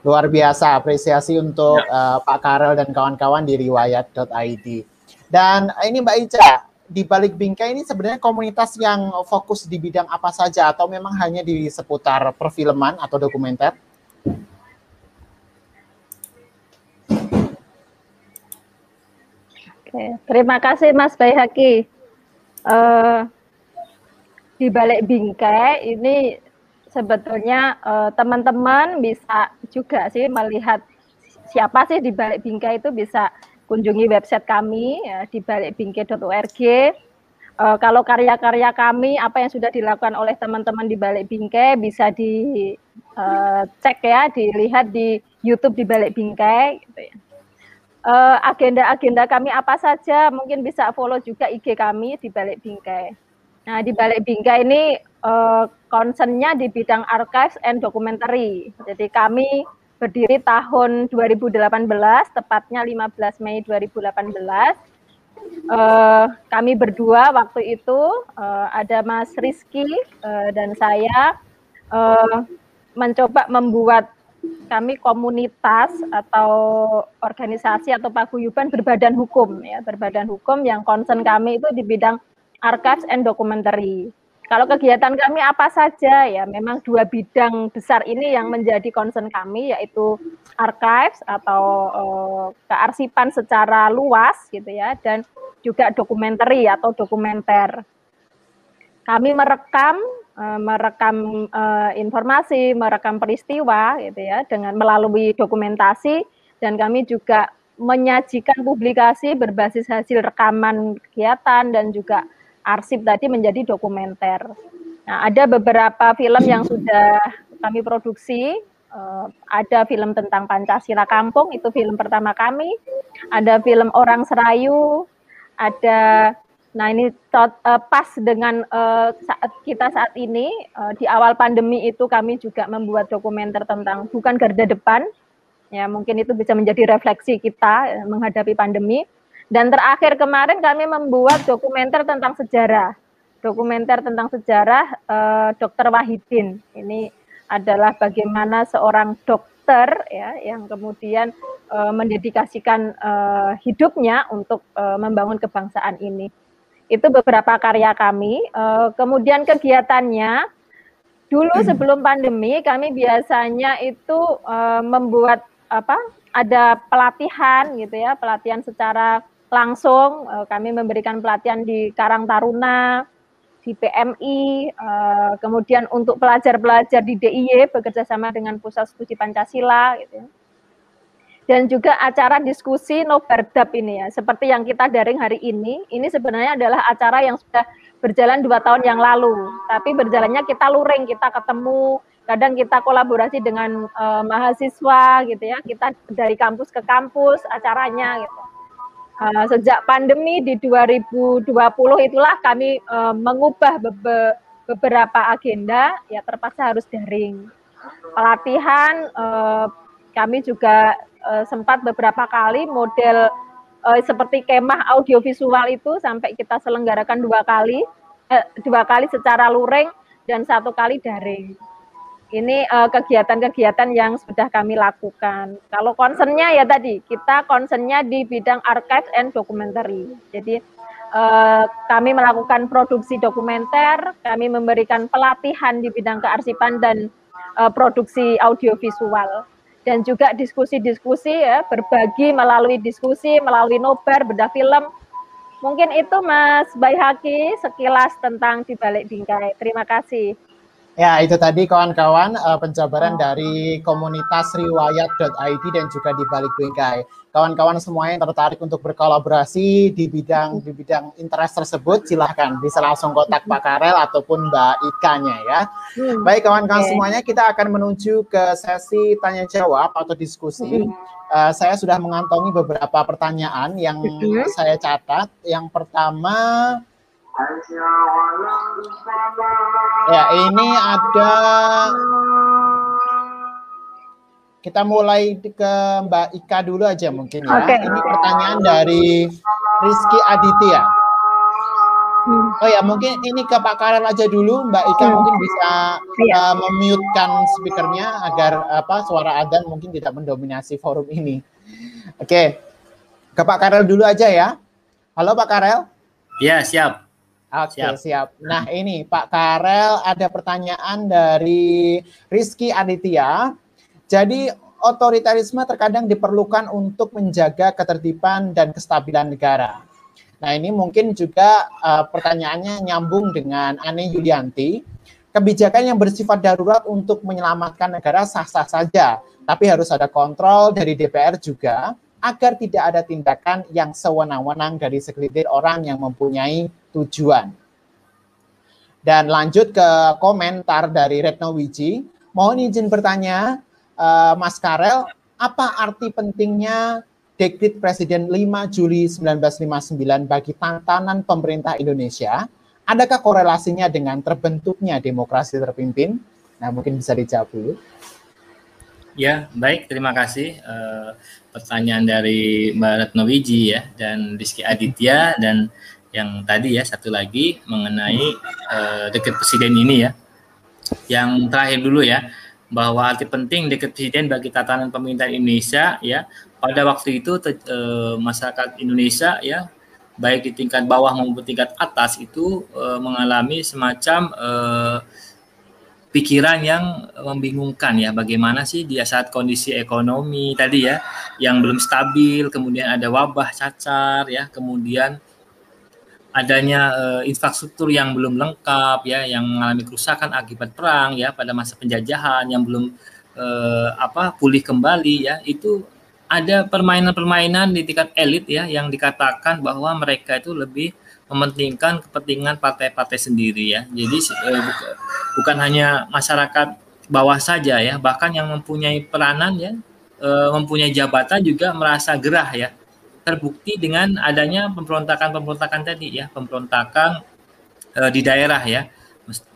Luar biasa apresiasi untuk ya. uh, Pak Karel dan kawan-kawan di riwayat.id. Dan ini Mbak Ica, di balik bingkai ini sebenarnya komunitas yang fokus di bidang apa saja atau memang hanya di seputar perfilman atau dokumenter? Oke, terima kasih Mas Bayhaki. Uh, di balik bingkai ini sebetulnya uh, teman-teman bisa juga sih melihat siapa sih di balik bingkai itu bisa kunjungi website kami ya, di balikbingke.org. Uh, kalau karya-karya kami, apa yang sudah dilakukan oleh teman-teman di Balik Bingkai bisa dicek uh, ya, dilihat di YouTube di Balik Bingkai. Gitu ya. uh, agenda-agenda kami apa saja, mungkin bisa follow juga IG kami di Balik Bingkai. Nah, di Balik Bingkai ini uh, concernnya di bidang archives and documentary. Jadi kami berdiri tahun 2018, tepatnya 15 Mei 2018. Uh, eh, kami berdua waktu itu uh, ada Mas Rizky uh, dan saya uh, mencoba membuat kami komunitas atau organisasi atau paguyuban berbadan hukum ya berbadan hukum yang concern kami itu di bidang archives and documentary. Kalau kegiatan kami apa saja ya, memang dua bidang besar ini yang menjadi concern kami yaitu archives atau uh, kearsipan secara luas gitu ya dan juga dokumentari atau dokumenter. Kami merekam uh, merekam uh, informasi, merekam peristiwa gitu ya dengan melalui dokumentasi dan kami juga menyajikan publikasi berbasis hasil rekaman kegiatan dan juga arsip tadi menjadi dokumenter. Nah, ada beberapa film yang sudah kami produksi. Uh, ada film tentang Pancasila Kampung, itu film pertama kami. Ada film Orang Serayu, ada Nah ini tot, uh, pas dengan uh, saat kita saat ini uh, di awal pandemi itu kami juga membuat dokumenter tentang bukan garda depan ya mungkin itu bisa menjadi refleksi kita menghadapi pandemi dan terakhir kemarin kami membuat dokumenter tentang sejarah dokumenter tentang sejarah uh, Dokter Wahidin ini adalah bagaimana seorang dokter ya yang kemudian uh, mendedikasikan uh, hidupnya untuk uh, membangun kebangsaan ini itu beberapa karya kami. Uh, kemudian kegiatannya dulu hmm. sebelum pandemi kami biasanya itu uh, membuat apa? Ada pelatihan gitu ya, pelatihan secara langsung. Uh, kami memberikan pelatihan di Karang Taruna, di PMI, uh, kemudian untuk pelajar-pelajar di DIY bekerja sama dengan Pusat Studi Pancasila gitu ya dan juga acara diskusi Nobardap ini ya, seperti yang kita daring hari ini, ini sebenarnya adalah acara yang sudah berjalan dua tahun yang lalu, tapi berjalannya kita luring, kita ketemu, kadang kita kolaborasi dengan uh, mahasiswa gitu ya, kita dari kampus ke kampus acaranya gitu. Uh, sejak pandemi di 2020 itulah kami uh, mengubah be beberapa agenda, ya terpaksa harus daring. Pelatihan, uh, kami juga uh, sempat beberapa kali model uh, seperti kemah audiovisual itu sampai kita selenggarakan dua kali, uh, dua kali secara luring dan satu kali daring. Ini kegiatan-kegiatan uh, yang sudah kami lakukan. Kalau concernnya ya tadi kita concernnya di bidang archive and documentary. Jadi uh, kami melakukan produksi dokumenter, kami memberikan pelatihan di bidang kearsipan dan uh, produksi audiovisual dan juga diskusi-diskusi ya, berbagi melalui diskusi, melalui nobar, beda film. Mungkin itu Mas Bayhaki sekilas tentang di balik bingkai. Terima kasih. Ya, itu tadi kawan-kawan uh, penjabaran dari komunitas riwayat.id dan juga di balik bingkai. Kawan-kawan semua yang tertarik untuk berkolaborasi di bidang di bidang interest tersebut, silahkan bisa langsung kontak Pak Karel ataupun Mbak Ika-nya ya. Hmm. Baik kawan-kawan okay. semuanya, kita akan menuju ke sesi tanya jawab atau diskusi. Hmm. Uh, saya sudah mengantongi beberapa pertanyaan yang hmm. saya catat. Yang pertama Ya, ini ada kita mulai ke Mbak Ika dulu aja mungkin ya. Okay. Ini pertanyaan dari Rizky Aditya. Hmm. Oh ya, mungkin ini ke Pak Karel aja dulu. Mbak Ika hmm. mungkin bisa uh, memute-kan speakernya agar apa suara Adan mungkin tidak mendominasi forum ini. Oke. Okay. Ke Pak Karel dulu aja ya. Halo Pak Karel. Ya, siap. Oke, siap. siap. Nah, ini Pak Karel ada pertanyaan dari Rizky Aditya. Jadi, otoritarisme terkadang diperlukan untuk menjaga ketertiban dan kestabilan negara. Nah, ini mungkin juga uh, pertanyaannya nyambung dengan Ane Yulianti. Kebijakan yang bersifat darurat untuk menyelamatkan negara sah-sah saja, tapi harus ada kontrol dari DPR juga agar tidak ada tindakan yang sewenang-wenang dari segelintir orang yang mempunyai tujuan. Dan lanjut ke komentar dari Retno Wiji. Mohon izin bertanya, uh, Mas Karel, apa arti pentingnya Dekrit Presiden 5 Juli 1959 bagi tantanan pemerintah Indonesia? Adakah korelasinya dengan terbentuknya demokrasi terpimpin? Nah, mungkin bisa dijawab dulu. Ya, baik. Terima kasih. Uh, pertanyaan dari Mbak Retno Wiji ya dan Rizky Aditya dan yang tadi ya satu lagi mengenai uh, dekat presiden ini ya. Yang terakhir dulu ya bahwa arti penting dekat presiden bagi tatanan pemerintahan Indonesia ya pada waktu itu uh, masyarakat Indonesia ya baik di tingkat bawah maupun tingkat atas itu uh, mengalami semacam uh, pikiran yang membingungkan ya. Bagaimana sih dia saat kondisi ekonomi tadi ya yang belum stabil kemudian ada wabah cacar ya kemudian adanya uh, infrastruktur yang belum lengkap ya yang mengalami kerusakan akibat perang ya pada masa penjajahan yang belum uh, apa pulih kembali ya. Itu ada permainan-permainan di tingkat elit ya yang dikatakan bahwa mereka itu lebih mementingkan kepentingan partai-partai sendiri ya. Jadi eh, bukan hanya masyarakat bawah saja ya, bahkan yang mempunyai peranan ya, eh, mempunyai jabatan juga merasa gerah ya. Terbukti dengan adanya pemberontakan-pemberontakan tadi ya, pemberontakan eh, di daerah ya,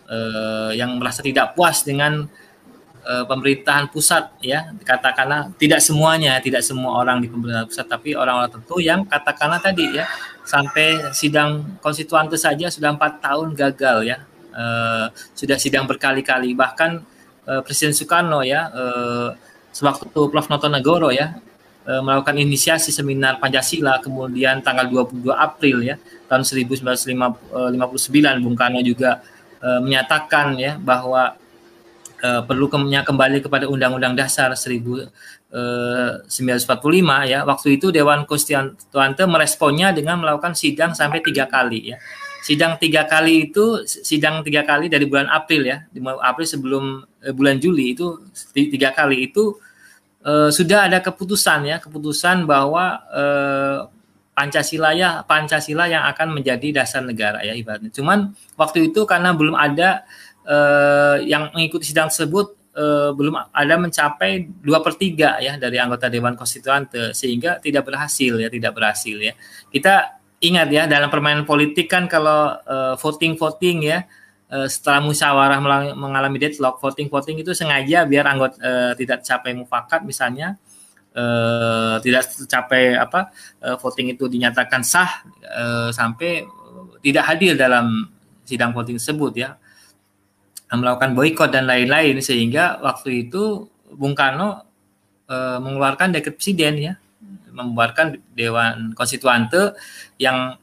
eh, yang merasa tidak puas dengan uh, pemerintahan pusat ya katakanlah tidak semuanya tidak semua orang di pemerintahan pusat tapi orang-orang tertentu yang katakanlah tadi ya sampai sidang konstituante saja sudah empat tahun gagal ya. Uh, sudah sidang berkali-kali. Bahkan uh, Presiden Soekarno ya uh, sewaktu Prof. Notonegoro ya uh, melakukan inisiasi seminar Pancasila kemudian tanggal 22 April ya tahun 1959 Bung Karno juga uh, menyatakan ya bahwa uh, perlu kembali kepada Undang-Undang Dasar 1945 eh, ya. Waktu itu Dewan Konstituante meresponnya dengan melakukan sidang sampai tiga kali ya. Sidang tiga kali itu sidang tiga kali dari bulan April ya, di April sebelum eh, bulan Juli itu tiga kali itu uh, sudah ada keputusan ya, keputusan bahwa uh, Pancasila ya Pancasila yang akan menjadi dasar negara ya ibaratnya. Cuman waktu itu karena belum ada uh, yang mengikuti sidang tersebut uh, belum ada mencapai dua per tiga ya dari anggota Dewan Konstituante sehingga tidak berhasil ya tidak berhasil ya. Kita ingat ya dalam permainan politik kan kalau uh, voting voting ya uh, setelah musyawarah mengalami deadlock voting voting itu sengaja biar anggota uh, tidak capai mufakat misalnya uh, tidak tercapai apa uh, voting itu dinyatakan sah uh, sampai tidak hadir dalam sidang voting tersebut ya melakukan boykot dan lain-lain sehingga waktu itu Bung Karno e, mengeluarkan dekret presiden ya membuarkan Dewan Konstituante yang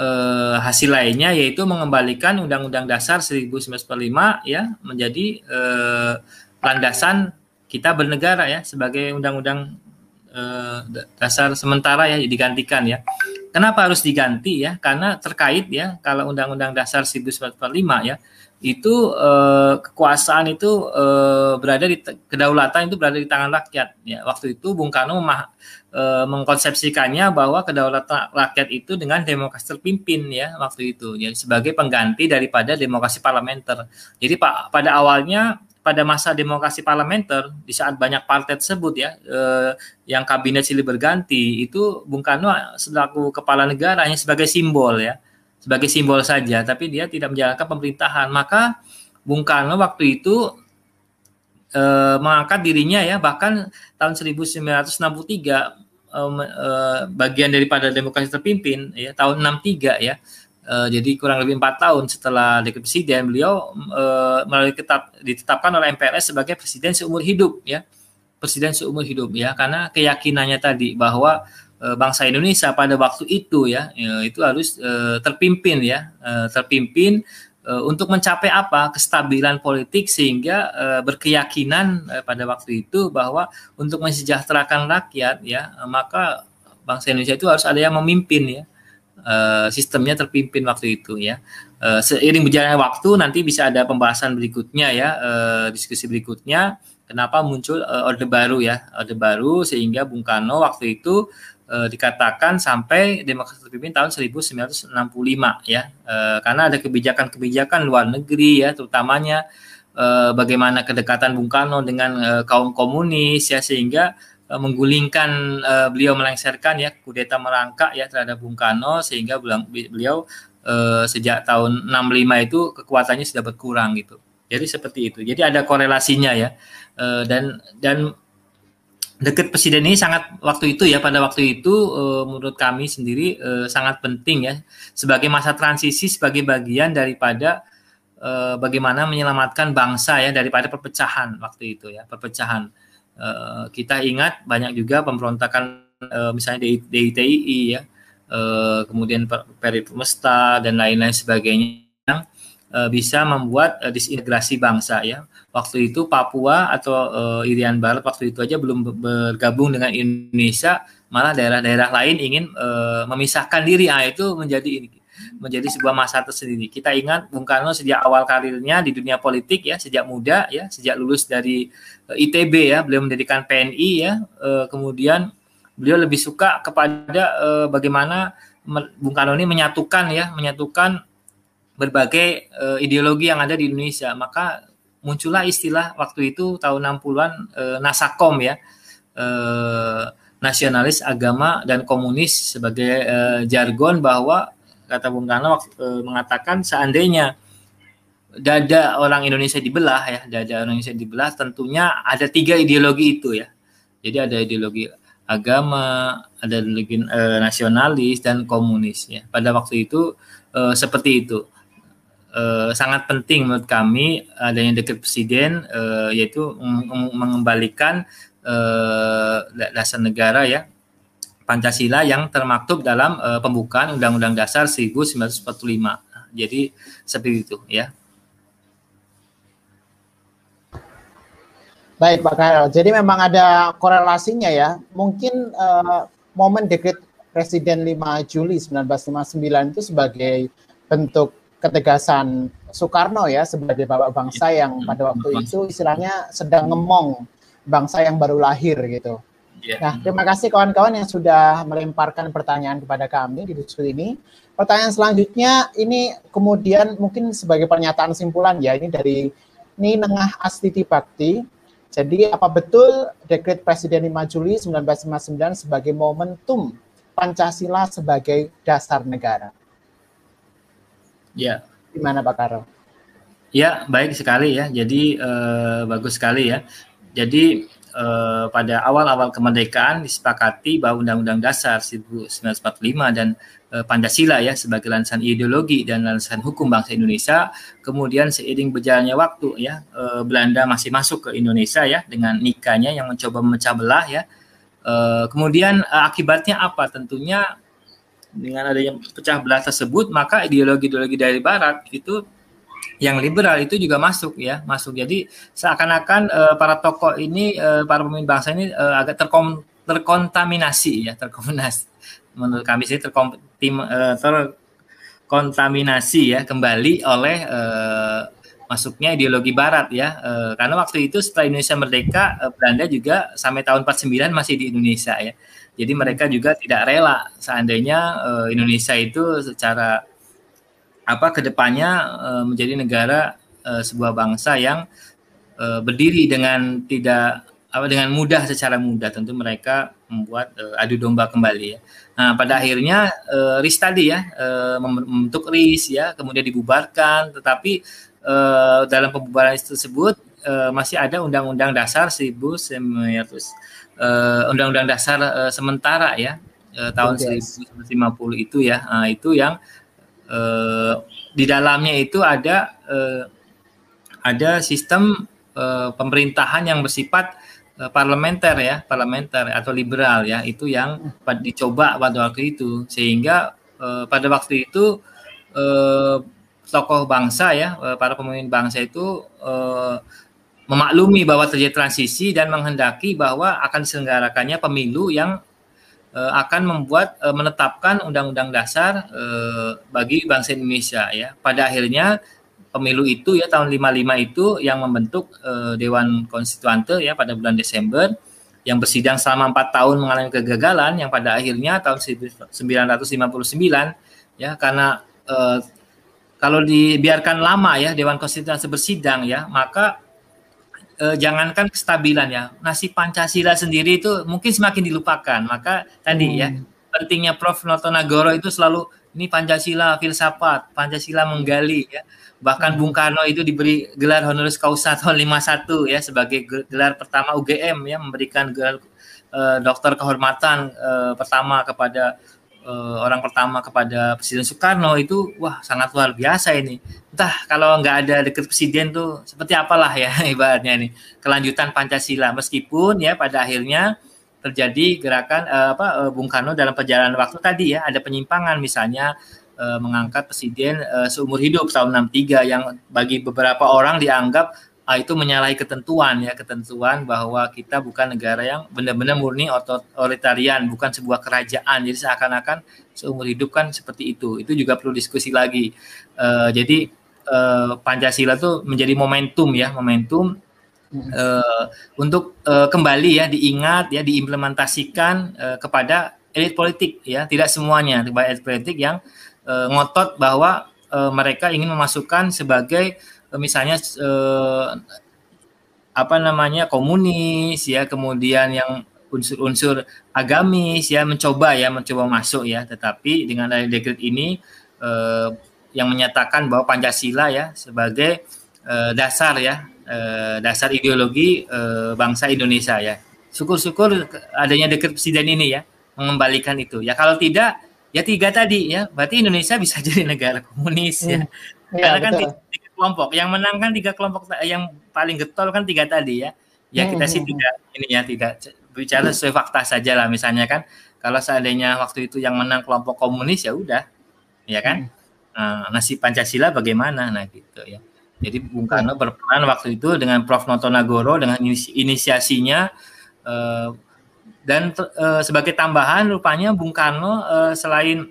e, hasil lainnya yaitu mengembalikan Undang-Undang Dasar 1945 ya menjadi e, landasan kita bernegara ya sebagai undang-undang e, dasar sementara ya digantikan ya. Kenapa harus diganti ya? Karena terkait ya kalau Undang-Undang Dasar 1945 ya itu eh, kekuasaan itu eh, berada di kedaulatan itu berada di tangan rakyat. Ya waktu itu Bung Karno mah, eh, mengkonsepsikannya bahwa kedaulatan rakyat itu dengan demokrasi terpimpin ya waktu itu. Ya sebagai pengganti daripada demokrasi parlementer. Jadi pak pada awalnya pada masa demokrasi parlementer di saat banyak partai tersebut ya eh, yang kabinet silih berganti itu Bung Karno selaku kepala negara hanya sebagai simbol ya sebagai simbol saja, tapi dia tidak menjalankan pemerintahan. Maka Bung Karno waktu itu e, mengangkat dirinya ya, bahkan tahun 1963 e, e, bagian daripada demokrasi terpimpin ya tahun 63 ya. E, jadi kurang lebih empat tahun setelah dekret presiden beliau e, melalui tetap ditetapkan oleh MPRS sebagai presiden seumur hidup ya presiden seumur hidup ya karena keyakinannya tadi bahwa bangsa Indonesia pada waktu itu ya, ya itu harus uh, terpimpin ya uh, terpimpin untuk mencapai apa? Kestabilan politik sehingga berkeyakinan pada waktu itu bahwa untuk mensejahterakan rakyat ya maka bangsa Indonesia itu harus ada yang memimpin ya sistemnya terpimpin waktu itu ya. Seiring berjalannya waktu nanti bisa ada pembahasan berikutnya ya diskusi berikutnya kenapa muncul orde baru ya orde baru sehingga Bung Karno waktu itu e, dikatakan sampai demokrasi terpimpin tahun 1965 ya. E, karena ada kebijakan-kebijakan luar negeri ya terutamanya e, bagaimana kedekatan Bung Karno dengan e, kaum komunis ya sehingga e, menggulingkan e, beliau melengsarkan ya kudeta merangkak ya terhadap Bung Karno sehingga beliau e, sejak tahun 65 itu kekuatannya sudah berkurang gitu. Jadi seperti itu. Jadi ada korelasinya ya. Dan dan deket presiden ini sangat waktu itu ya pada waktu itu uh, menurut kami sendiri uh, sangat penting ya sebagai masa transisi sebagai bagian daripada uh, bagaimana menyelamatkan bangsa ya daripada perpecahan waktu itu ya perpecahan. Uh, kita ingat banyak juga pemberontakan uh, misalnya di DITI ya uh, kemudian Peri Mesta dan lain-lain sebagainya yang uh, bisa membuat uh, disintegrasi bangsa ya waktu itu Papua atau uh, Irian Barat waktu itu aja belum bergabung dengan Indonesia malah daerah-daerah lain ingin uh, memisahkan diri ah itu menjadi ini menjadi sebuah masa tersendiri. Kita ingat Bung Karno sejak awal karirnya di dunia politik ya, sejak muda ya, sejak lulus dari uh, ITB ya, beliau mendirikan PNI ya, uh, kemudian beliau lebih suka kepada uh, bagaimana Bung Karno ini menyatukan ya, menyatukan berbagai uh, ideologi yang ada di Indonesia. Maka muncullah istilah waktu itu tahun 60-an uh, Nasakom ya. Uh, nasionalis agama dan komunis sebagai uh, jargon bahwa kata Bung Karno uh, mengatakan seandainya dada orang Indonesia dibelah ya dada orang Indonesia dibelah tentunya ada tiga ideologi itu ya. Jadi ada ideologi agama ada ideologi uh, nasionalis dan komunis ya. Pada waktu itu uh, seperti itu uh, sangat penting menurut kami adanya dekret presiden uh, yaitu mengembalikan eh, dasar negara ya Pancasila yang termaktub dalam eh, pembukaan Undang-Undang Dasar 1945. Jadi seperti itu ya. Baik Pak Karel, jadi memang ada korelasinya ya. Mungkin eh, momen dekret Presiden 5 Juli 1959 itu sebagai bentuk ketegasan Soekarno ya sebagai bapak bangsa yang pada waktu itu istilahnya sedang ngemong bangsa yang baru lahir gitu. Yeah. Nah, terima kasih kawan-kawan yang sudah melemparkan pertanyaan kepada kami di diskusi ini. Pertanyaan selanjutnya ini kemudian mungkin sebagai pernyataan simpulan ya ini dari ini Nengah Astiti Bakti. Jadi apa betul dekret Presiden 5 Juli 1959 sebagai momentum Pancasila sebagai dasar negara? Ya. Gimana Pak Karo? Ya, baik sekali ya. Jadi eh, bagus sekali ya. Jadi eh, pada awal-awal kemerdekaan disepakati bahwa Undang-Undang Dasar 1945 dan eh, Pancasila ya sebagai landasan ideologi dan landasan hukum bangsa Indonesia. Kemudian seiring berjalannya waktu ya eh, Belanda masih masuk ke Indonesia ya dengan nikahnya yang mencoba memecah belah ya. Eh, kemudian eh, akibatnya apa? Tentunya dengan adanya pecah belah tersebut maka ideologi-ideologi dari Barat itu yang liberal itu juga masuk ya masuk. Jadi seakan-akan uh, para tokoh ini uh, para pemimpin bangsa ini uh, agak terkom terkontaminasi ya terkontaminasi menurut kami sih terkom uh, terkontaminasi ya kembali oleh uh, masuknya ideologi Barat ya. Uh, karena waktu itu setelah Indonesia merdeka uh, Belanda juga sampai tahun 49 masih di Indonesia ya jadi mereka juga tidak rela. Seandainya uh, Indonesia itu secara apa ke depannya uh, menjadi negara uh, sebuah bangsa yang uh, berdiri dengan tidak apa dengan mudah secara mudah tentu mereka membuat uh, adu domba kembali ya. Nah pada akhirnya uh, RIS tadi ya uh, membentuk RIS ya kemudian dibubarkan tetapi uh, dalam pembubaran tersebut uh, masih ada Undang-Undang Dasar 1900 uh, Undang-Undang Dasar uh, sementara ya uh, tahun yes. 1950 itu ya. Nah, itu yang eh, di dalamnya itu ada eh, ada sistem eh, pemerintahan yang bersifat parlementer ya, parlementer atau liberal ya, itu yang dicoba pada waktu itu. Sehingga eh, pada waktu itu eh, tokoh bangsa ya, para pemimpin bangsa itu eh, memaklumi bahwa terjadi transisi dan menghendaki bahwa akan diselenggarakannya pemilu yang uh, akan membuat uh, menetapkan undang-undang dasar uh, bagi bangsa Indonesia ya. Pada akhirnya pemilu itu ya tahun 55 itu yang membentuk uh, Dewan Konstituante ya pada bulan Desember yang bersidang selama empat tahun mengalami kegagalan yang pada akhirnya tahun 1959 ya karena uh, kalau dibiarkan lama ya Dewan Konstituante bersidang ya maka eh, jangankan kestabilan ya, nasi Pancasila sendiri itu mungkin semakin dilupakan. Maka tadi ya, hmm. ya pentingnya Prof. Noto Nagoro itu selalu ini Pancasila filsafat, Pancasila menggali ya. Bahkan hmm. Bung Karno itu diberi gelar honoris causa tahun 51 ya sebagai gelar pertama UGM ya memberikan gelar eh, dokter kehormatan eh, pertama kepada uh, orang pertama kepada Presiden Soekarno itu wah sangat luar biasa ini. Entah kalau nggak ada dekat presiden tuh seperti apalah ya ibaratnya ini. Kelanjutan Pancasila. Meskipun ya pada akhirnya terjadi gerakan uh, apa uh, Bung Karno dalam perjalanan waktu tadi ya ada penyimpangan. Misalnya uh, mengangkat presiden uh, seumur hidup tahun 63 yang bagi beberapa orang dianggap uh, itu menyalahi ketentuan ya ketentuan bahwa kita bukan negara yang benar-benar murni otoritarian bukan sebuah kerajaan. Jadi seakan-akan seumur hidup kan seperti itu. Itu juga perlu diskusi lagi. Uh, jadi uh, Pancasila itu menjadi momentum ya momentum uh, untuk uh, kembali ya diingat ya diimplementasikan uh, kepada elit politik ya. Tidak semuanya kepada elit politik yang uh, ngotot bahwa uh, mereka ingin memasukkan sebagai misalnya eh, apa namanya komunis ya kemudian yang unsur-unsur agamis ya mencoba ya mencoba masuk ya. Tetapi dengan ada dekret ini eh, yang menyatakan bahwa Pancasila ya sebagai eh, dasar ya eh, dasar ideologi eh, bangsa Indonesia ya. Syukur-syukur adanya dekret presiden ini ya mengembalikan itu. Ya kalau tidak ya tiga tadi ya. Berarti Indonesia bisa jadi negara komunis ya, hmm. ya karena kan kelompok. Yang menang kan tiga kelompok yang paling getol kan tiga tadi ya. Ya hmm, kita sih hmm, tidak ini ya tidak bicara sesuai fakta saja lah misalnya kan. Kalau seandainya waktu itu yang menang kelompok komunis ya udah, ya kan. Nah, nasib Pancasila bagaimana? Nah gitu ya. Jadi Bung Karno berperan waktu itu dengan Prof. Noto Nagoro dengan inisiasinya eh, dan eh, sebagai tambahan rupanya Bung Karno eh, selain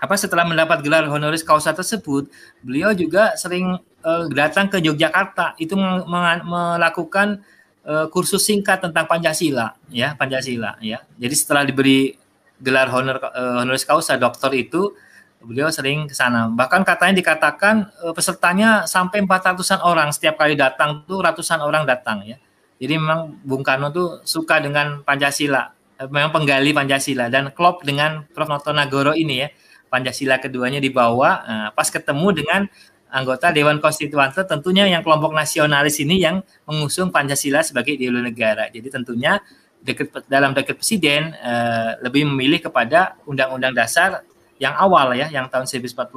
apa setelah mendapat gelar honoris causa tersebut, beliau juga sering uh, datang ke Yogyakarta. Itu melakukan uh, kursus singkat tentang Pancasila ya Pancasila ya. Jadi setelah diberi gelar honor uh, honoris causa doktor itu beliau sering ke sana. Bahkan katanya dikatakan pesertanya sampai 400-an orang. Setiap kali datang tuh ratusan orang datang ya. Jadi memang Bung Karno tuh suka dengan Pancasila. Memang penggali Pancasila. Dan klop dengan Prof. Noto Nagoro ini ya. Pancasila keduanya dibawa pas ketemu dengan anggota Dewan Konstituante tentunya yang kelompok nasionalis ini yang mengusung Pancasila sebagai ideologi negara. Jadi tentunya dekret, dalam dekret presiden uh, lebih memilih kepada Undang-Undang Dasar yang awal ya, yang tahun 1945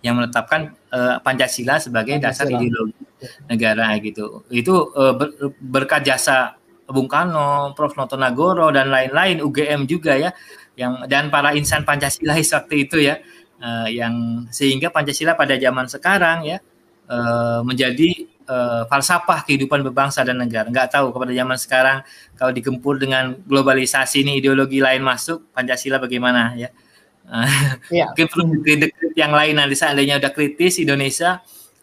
yang menetapkan uh, Pancasila sebagai Pancasila. dasar ideologi negara gitu. Itu uh, ber, berkat jasa Bung Karno, Prof. Noto Nagoro dan lain-lain, UGM juga ya, yang dan para insan Pancasilais waktu itu ya uh, yang sehingga Pancasila pada zaman sekarang ya uh, menjadi uh, falsafah kehidupan berbangsa dan negara. Enggak tahu kepada zaman sekarang kalau digempur dengan globalisasi ini ideologi lain masuk Pancasila bagaimana ya. Uh, ya. Mungkin perlu dekret yang lain nanti seandainya udah kritis Indonesia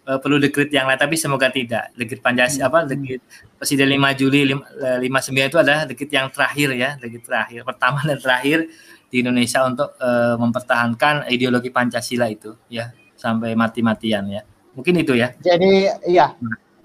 uh, perlu dekret yang lain tapi semoga tidak. Dekret Pancasila hmm. apa dekret Presiden 5 Juli 59 itu adalah dekret yang terakhir ya, dekret terakhir pertama dan terakhir di Indonesia untuk uh, mempertahankan ideologi Pancasila itu ya sampai mati-matian ya. Mungkin itu ya. Jadi iya.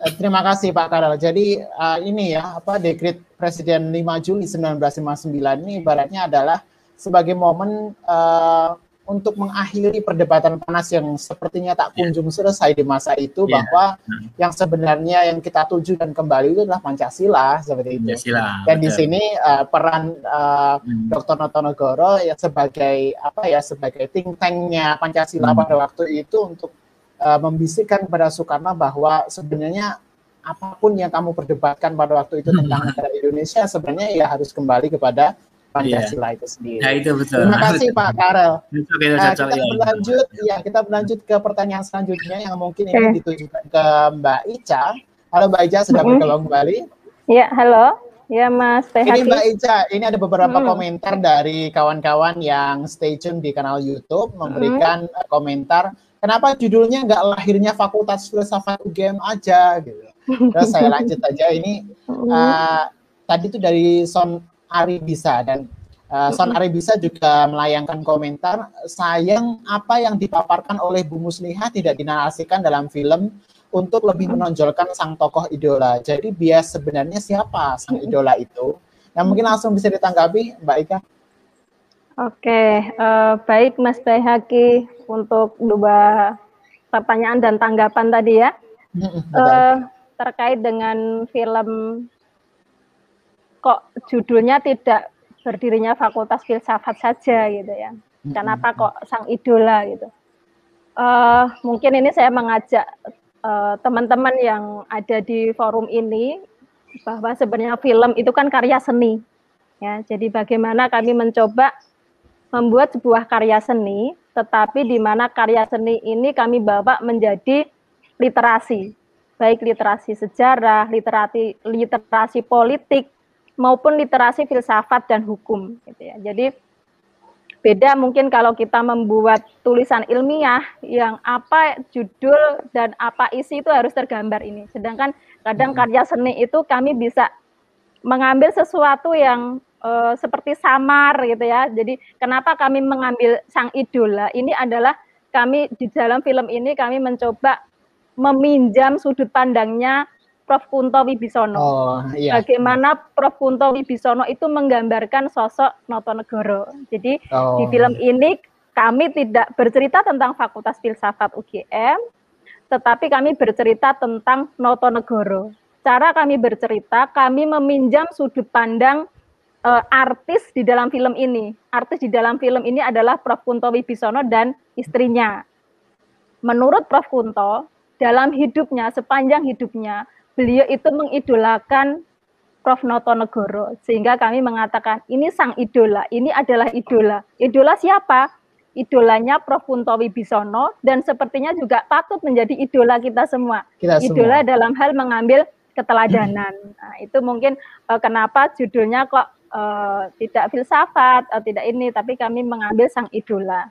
Eh, terima kasih Pak Karel. Jadi uh, ini ya apa dekrit Presiden 5 Juli 1959 ini ibaratnya adalah sebagai momen uh, untuk mengakhiri perdebatan panas yang sepertinya tak ya. kunjung selesai di masa itu yeah. bahwa hmm. yang sebenarnya yang kita tuju dan kembali itu adalah Pancasila seperti itu. Pancasila, dan betul. di sini uh, peran uh, hmm. Dr. Notonegoro ya sebagai apa ya sebagai think tanknya Pancasila hmm. pada waktu itu untuk uh, membisikkan kepada Soekarno bahwa sebenarnya apa pun yang kamu perdebatkan pada waktu itu tentang negara Indonesia sebenarnya ya harus kembali kepada Pancasila yeah. itu sendiri. Ya itu betul. Terima kasih Pak Karel. Nah, kita ya. berlanjut, ya kita berlanjut ke pertanyaan selanjutnya yang mungkin ini okay. ditujukan ke Mbak Ica. Halo Mbak Ica, sudah mm-hmm. bergabung kembali. Ya, halo. Ya Mas Teh Ini Mbak Ica, ini ada beberapa hmm. komentar dari kawan-kawan yang stay tune di kanal YouTube memberikan hmm. komentar kenapa judulnya nggak lahirnya Fakultas Filsafat UGM aja gitu. Terus saya lanjut aja ini hmm. uh, tadi itu dari Son Ari Bisa dan uh, Son Ari Bisa juga melayangkan komentar sayang apa yang dipaparkan oleh Bu Musliha tidak dinarasikan dalam film untuk lebih menonjolkan sang tokoh idola. Jadi bias sebenarnya siapa sang idola itu? Yang mungkin langsung bisa ditanggapi Mbak Ika. Oke, uh, baik Mas Bayhaki untuk dua pertanyaan dan tanggapan tadi ya. uh, terkait dengan film kok judulnya tidak berdirinya Fakultas Filsafat saja gitu ya. Kenapa kok sang idola gitu? Uh, mungkin ini saya mengajak eh, teman-teman uh, yang ada di forum ini bahwa sebenarnya film itu kan karya seni ya. Jadi bagaimana kami mencoba membuat sebuah karya seni, tetapi di mana karya seni ini kami bawa menjadi literasi. baik literasi sejarah, literasi literasi politik maupun literasi filsafat dan hukum gitu ya. Jadi beda mungkin kalau kita membuat tulisan ilmiah yang apa judul dan apa isi itu harus tergambar ini. Sedangkan kadang karya seni itu kami bisa mengambil sesuatu yang uh, seperti samar gitu ya. Jadi kenapa kami mengambil sang idola? Ini adalah kami di dalam film ini kami mencoba meminjam sudut pandangnya Prof. Kunto Wibisono. Oh, iya. Bagaimana Prof. Kunto Wibisono itu menggambarkan sosok Notonegoro. Jadi oh. di film ini kami tidak bercerita tentang Fakultas Filsafat UGM, tetapi kami bercerita tentang Notonegoro. Cara kami bercerita, kami meminjam sudut pandang uh, artis di dalam film ini. Artis di dalam film ini adalah Prof. Kunto Wibisono dan istrinya. Menurut Prof. Kunto, dalam hidupnya, sepanjang hidupnya, beliau itu mengidolakan Prof. Noto Negoro. Sehingga kami mengatakan, ini sang idola, ini adalah idola. Idola siapa? Idolanya Prof. Kunto Wibisono, dan sepertinya juga patut menjadi idola kita semua. Kita idola semua. dalam hal mengambil keteladanan. Nah, itu mungkin uh, kenapa judulnya kok uh, tidak filsafat, uh, tidak ini, tapi kami mengambil sang idola.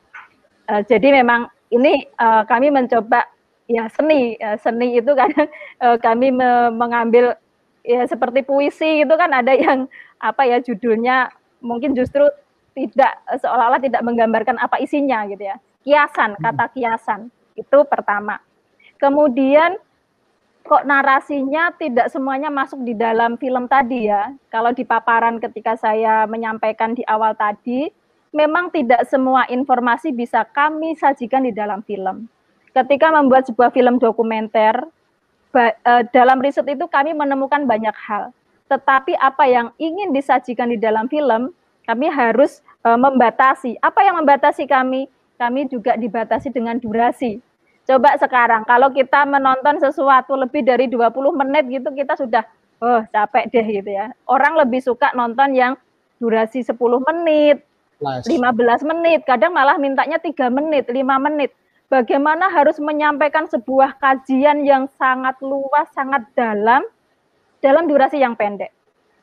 Uh, jadi memang ini uh, kami mencoba ya seni, uh, seni itu kadang uh, kami me mengambil ya seperti puisi itu kan ada yang apa ya judulnya mungkin justru tidak seolah-olah tidak menggambarkan apa isinya gitu ya. Kiasan, kata kiasan itu pertama. Kemudian kok narasinya tidak semuanya masuk di dalam film tadi ya. Kalau di paparan ketika saya menyampaikan di awal tadi, memang tidak semua informasi bisa kami sajikan di dalam film. Ketika membuat sebuah film dokumenter, eh, dalam riset itu kami menemukan banyak hal. Tetapi apa yang ingin disajikan di dalam film, kami harus eh, membatasi. Apa yang membatasi kami? Kami juga dibatasi dengan durasi Coba sekarang kalau kita menonton sesuatu lebih dari 20 menit gitu kita sudah oh capek deh gitu ya. Orang lebih suka nonton yang durasi 10 menit, 15 menit, kadang malah mintanya 3 menit, 5 menit. Bagaimana harus menyampaikan sebuah kajian yang sangat luas, sangat dalam dalam durasi yang pendek.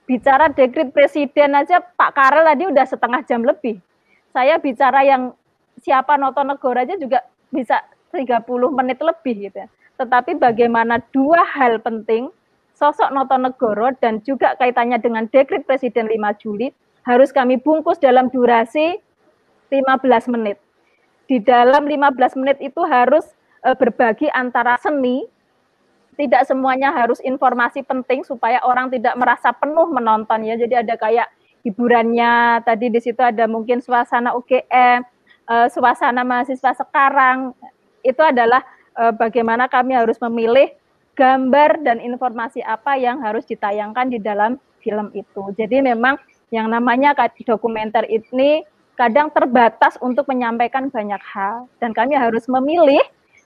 Bicara dekrit presiden aja Pak Karel tadi udah setengah jam lebih. Saya bicara yang siapa nonton negara aja juga bisa 30 menit lebih gitu ya. Tetapi bagaimana dua hal penting sosok Notonegoro dan juga kaitannya dengan dekrit Presiden 5 Juli harus kami bungkus dalam durasi 15 menit. Di dalam 15 menit itu harus e, berbagi antara seni, tidak semuanya harus informasi penting supaya orang tidak merasa penuh menonton ya. Jadi ada kayak hiburannya, tadi di situ ada mungkin suasana UGM, e, suasana mahasiswa sekarang, itu adalah uh, bagaimana kami harus memilih gambar dan informasi apa yang harus ditayangkan di dalam film itu. Jadi memang yang namanya dokumenter ini kadang terbatas untuk menyampaikan banyak hal dan kami harus memilih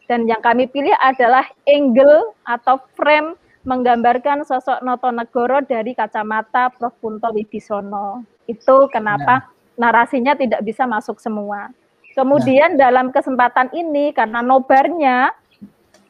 dan yang kami pilih adalah angle atau frame menggambarkan sosok Notonegoro dari kacamata Prof. Punto Wibisono. Itu kenapa nah. narasinya tidak bisa masuk semua. Kemudian nah. dalam kesempatan ini karena nobarnya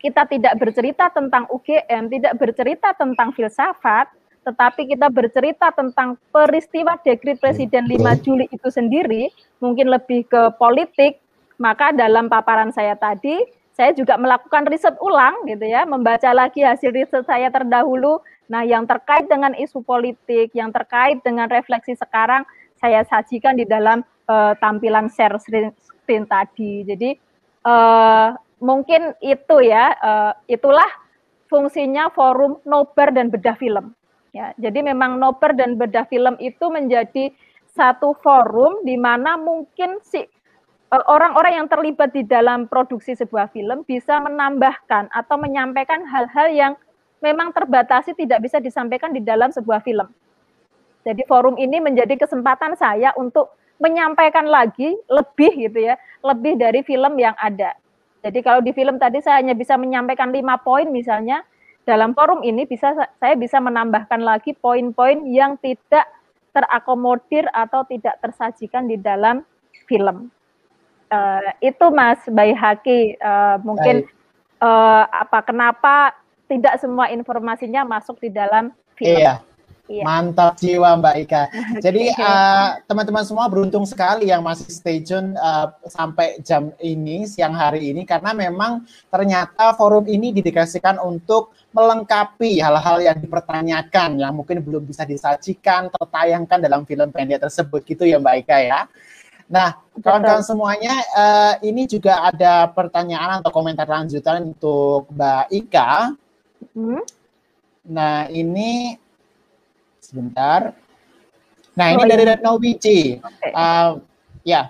kita tidak bercerita tentang UGM, tidak bercerita tentang filsafat, tetapi kita bercerita tentang peristiwa dekrit Presiden 5 Juli itu sendiri, mungkin lebih ke politik, maka dalam paparan saya tadi, saya juga melakukan riset ulang gitu ya, membaca lagi hasil riset saya terdahulu, nah yang terkait dengan isu politik, yang terkait dengan refleksi sekarang, saya sajikan di dalam uh, tampilan share screen tadi. Jadi uh, mungkin itu ya, uh, itulah fungsinya forum nobar dan bedah film. Ya, jadi memang nobar dan bedah film itu menjadi satu forum di mana mungkin si orang-orang yang terlibat di dalam produksi sebuah film bisa menambahkan atau menyampaikan hal-hal yang memang terbatasi tidak bisa disampaikan di dalam sebuah film. Jadi forum ini menjadi kesempatan saya untuk menyampaikan lagi lebih gitu ya, lebih dari film yang ada. Jadi kalau di film tadi saya hanya bisa menyampaikan lima poin misalnya, dalam forum ini bisa saya bisa menambahkan lagi poin-poin yang tidak terakomodir atau tidak tersajikan di dalam film. Uh, itu Mas Bayhaki uh, mungkin uh, apa kenapa tidak semua informasinya masuk di dalam film. Iya. Iya. Mantap jiwa Mbak Ika. Jadi uh, teman-teman semua beruntung sekali yang masih stay tune uh, sampai jam ini siang hari ini karena memang ternyata forum ini didedikasikan untuk melengkapi hal-hal yang dipertanyakan yang mungkin belum bisa disajikan tertayangkan dalam film pendek tersebut gitu ya Mbak Ika ya. Nah, kawan-kawan semuanya, uh, ini juga ada pertanyaan atau komentar lanjutan untuk Mbak Ika. Hmm? Nah, ini sebentar. Nah, ini oh, dari iya. Retno Wiji. Okay. Uh, ya,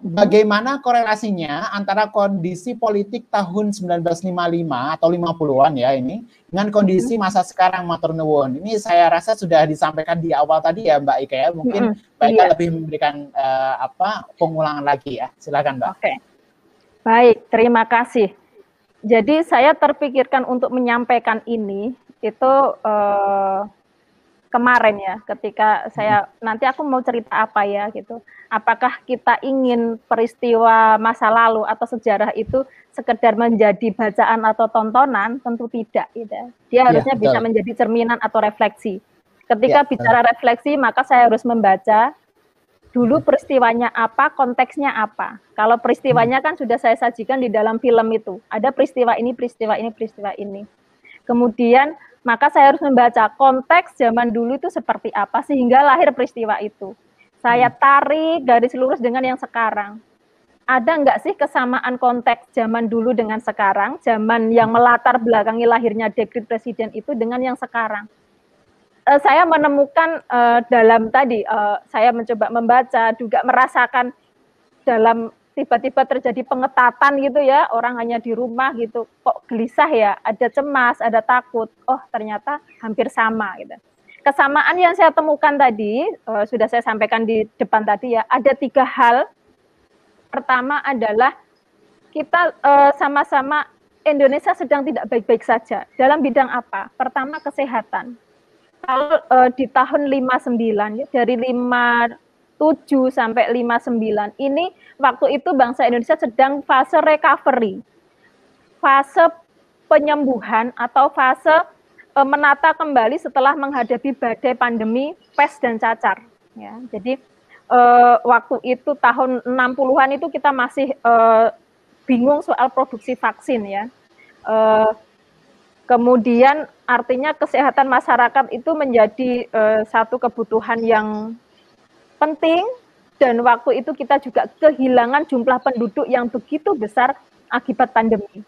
bagaimana korelasinya antara kondisi politik tahun 1955 atau 50-an ya ini dengan kondisi masa sekarang Matur Nuwun. Ini saya rasa sudah disampaikan di awal tadi ya Mbak Ika ya. Mungkin mm -hmm. Mbak Ika iya. lebih memberikan uh, apa pengulangan lagi ya. Silakan Mbak. Oke. Okay. Baik, terima kasih. Jadi saya terpikirkan untuk menyampaikan ini itu uh, kemarin ya ketika saya nanti aku mau cerita apa ya gitu. Apakah kita ingin peristiwa masa lalu atau sejarah itu sekedar menjadi bacaan atau tontonan? Tentu tidak gitu. Ya. dia ya, harusnya bisa menjadi cerminan atau refleksi. Ketika ya, bicara betul. refleksi maka saya harus membaca dulu peristiwanya apa konteksnya apa. Kalau peristiwanya kan sudah saya sajikan di dalam film itu. Ada peristiwa ini peristiwa ini peristiwa ini. Kemudian maka saya harus membaca konteks zaman dulu itu seperti apa sehingga lahir peristiwa itu. Saya hmm. tarik garis lurus dengan yang sekarang. Ada nggak sih kesamaan konteks zaman dulu dengan sekarang, zaman yang melatar belakangi lahirnya dekrit presiden itu dengan yang sekarang? Uh, saya menemukan uh, dalam tadi, uh, saya mencoba membaca, juga merasakan dalam tiba-tiba terjadi pengetatan gitu ya, orang hanya di rumah gitu, kok gelisah ya, ada cemas, ada takut, oh ternyata hampir sama gitu. Kesamaan yang saya temukan tadi, uh, sudah saya sampaikan di depan tadi ya, ada tiga hal. Pertama adalah kita sama sama-sama Indonesia sedang tidak baik-baik saja. Dalam bidang apa? Pertama kesehatan. Kalau uh, di tahun 59 ya, dari 5 7 sampai 59 ini waktu itu bangsa Indonesia sedang fase recovery. Fase penyembuhan atau fase e, menata kembali setelah menghadapi badai pandemi pes dan cacar ya. Jadi e, waktu itu tahun 60-an itu kita masih e, bingung soal produksi vaksin ya. Kemudian artinya kesehatan masyarakat itu menjadi satu kebutuhan yang penting dan waktu itu kita juga kehilangan jumlah penduduk yang begitu besar akibat pandemi.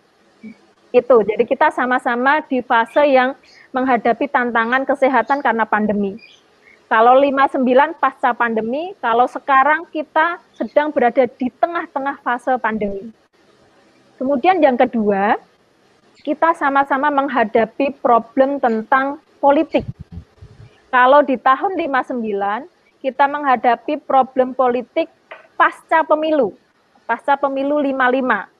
Itu. Jadi kita sama-sama di fase yang menghadapi tantangan kesehatan karena pandemi. Kalau 59 pasca pandemi, kalau sekarang kita sedang berada di tengah-tengah fase pandemi. Kemudian yang kedua, kita sama-sama menghadapi problem tentang politik. Kalau di tahun 59 kita menghadapi problem politik pasca pemilu, pasca pemilu 55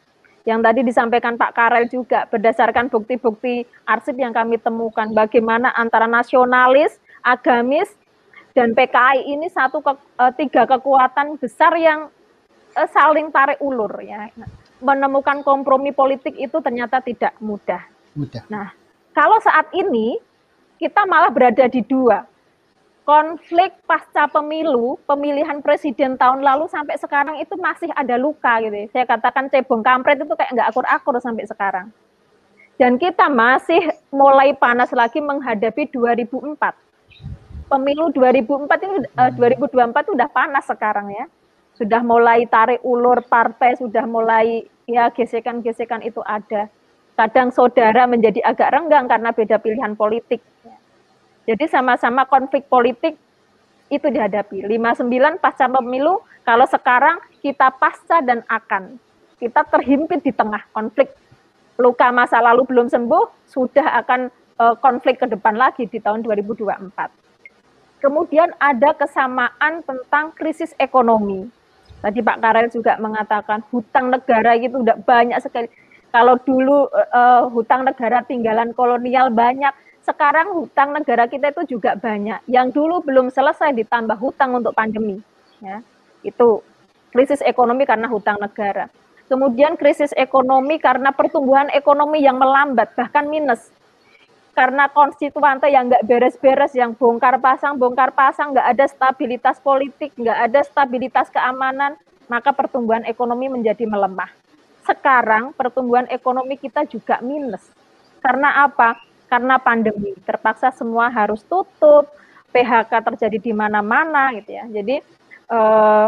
yang tadi disampaikan Pak Karel juga berdasarkan bukti-bukti arsip yang kami temukan bagaimana antara nasionalis, agamis dan PKI ini satu ke, eh, tiga kekuatan besar yang eh, saling tarik ulur ya. Menemukan kompromi politik itu ternyata tidak mudah. Mudah. Nah, kalau saat ini kita malah berada di dua konflik pasca pemilu, pemilihan presiden tahun lalu sampai sekarang itu masih ada luka gitu. Ya. Saya katakan cebong kampret itu kayak nggak akur-akur sampai sekarang. Dan kita masih mulai panas lagi menghadapi 2004. Pemilu 2004 ini uh, 2024 itu udah panas sekarang ya. Sudah mulai tarik ulur partai, sudah mulai ya gesekan-gesekan itu ada. Kadang saudara menjadi agak renggang karena beda pilihan politik. Jadi sama-sama konflik politik itu dihadapi. 59 pasca pemilu, kalau sekarang kita pasca dan akan. Kita terhimpit di tengah konflik. Luka masa lalu belum sembuh, sudah akan uh, konflik ke depan lagi di tahun 2024. Kemudian ada kesamaan tentang krisis ekonomi. Tadi Pak Karel juga mengatakan hutang negara itu udah banyak sekali. Kalau dulu uh, hutang negara tinggalan kolonial banyak, sekarang hutang negara kita itu juga banyak. Yang dulu belum selesai ditambah hutang untuk pandemi. Ya, itu krisis ekonomi karena hutang negara. kemudian krisis ekonomi karena pertumbuhan ekonomi yang melambat, bahkan minus. Karena konstituante yang nggak beres-beres, yang bongkar pasang, bongkar pasang, nggak ada stabilitas politik, nggak ada stabilitas keamanan, maka pertumbuhan ekonomi menjadi melemah. Sekarang pertumbuhan ekonomi kita juga minus. Karena apa? Karena pandemi. Terpaksa semua harus tutup, PHK terjadi di mana-mana gitu ya. Jadi eh,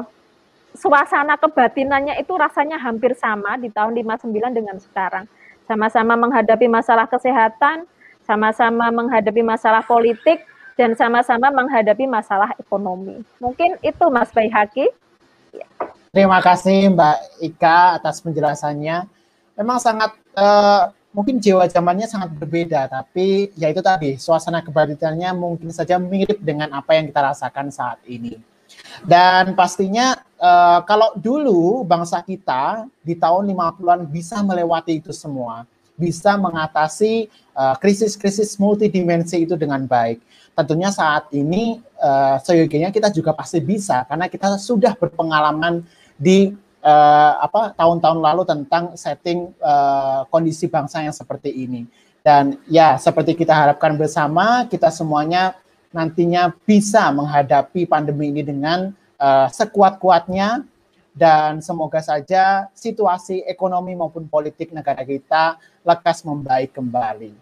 suasana kebatinannya itu rasanya hampir sama di tahun 59 dengan sekarang. Sama-sama menghadapi masalah kesehatan, sama-sama menghadapi masalah politik, dan sama-sama menghadapi masalah ekonomi. Mungkin itu Mas Baihaki. Terima kasih Mbak Ika atas penjelasannya. Memang sangat uh, mungkin jiwa zamannya sangat berbeda, tapi ya itu tadi suasana kebatinannya mungkin saja mirip dengan apa yang kita rasakan saat ini. Dan pastinya uh, kalau dulu bangsa kita di tahun 50-an bisa melewati itu semua, bisa mengatasi uh, krisis-krisis multidimensi itu dengan baik. Tentunya saat ini uh, seyogianya kita juga pasti bisa karena kita sudah berpengalaman di uh, apa tahun-tahun lalu tentang setting uh, kondisi bangsa yang seperti ini. Dan ya seperti kita harapkan bersama kita semuanya nantinya bisa menghadapi pandemi ini dengan uh, sekuat-kuatnya dan semoga saja situasi ekonomi maupun politik negara kita lekas membaik kembali.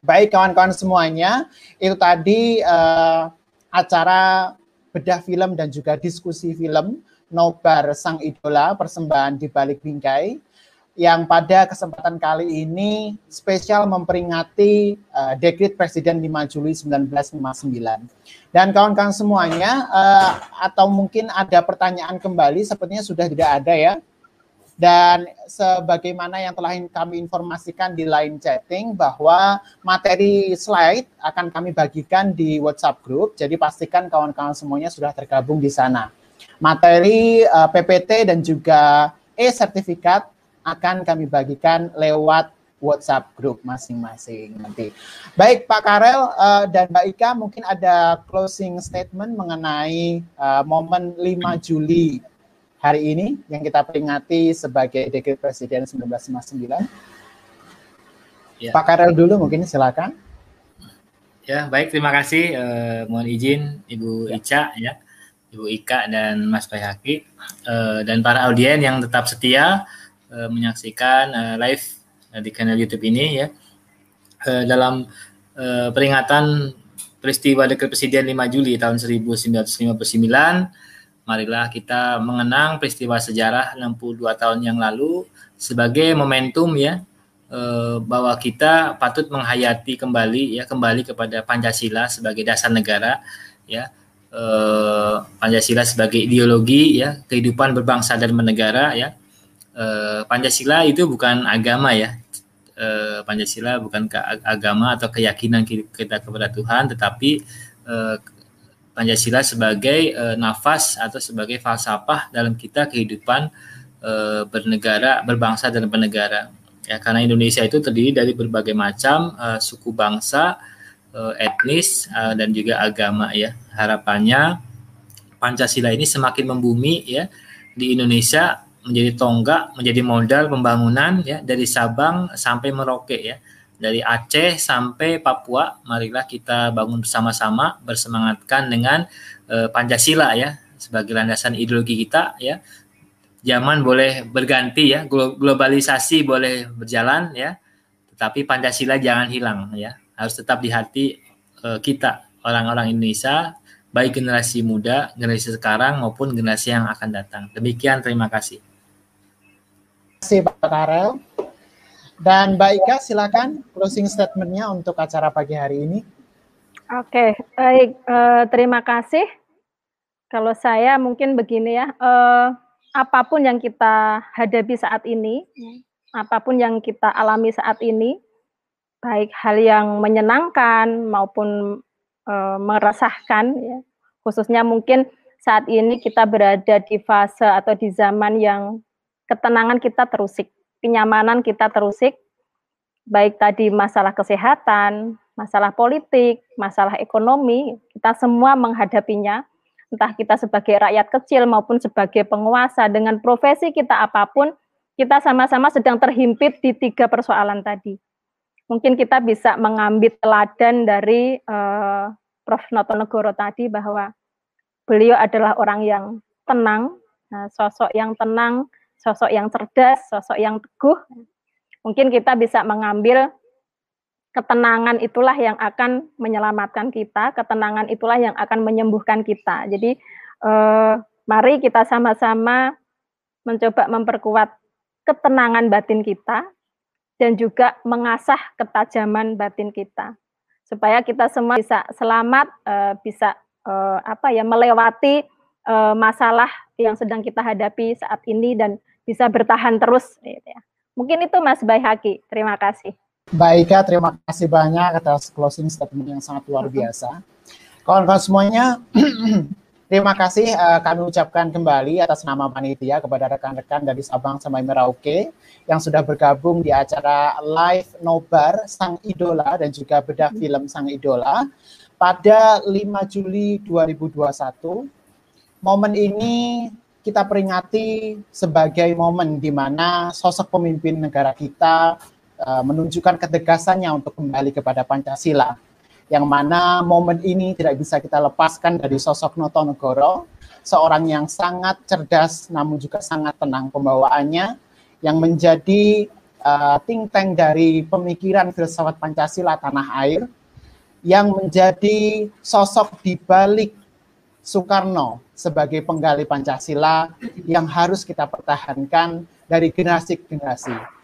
Baik kawan-kawan semuanya, itu tadi uh, acara bedah film dan juga diskusi film Nobar Sang Idola persembahan di balik bingkai yang pada kesempatan kali ini spesial memperingati uh, dekrit Presiden 5 Juli 1959. Dan kawan-kawan semuanya, uh, atau mungkin ada pertanyaan kembali, sepertinya sudah tidak ada ya. Dan sebagaimana yang telah kami informasikan di line chatting bahwa materi slide akan kami bagikan di WhatsApp group, jadi pastikan kawan-kawan semuanya sudah tergabung di sana. Materi uh, eh, PPT dan juga e-sertifikat akan kami bagikan lewat WhatsApp grup masing-masing nanti. Baik Pak Karel uh, dan Mbak Ika mungkin ada closing statement mengenai uh, momen 5 Juli hari ini yang kita peringati sebagai Dekret Presiden 1959. Ya. Pak Karel dulu mungkin silakan. Ya, baik terima kasih. Uh, mohon izin Ibu ya. Ica ya, Ibu Ika dan Mas Bayhaki uh, dan para audien yang tetap setia uh, menyaksikan uh, live di kanal YouTube ini ya. Uh, dalam uh, peringatan peristiwa Dekret Presiden 5 Juli tahun 1959, marilah kita mengenang peristiwa sejarah 62 tahun yang lalu sebagai momentum ya bahwa kita patut menghayati kembali ya kembali kepada Pancasila sebagai dasar negara ya Pancasila sebagai ideologi ya kehidupan berbangsa dan bernegara ya Eh, Pancasila itu bukan agama ya. Eh, Pancasila bukan ke agama atau keyakinan kita kepada Tuhan, tetapi eh, Pancasila sebagai nafas atau sebagai falsafah dalam kita kehidupan bernegara, berbangsa dan bernegara. Ya, karena Indonesia itu terdiri dari berbagai macam suku bangsa, etnis dan juga agama ya. Harapannya Pancasila ini semakin membumi ya di Indonesia menjadi tonggak, menjadi modal pembangunan ya dari Sabang sampai Merauke ya. Dari Aceh sampai Papua, marilah kita bangun bersama-sama bersemangatkan dengan uh, Pancasila ya sebagai landasan ideologi kita ya. Zaman boleh berganti ya, globalisasi boleh berjalan ya, tetapi Pancasila jangan hilang ya. Harus tetap di hati uh, kita orang-orang Indonesia baik generasi muda, generasi sekarang maupun generasi yang akan datang. Demikian, terima kasih kasih Pak Karel. Dan Mbak Ika silakan closing statementnya untuk acara pagi hari ini. Oke, baik. Uh, terima kasih. Kalau saya mungkin begini ya, uh, apa pun yang kita hadapi saat ini, apa pun yang kita alami saat ini, baik hal yang menyenangkan maupun uh, meresahkan, ya, khususnya mungkin saat ini kita berada di fase atau di zaman yang ketenangan kita terusik, kenyamanan kita terusik, baik tadi masalah kesehatan, masalah politik, masalah ekonomi, kita semua menghadapinya, entah kita sebagai rakyat kecil maupun sebagai penguasa dengan profesi kita apa pun, kita sama-sama sedang terhimpit di tiga persoalan tadi. Mungkin kita bisa mengambil teladan dari uh, Prof. Noto Negoro tadi bahwa beliau adalah orang yang tenang, nah, sosok yang tenang, sosok yang cerdas, sosok yang teguh. Mungkin kita bisa mengambil ketenangan itulah yang akan menyelamatkan kita, ketenangan itulah yang akan menyembuhkan kita. Jadi eh, mari kita sama-sama mencoba memperkuat ketenangan batin kita dan juga mengasah ketajaman batin kita supaya kita semua bisa selamat, uh, bisa uh, apa ya melewati uh, masalah yang sedang kita hadapi saat ini dan bisa bertahan terus. Gitu ya. Mungkin itu Mas Baihaki. Terima kasih. Baik terima kasih banyak atas closing statement yang sangat luar biasa. Kawan-kawan semuanya, terima kasih uh, kami ucapkan kembali atas nama panitia kepada rekan-rekan dari Sabang sampai Merauke yang sudah bergabung di acara live nobar Sang Idola dan juga bedah film Sang Idola pada 5 Juli 2021. Momen ini kita peringati sebagai momen di mana sosok pemimpin negara kita uh, menunjukkan ketegasannya untuk kembali kepada Pancasila. Yang mana momen ini tidak bisa kita lepaskan dari sosok Noto Negoro, seorang yang sangat cerdas namun juga sangat tenang pembawaannya, yang menjadi uh, think tank dari pemikiran filsafat Pancasila tanah air yang menjadi sosok di balik Soekarno sebagai penggali Pancasila yang harus kita pertahankan dari generasi ke generasi.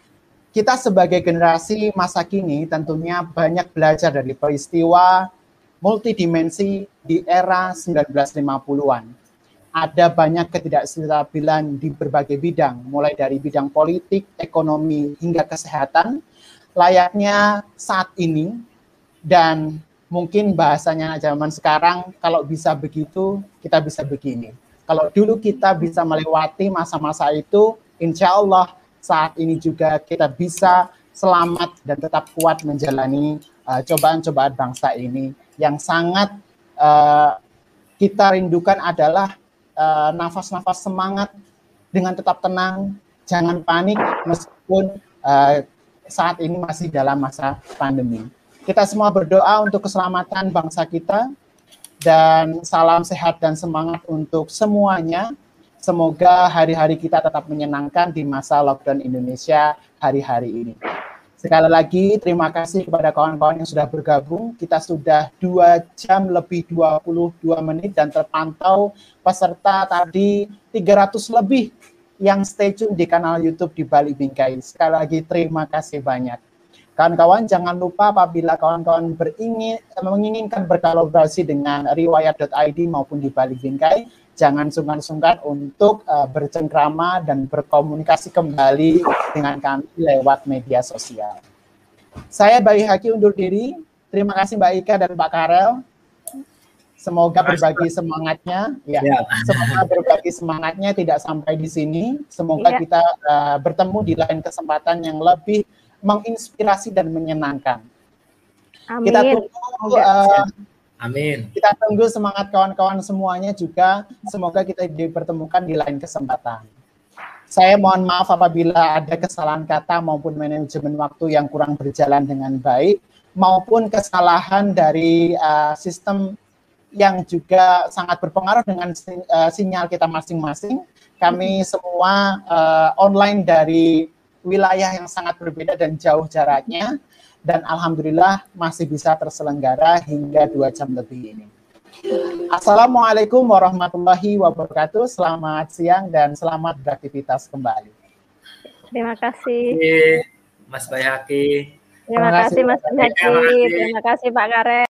Kita sebagai generasi masa kini tentunya banyak belajar dari peristiwa multidimensi di era 1950-an ada banyak ketidakstabilan di berbagai bidang, mulai dari bidang politik, ekonomi, hingga kesehatan, layaknya saat ini, dan mungkin bahasanya zaman sekarang, kalau bisa begitu, kita bisa begini. Kalau dulu kita bisa melewati masa-masa itu, insya Allah saat ini juga kita bisa selamat dan tetap kuat menjalani uh, cobaan-cobaan uh, bangsa ini yang sangat uh, kita rindukan adalah uh, nafas-nafas semangat dengan tetap tenang, jangan panik meskipun uh, saat ini masih dalam masa pandemi. Kita semua berdoa untuk keselamatan bangsa kita dan salam sehat dan semangat untuk semuanya. Semoga hari-hari kita tetap menyenangkan di masa lockdown Indonesia hari-hari ini. Sekali lagi terima kasih kepada kawan-kawan yang sudah bergabung. Kita sudah dua jam lebih 22 menit dan terpantau peserta tadi 300 lebih yang stay tune di kanal YouTube di Bali Bingkai. Sekali lagi terima kasih banyak. Kawan-kawan jangan lupa apabila kawan-kawan beringin, menginginkan berkolaborasi dengan riwayat.id maupun di Bali Bingkai, jangan sungkan-sungkan untuk uh, bercengkrama dan berkomunikasi kembali dengan kami lewat media sosial. Saya Bayi Haki undur diri. Terima kasih Mbak Ika dan Pak Karel. Semoga berbagi semangatnya, ya, ya. Semoga berbagi semangatnya tidak sampai di sini. Semoga ya. kita uh, bertemu di lain kesempatan yang lebih menginspirasi dan menyenangkan. Amin. Kita tunggu uh, Amin. Kita tunggu semangat kawan-kawan semuanya juga. Semoga kita dipertemukan di lain kesempatan. Saya mohon maaf apabila ada kesalahan kata maupun manajemen waktu yang kurang berjalan dengan baik, maupun kesalahan dari uh, sistem yang juga sangat berpengaruh dengan uh, sinyal kita masing-masing. Kami semua uh, online dari wilayah yang sangat berbeda dan jauh jaraknya dan alhamdulillah masih bisa terselenggara hingga dua jam lebih ini. Assalamualaikum warahmatullahi wabarakatuh. Selamat siang dan selamat beraktivitas kembali. Terima kasih. Mas Bayaki. Terima, Terima kasih Mas Bayaki. Terima kasih Pak Kare.